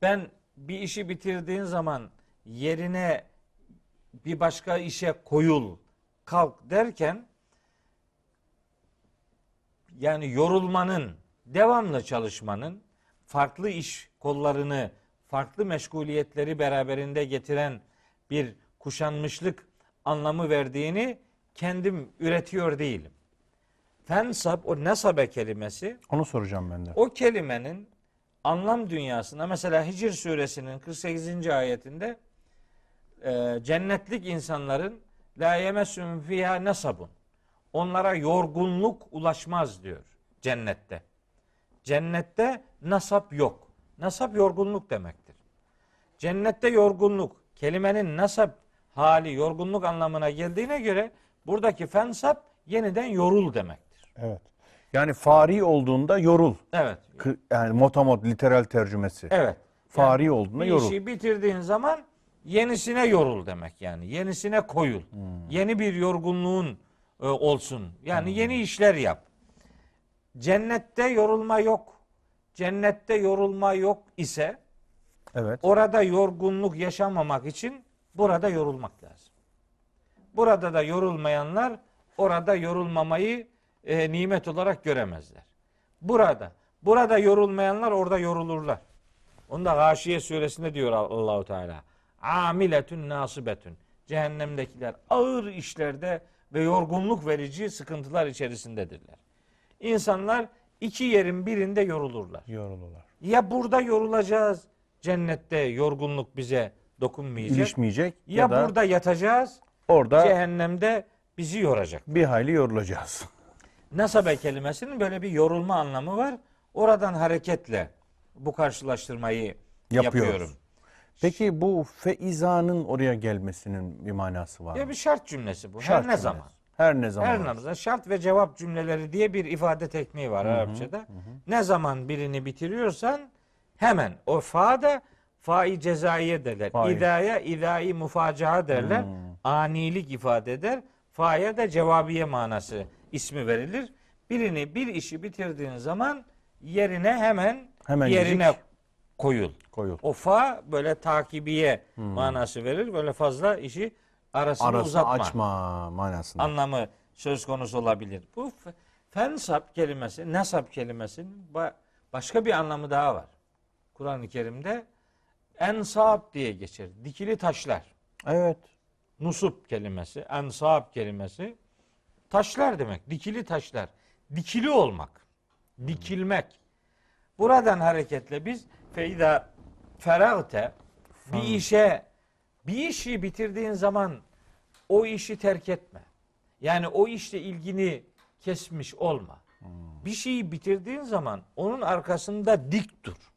ben bir işi bitirdiğin zaman yerine bir başka işe koyul, kalk derken yani yorulmanın, devamlı çalışmanın, farklı iş kollarını, farklı meşguliyetleri beraberinde getiren bir kuşanmışlık anlamı verdiğini kendim üretiyor değilim. Fensab, o nesabe kelimesi, Onu soracağım ben de. o kelimenin anlam dünyasında mesela Hicr suresinin 48. ayetinde e, cennetlik insanların la yemessum fiha nesabun. Onlara yorgunluk ulaşmaz diyor cennette. Cennette nasap yok. Nasap yorgunluk demektir. Cennette yorgunluk kelimenin nasap hali yorgunluk anlamına geldiğine göre buradaki fensap yeniden yorul demektir. Evet. Yani fari olduğunda yorul. Evet. Yani motamot literal tercümesi. Evet. Fari olduğunda Bir yorul. işi bitirdiğin zaman yenisine yorul demek yani. Yenisine koyul. Hmm. Yeni bir yorgunluğun e, olsun. Yani yeni işler yap. Cennette yorulma yok. Cennette yorulma yok ise Evet. orada yorgunluk yaşamamak için burada yorulmak lazım. Burada da yorulmayanlar orada yorulmamayı e, nimet olarak göremezler. Burada, burada yorulmayanlar orada yorulurlar. Onu da Gâşiye suresinde diyor Allahu Teala. Amiletün nasibetün. Cehennemdekiler ağır işlerde ve yorgunluk verici sıkıntılar içerisindedirler. İnsanlar iki yerin birinde yorulurlar. Yorulurlar. Ya burada yorulacağız, cennette yorgunluk bize dokunmayacak. İlişmeyecek ya, ya, da burada yatacağız, orada cehennemde bizi yoracak. bir hayli yorulacağız. Nasabe kelimesinin böyle bir yorulma anlamı var. Oradan hareketle bu karşılaştırmayı Yapıyoruz. yapıyorum. Peki bu feizanın oraya gelmesinin bir manası var Ya mı? bir şart cümlesi bu. Şart Her ne cümlesi. zaman. Her ne zaman. Her ne zaman. Şart ve cevap cümleleri diye bir ifade tekniği var Arapçada. Ne zaman birini bitiriyorsan hemen o fa da fai cezaiye derler. Fai. İdaya idai mufacaha derler. Anilik ifade eder. Fa'ya da cevabiye manası ismi verilir. Birini bir işi bitirdiğin zaman yerine hemen Hemen yerine koyul. Koyul. O fa böyle takibiye manası verir. Böyle fazla işi arasını Arası uzatma açma manasında. anlamı söz konusu olabilir. Bu fensap kelimesi, nasap kelimesinin ba- başka bir anlamı daha var. Kur'an-ı Kerim'de ensab diye geçer. Dikili taşlar. evet. Nusup kelimesi, ensab kelimesi taşlar demek. Dikili taşlar. Dikili olmak. Dikilmek. Buradan hareketle biz feyda feragte bir işe bir işi bitirdiğin zaman o işi terk etme. Yani o işle ilgini kesmiş olma. Bir şeyi bitirdiğin zaman onun arkasında dik dur.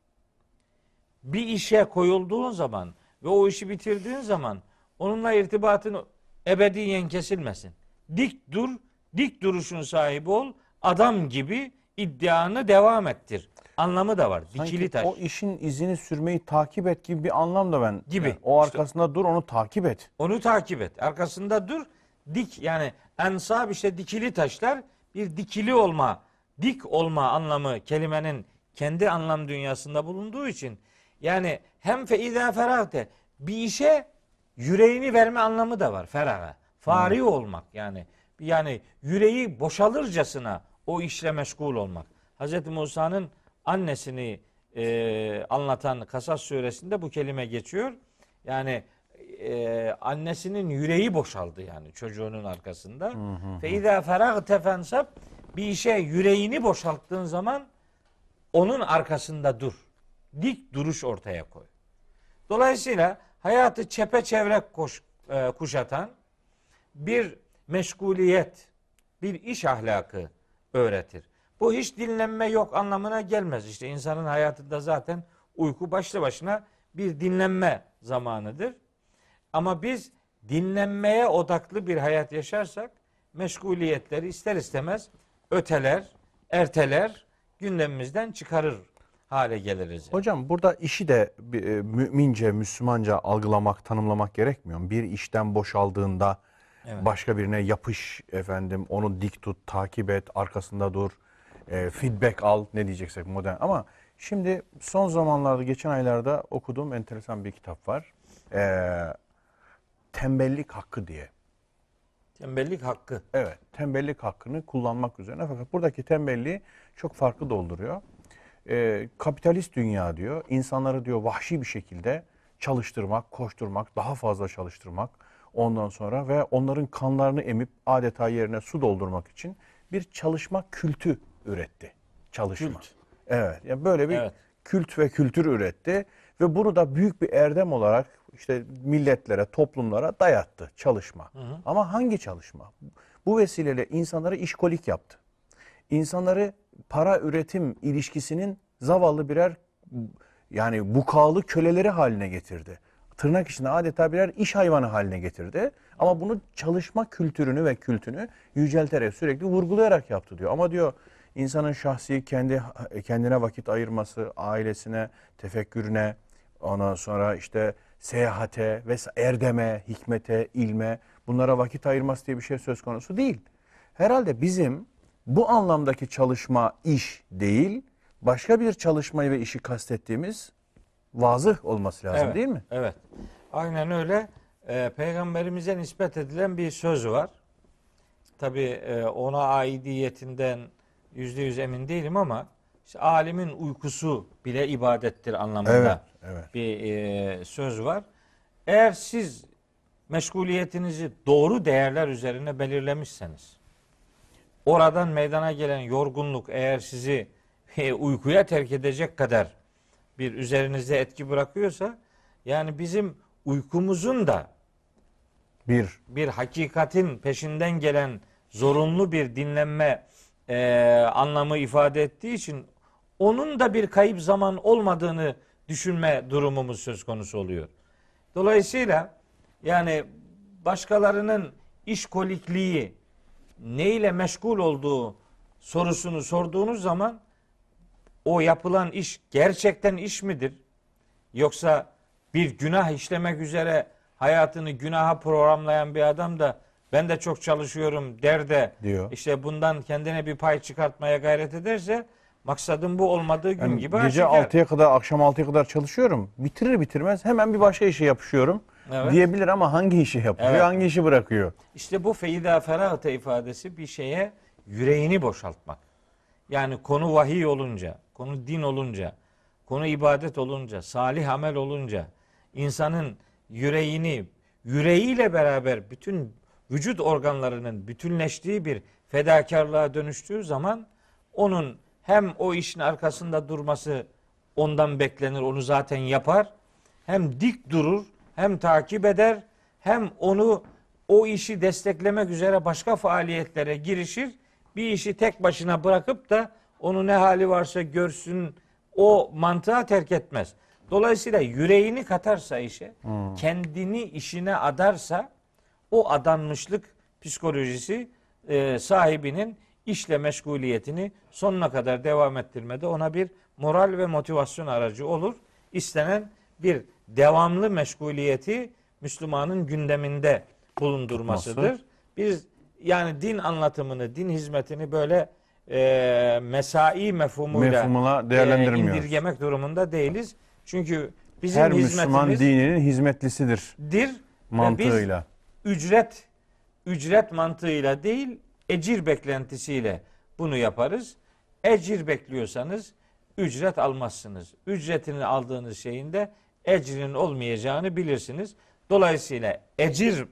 Bir işe koyulduğun zaman ve o işi bitirdiğin zaman onunla irtibatın ebediyen kesilmesin. Dik dur, dik duruşun sahibi ol, adam gibi iddianı devam ettir. Anlamı da var. Sanki Dikili taş. o işin izini sürmeyi takip et gibi bir anlam da ben. Gibi. Yani o İşte- arkasında dur onu takip et. Onu takip et. Arkasında dur. Dik yani ensab işte dikili taşlar bir dikili olma, dik olma anlamı kelimenin kendi anlam dünyasında bulunduğu için yani hem feiza ferahte bir işe yüreğini verme anlamı da var feraha. Fari olmak yani yani yüreği boşalırcasına o işle meşgul olmak. Hz. Musa'nın annesini e, anlatan Kasas suresinde bu kelime geçiyor. Yani e, annesinin yüreği boşaldı yani çocuğunun arkasında. Feyda ferag tefensab bir işe yüreğini boşalttığın zaman onun arkasında dur. dik duruş ortaya koy. Dolayısıyla hayatı çepeçevre koş, e, kuşatan bir meşguliyet, bir iş ahlakı öğretir. Bu hiç dinlenme yok anlamına gelmez. İşte insanın hayatında zaten uyku başlı başına bir dinlenme zamanıdır. Ama biz dinlenmeye odaklı bir hayat yaşarsak meşguliyetleri ister istemez öteler, erteler, gündemimizden çıkarır hale geliriz. Hocam burada işi de e, mümince, Müslümanca algılamak, tanımlamak gerekmiyor? Bir işten boşaldığında Evet. başka birine yapış efendim, onu dik tut, takip et, arkasında dur, e, feedback al ne diyeceksek modern. Ama şimdi son zamanlarda, geçen aylarda okuduğum enteresan bir kitap var. E, tembellik hakkı diye. Tembellik hakkı. Evet, tembellik hakkını kullanmak üzerine. Fakat buradaki tembelliği çok farklı dolduruyor. Ee, kapitalist dünya diyor, insanları diyor vahşi bir şekilde çalıştırmak, koşturmak, daha fazla çalıştırmak. Ondan sonra ve onların kanlarını emip adeta yerine su doldurmak için bir çalışma kültü üretti. Çalışma. Kült. Evet, yani böyle bir Evet. kült ve kültür üretti ve bunu da büyük bir erdem olarak işte milletlere, toplumlara dayattı çalışma. Ama hangi çalışma? Bu vesileyle insanları işkolik yaptı. İnsanları para üretim ilişkisinin zavallı birer yani bukalı köleleri haline getirdi. Tırnak içinde adeta birer iş hayvanı haline getirdi. Ama bunu çalışma kültürünü ve kültünü yücelterek sürekli vurgulayarak yaptı diyor. Ama diyor insanın şahsi kendi kendine vakit ayırması, ailesine, tefekkürüne, ondan sonra işte seyahate ve erdeme, hikmete, ilme bunlara vakit ayırması diye bir şey söz konusu değil. Herhalde bizim bu anlamdaki çalışma iş değil, başka bir çalışmayı ve işi kastettiğimiz vazıh olması lazım Evet, değil mi? Evet. Aynen öyle. Ee, Peygamberimize nispet edilen bir söz var. Tabi ona aidiyetinden yüzde yüz emin değilim ama işte alimin uykusu bile ibadettir anlamında Evet, evet. bir e, söz var. Eğer siz meşguliyetinizi doğru değerler üzerine belirlemişseniz, oradan meydana gelen yorgunluk eğer sizi e, uykuya terk edecek kadar bir üzerinizde etki bırakıyorsa, yani bizim uykumuzun da Bir, bir hakikatin peşinden gelen zorunlu bir dinlenme e, anlamı ifade ettiği için onun da bir kayıp zaman olmadığını düşünme durumumuz söz konusu oluyor. Dolayısıyla yani başkalarının işkolikliği neyle meşgul olduğu sorusunu sorduğunuz zaman o yapılan iş gerçekten iş midir? Yoksa bir günah işlemek üzere hayatını günaha programlayan bir adam da ben de çok çalışıyorum der de Diyor. işte bundan kendine bir pay çıkartmaya gayret ederse maksadın bu olmadığı gün yani gibi gece aşikar. 6'ya kadar, akşam 6'ya kadar çalışıyorum. Bitirir bitirmez hemen bir başka işe yapışıyorum Evet. diyebilir ama hangi işi yapıyor, Evet. hangi işi bırakıyor? İşte bu feyda ferahate ifadesi bir şeye yüreğini boşaltmak. Yani konu vahiy olunca, konu din olunca, konu ibadet olunca, salih amel olunca insanın yüreğini yüreğiyle beraber bütün vücut organlarının bütünleştiği bir fedakarlığa dönüştüğü zaman onun hem o işin arkasında durması ondan beklenir, onu zaten yapar. Hem dik durur, hem takip eder, hem onu o işi desteklemek üzere başka faaliyetlere girişir. Bir işi tek başına bırakıp da onu ne hali varsa görsün o mantığa terk etmez. Dolayısıyla yüreğini katarsa işe, kendini işine adarsa o adanmışlık psikolojisi e, sahibinin işle meşguliyetini sonuna kadar devam ettirmede ona bir moral ve motivasyon aracı olur. İstenen bir devamlı meşguliyeti Müslümanın gündeminde bulundurmasıdır. Nasıl? Biz yani din anlatımını, din hizmetini böyle e, mesai mefhumuyla Mefhumuna değerlendirmiyoruz. e, indirgemek durumunda değiliz. Çünkü bizim Her Müslüman dininin hizmetlisidir dir ve biz mantığıyla. ücret ücret mantığıyla değil ecir beklentisiyle bunu yaparız. Ecir bekliyorsanız ücret almazsınız. Ücretini aldığınız şeyin de ecrinin olmayacağını bilirsiniz. Dolayısıyla ecir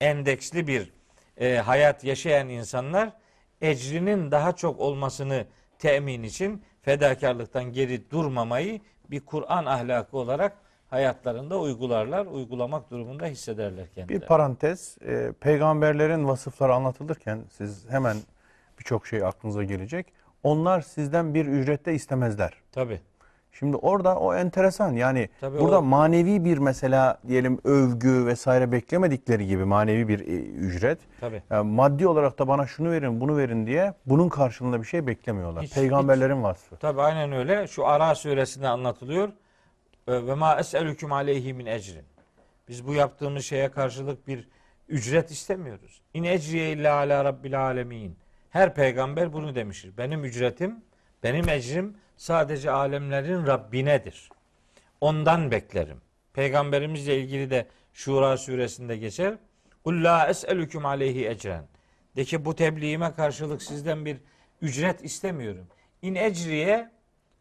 endeksli bir e, hayat yaşayan insanlar ecrinin daha çok olmasını temin için fedakarlıktan geri durmamayı bir Kur'an ahlakı olarak hayatlarında uygularlar, uygulamak durumunda hissederler Bir kendilerini. parantez, e, peygamberlerin vasıfları anlatılırken siz hemen birçok şey aklınıza gelecek. Onlar sizden bir ücrette istemezler. Tabii. Şimdi orada o enteresan yani Tabii burada o- manevi bir mesela diyelim övgü vesaire beklemedikleri gibi manevi bir e, ücret. Tabii. Yani maddi olarak da bana şunu verin bunu verin diye bunun karşılığında bir şey beklemiyorlar. Hiç- Peygamberlerin vasfı. Tabii aynen öyle. Şu Ara suresinde anlatılıyor. Ee, Ve ma es'elüküm aleyhi min ecrin. Biz bu yaptığımız şeye karşılık bir ücret istemiyoruz. İn ecriye illa ala rabbil alemin. Her peygamber bunu demiştir. Benim ücretim, benim ecrim sadece alemlerin Rabbinedir. Ondan beklerim. Peygamberimizle ilgili de Şura suresinde geçer. Kul la es'elüküm aleyhi ecren. De ki bu tebliğime karşılık sizden bir ücret istemiyorum. İn ecriye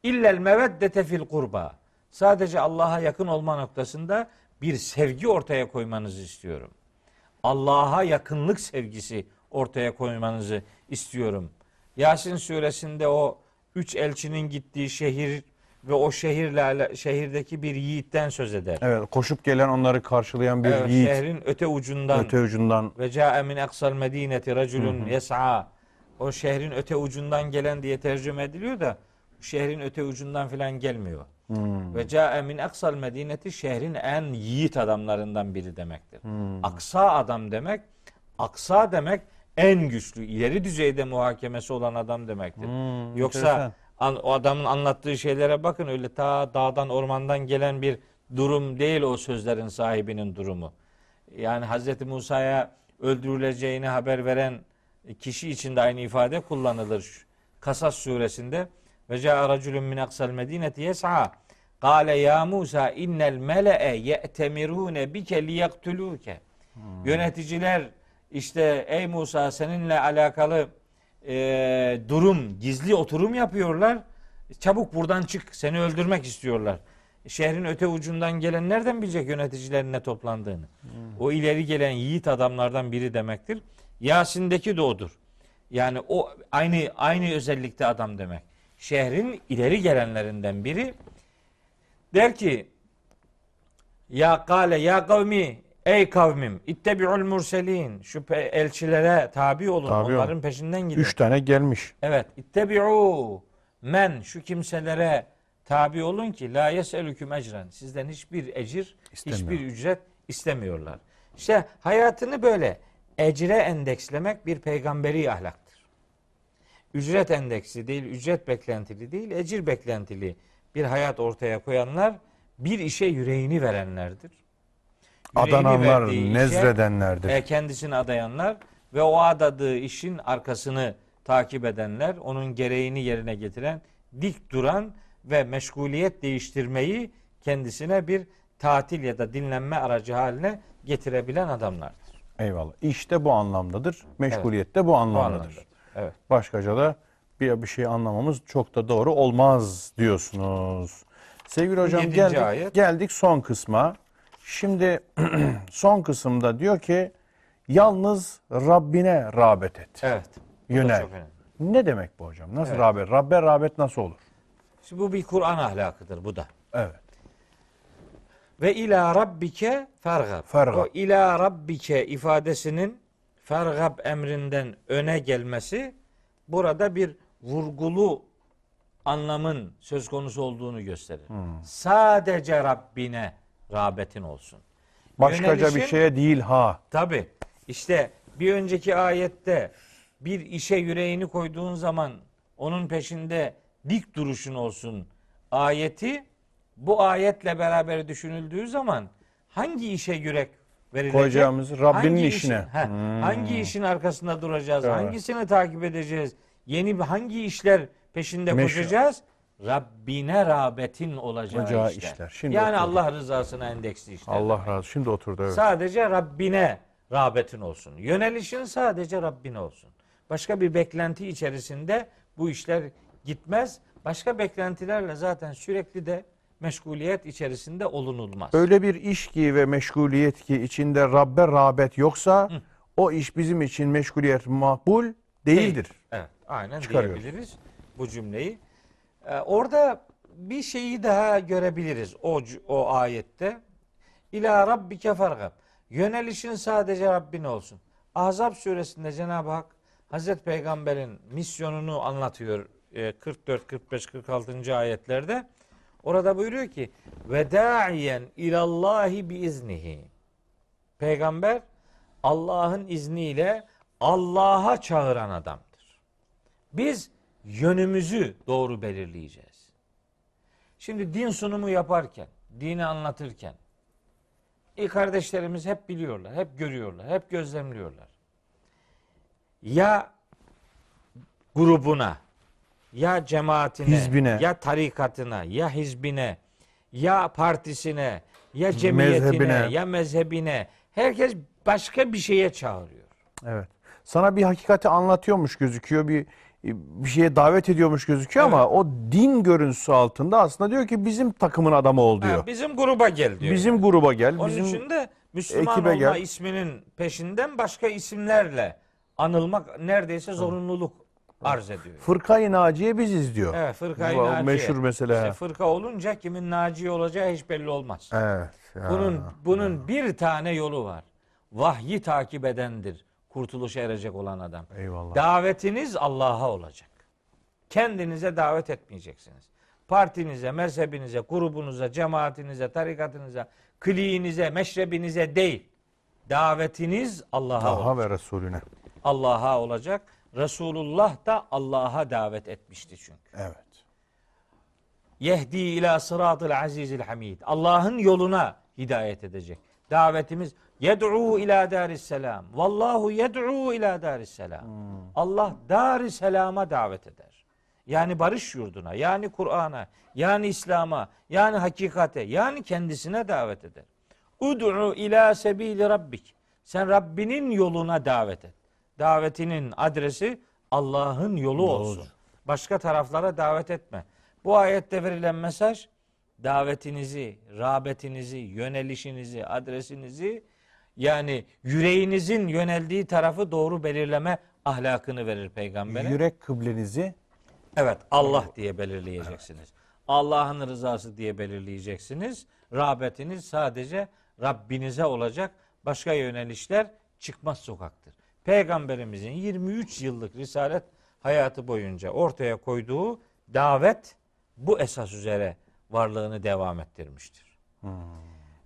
illel meveddete fil kurba. Sadece Allah'a yakın olma noktasında bir sevgi ortaya koymanızı istiyorum. Allah'a yakınlık sevgisi ortaya koymanızı istiyorum. Yasin suresinde o üç elçinin gittiği şehir ve o şehirle ala- şehirdeki bir yiğitten söz eder. Evet koşup gelen onları karşılayan bir Evet, yiğit şehrin öte ucundan öte ucundan ve ca'e min aksal medineti raculun yes'a. O şehrin öte ucundan gelen diye tercüme ediliyor da şehrin öte ucundan filan gelmiyor. Hmm. Ve ca'e min aksal medineti şehrin en yiğit adamlarından biri demektir. Aksa adam demek, aksa demek en güçlü, ileri düzeyde muhakemesi olan adam demektir. Hmm, Yoksa enteresan. an- o adamın anlattığı şeylere bakın öyle ta dağdan ormandan gelen bir durum değil o sözlerin sahibinin durumu. Yani Hazreti Musa'ya öldürüleceğini haber veren kişi için de aynı ifade kullanılır. Kasas suresinde ve ca'a raculun min aksal medineti yes'a Kale ya Musa innel mele'e ye'temirune bike liyaktuluke. Yöneticiler işte ey Musa seninle alakalı e, durum, gizli oturum yapıyorlar. Çabuk buradan çık, seni öldürmek istiyorlar. Şehrin öte ucundan gelen nereden bilecek yöneticilerin ne toplandığını? O ileri gelen yiğit adamlardan biri demektir. Yasin'deki de odur. Yani o aynı aynı özellikte adam demek. Şehrin ileri gelenlerinden biri der ki ya kale ya kavmi ey kavmim ittebi'ul murselin şu elçilere tabi olun Tabi olun. onların peşinden gidin. üç tane gelmiş. Evet ittebi'u men şu kimselere tabi olun ki la yeselüküm ecren sizden hiçbir ecir İstemiyor. hiçbir ücret istemiyorlar. İşte hayatını böyle ecre endekslemek bir peygamberi ahlaktır. Ücret endeksi değil, ücret beklentili değil, ecir beklentili bir hayat ortaya koyanlar bir işe yüreğini verenlerdir. Adananlar, verdiği işe, nezredenlerdir. e, kendisini adayanlar ve o adadığı işin arkasını takip edenler, onun gereğini yerine getiren, dik duran ve meşguliyet değiştirmeyi kendisine bir tatil ya da dinlenme aracı haline getirebilen adamlardır. Eyvallah. İşte bu anlamdadır. Meşguliyet de bu anlamdadır. anlamdadır. Evet. Başkaca da bir, bir şey anlamamız çok da doğru olmaz diyorsunuz. Sevgili hocam geldik, ayet. geldik son kısma. Şimdi son kısımda diyor ki yalnız Rabbine rağbet et. Evet. Yönel. Ne demek bu hocam? Nasıl Evet. rağbet? Rabbe rağbet nasıl olur? Şimdi bu bir Kur'an ahlakıdır bu da. Evet. Ve ila rabbike fergab. Fergab. O ila rabbike ifadesinin fergab emrinden öne gelmesi burada bir vurgulu anlamın söz konusu olduğunu gösterir. Sadece Rabbine rağbetin olsun. Başkaca bir Yönelişin- şeye değil ha. Tabi işte bir önceki ayette bir işe yüreğini koyduğun zaman onun peşinde dik duruşun olsun ayeti bu ayetle beraber düşünüldüğü zaman hangi işe yürek verilecek? Koyacağımız Rabbinin Hangi işine. işin- he, Hangi işin arkasında duracağız? Evet. Hangisini takip edeceğiz? Yeni bir hangi işler peşinde Meşru. koşacağız? Rabbine rağbetin olacağı Olacağı işler. işler. Şimdi yani oturduk. Allah rızasına endeksli işler. Allah razı. Şimdi oturdu evet. Sadece Rabbine rağbetin olsun. Yönelişin sadece Rabbine olsun. Başka bir beklenti içerisinde bu işler gitmez. Başka beklentilerle zaten sürekli de meşguliyet içerisinde olunulmaz. Öyle bir iş ki ve meşguliyet ki içinde Rabbe rağbet yoksa o iş bizim için meşguliyet makbul değildir. Evet, aynen Çıkarıyoruz. diyebiliriz bu cümleyi. Ee, orada bir şeyi daha görebiliriz o o ayette. İla rabbike fargab. Yönelişin sadece Rabbine olsun. Ahzab suresinde Cenab-ı Hak Hazreti Peygamber'in misyonunu anlatıyor. e, 44, 45, 46. ayetlerde. Orada buyuruyor ki ve da'iyen ilallahi bi iznihi. Peygamber Allah'ın izniyle Allah'a çağıran adamdır. Biz yönümüzü doğru belirleyeceğiz. Şimdi din sunumu yaparken, dini anlatırken e kardeşlerimiz hep biliyorlar, hep görüyorlar, hep gözlemliyorlar. Ya grubuna, ya cemaatine, Hizbine. ya tarikatına, ya hizbine, ya partisine, ya cemiyetine, Mezhebine. ya mezhebine herkes başka bir şeye çağırıyor. Evet. Sana bir hakikati anlatıyormuş gözüküyor, bir bir şeye davet ediyormuş gözüküyor ama o din görüntüsü altında aslında diyor ki bizim takımın adamı ol diyor. Ha, bizim gruba gel diyor. bizim gruba gel, Onun bizim için de Müslüman olma gel. isminin peşinden başka isimlerle anılmak neredeyse zorunluluk arz ediyor. fırkayı naciye biziz diyor. Evet fırkayı Bu naciye. meşhur mesele. İşte fırka olunca kimin naci olacağı hiç belli olmaz. Evet. ya. Bunun bunun bir tane yolu var. Vahyi takip edendir. Kurtuluşa erecek olan adam. Eyvallah. Davetiniz Allah'a olacak. Kendinize davet etmeyeceksiniz. Partinize, mezhebinize, grubunuza, cemaatinize, tarikatınıza, kliğinize, meşrebinize değil. Davetiniz Allah'a olacak. Allah'a ve Resulüne. Allah'a olacak. Resulullah da Allah'a davet etmişti çünkü. Evet. Yehdi ila sıratıl azizil hamid. Allah'ın yoluna hidayet edecek. Davetimiz yed'u ila daris selam. Vallahu yed'u ila daris selam. Allah daris selama davet eder. Yani barış yurduna, yani Kur'an'a, yani İslam'a, yani hakikate, yani kendisine davet eder. Ud'u ila sebili rabbik. Sen Rabbinin yoluna davet et. Davetinin adresi Allah'ın yolu olsun. Başka taraflara davet etme. Bu ayette verilen mesaj davetinizi, rağbetinizi, yönelişinizi, adresinizi yani yüreğinizin yöneldiği tarafı doğru belirleme ahlakını verir peygambere. Yürek kıblenizi Evet Allah diye belirleyeceksiniz. Allah'ın rızası diye belirleyeceksiniz. Rağbetiniz sadece Rabbinize olacak. Başka yönelişler çıkmaz sokaktır. Peygamberimizin 23 yıllık risalet hayatı boyunca ortaya koyduğu davet bu esas üzere varlığını devam ettirmiştir.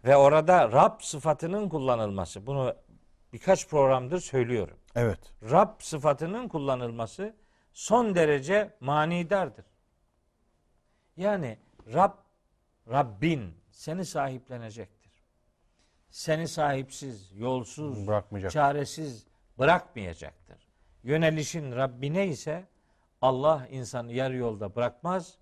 Ve orada Rab sıfatının kullanılması bunu birkaç programdır söylüyorum. evet. Rab sıfatının kullanılması son derece manidardır. Yani Rab, Rabbin seni sahiplenecektir. Seni sahipsiz, yolsuz, Bırakmayacak. çaresiz bırakmayacaktır. Yönelişin Rabbine ise Allah insanı yarı yolda bırakmaz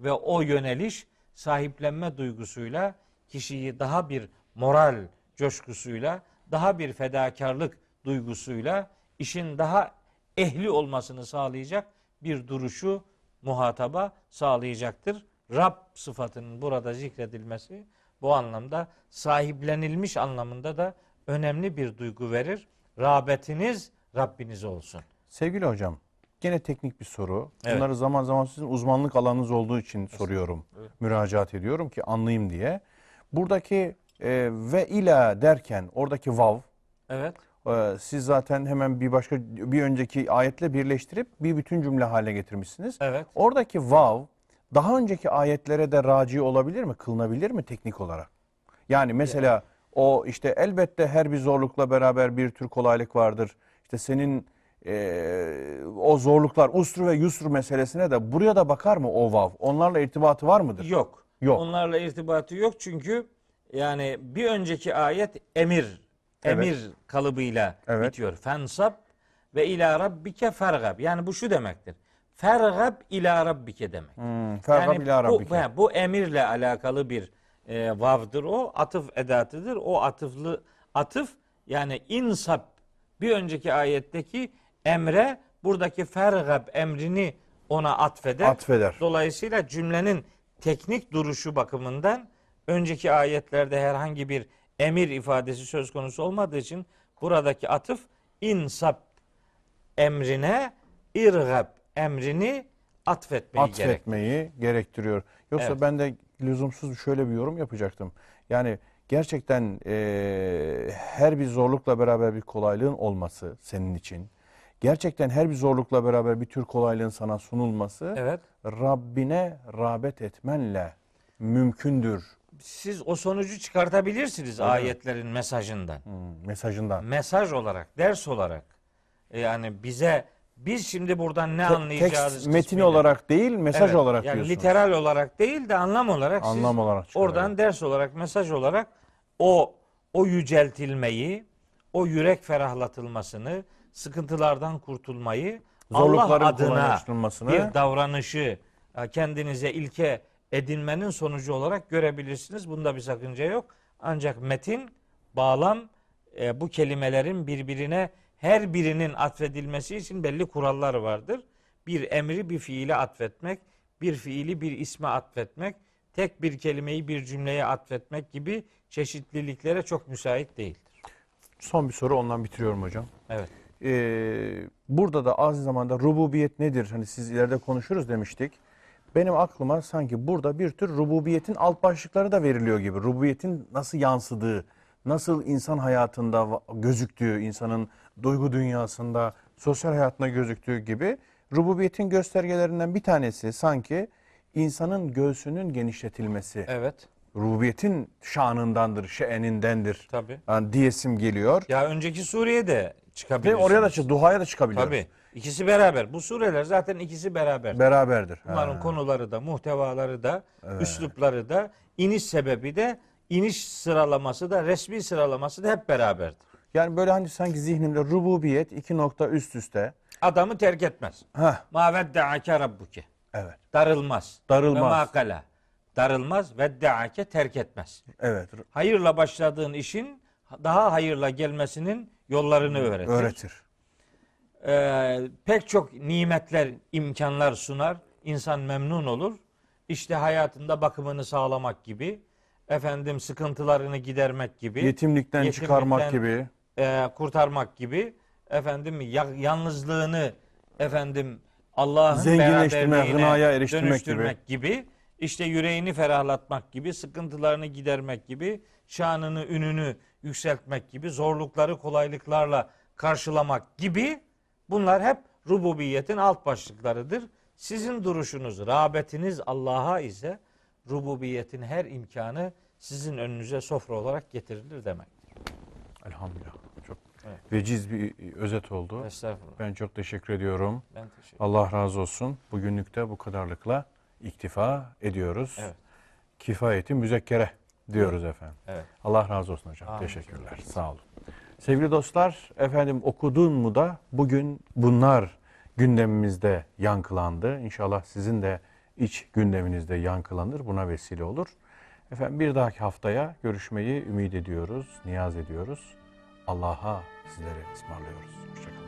ve o yöneliş sahiplenme duygusuyla kişiyi daha bir moral coşkusuyla, daha bir fedakarlık duygusuyla işin daha ehli olmasını sağlayacak bir duruşu muhataba sağlayacaktır. Rab sıfatının burada zikredilmesi bu anlamda sahiplenilmiş anlamında da önemli bir duygu verir. Rağbetiniz Rabbiniz olsun. Sevgili hocam, gene teknik bir soru. Evet. Bunları zaman zaman sizin uzmanlık alanınız olduğu için soruyorum. Müracaat ediyorum ki anlayayım diye. Buradaki e, ve ila derken oradaki vav Evet. e, siz zaten hemen bir başka bir önceki ayetle birleştirip bir bütün cümle haline getirmişsiniz. Evet. Oradaki vav daha önceki ayetlere de raci olabilir mi? Kılınabilir mi teknik olarak? Yani mesela o işte elbette her bir zorlukla beraber bir tür kolaylık vardır. İşte senin eee, o zorluklar usru ve yusru meselesine de buraya da bakar mı o vav? Onlarla irtibatı var mıdır? Yok. Yok. Onlarla irtibatı yok çünkü yani bir önceki ayet emir emir kalıbıyla Evet. bitiyor. Fensab ve ila rabbike fergab. Yani bu şu demektir. Fergab ila rabbike demek. Hmm, fergab Yani ila bu, rabbike. he, bu emirle alakalı bir e, vav'dır o. Atıf edatıdır. O atıflı atıf yani insab bir önceki ayetteki emre buradaki fergab emrini ona atfeder. Atfeder. Dolayısıyla cümlenin teknik duruşu bakımından önceki ayetlerde herhangi bir emir ifadesi söz konusu olmadığı için buradaki atıf insab emrine irgab emrini atfetmeyi gerek. atfetmeyi gerektiriyor. Yoksa Evet. ben de lüzumsuz şöyle bir yorum yapacaktım. Yani gerçekten e, her bir zorlukla beraber bir kolaylığın olması senin için, gerçekten her bir zorlukla beraber bir tür kolaylığın sana sunulması Evet. Rabbine rağbet etmenle mümkündür Siz o sonucu çıkartabilirsiniz Öyle mi? ayetlerin mesajından. hmm, mesajından. Mesaj olarak, ders olarak. E, Yani bize biz şimdi buradan ne Te- anlayacağız? Tekst metin kısmıyla- olarak değil, mesaj Evet, olarak yani diyorsunuz. literal olarak değil de anlam olarak siz Anlam olarak çıkar, oradan evet. ders olarak, mesaj olarak o o yüceltilmeyi, o yürek ferahlatılmasını, sıkıntılardan kurtulmayı, Allah Zorlukların adına bir davranışı e, kendinize ilke edinmenin sonucu olarak görebilirsiniz. Bunda bir sakınca yok. Ancak metin, bağlam e, bu kelimelerin birbirine her birinin atfedilmesi için belli kuralları vardır. Bir emri bir fiile atfetmek, bir fiili bir isme atfetmek, tek bir kelimeyi bir cümleye atfetmek gibi çeşitliliklere çok müsait değildir. son bir soru ondan bitiriyorum hocam. Evet. Ee, burada da az zamanda rububiyet nedir? Hani siz ileride konuşuruz demiştik. Benim aklıma sanki burada bir tür rububiyetin alt başlıkları da veriliyor gibi. Rububiyetin nasıl yansıdığı, nasıl insan hayatında gözüktüğü, insanın duygu dünyasında, sosyal hayatında gözüktüğü gibi rububiyetin göstergelerinden bir tanesi sanki insanın göğsünün genişletilmesi. Evet. Rububiyetin şanındandır, şe'enindendir. Tabii. Yani diyesim geliyor. Ya önceki sureye de Ve oraya da çık, duaya da çıkabiliyoruz. Tabii. İkisi beraber. Bu sureler zaten ikisi beraber. Beraberdir. Bunların Ha. konuları da, muhtevaları da, üslupları da, iniş sebebi de, iniş sıralaması da, resmi sıralaması da hep beraberdir. Yani böyle hani sanki zihnimde rububiyet iki nokta üst üste. Adamı terk etmez. Heh, Ma vedde'ake rabbuke. evet. Darılmaz. Darılmaz. Ve makala. Darılmaz. Vedde'ake terk etmez. Evet. Hayırla başladığın işin daha hayırla gelmesinin yollarını öğretir. Öğretir. Ee, pek çok nimetler, imkanlar sunar. İnsan memnun olur. İşte hayatında bakımını sağlamak gibi, efendim sıkıntılarını gidermek gibi, Yetimlikten çıkarmak gibi. e, kurtarmak gibi, efendim ya- yalnızlığını efendim Allah'ın Zenginleştirme, beraberliğine gınaya eriştirmek dönüştürmek gibi. işte yüreğini ferahlatmak gibi, sıkıntılarını gidermek gibi, şanını, ününü yükseltmek gibi, zorlukları kolaylıklarla karşılamak gibi bunlar hep rububiyetin alt başlıklarıdır. Sizin duruşunuz, rağbetiniz Allah'a ise rububiyetin her imkanı sizin önünüze sofra olarak getirilir demek. Elhamdülillah. Çok Evet. veciz bir özet oldu. Estağfurullah. Ben çok teşekkür ediyorum. Ben teşekkür Allah razı olsun. Bugünlük de bu kadarlıkla iktifa ediyoruz. Evet. Kifayeti müzekkere diyoruz efendim. Evet. Allah razı olsun hocam. Amin. Teşekkürler. Sağ olun. Sevgili dostlar, efendim okudun mu da bugün bunlar gündemimizde yankılandı. İnşallah sizin de iç gündeminizde yankılanır. Buna vesile olur. Efendim bir dahaki haftaya görüşmeyi ümit ediyoruz, niyaz ediyoruz. Allah'a sizlere ısmarlıyoruz. Hoşçakalın.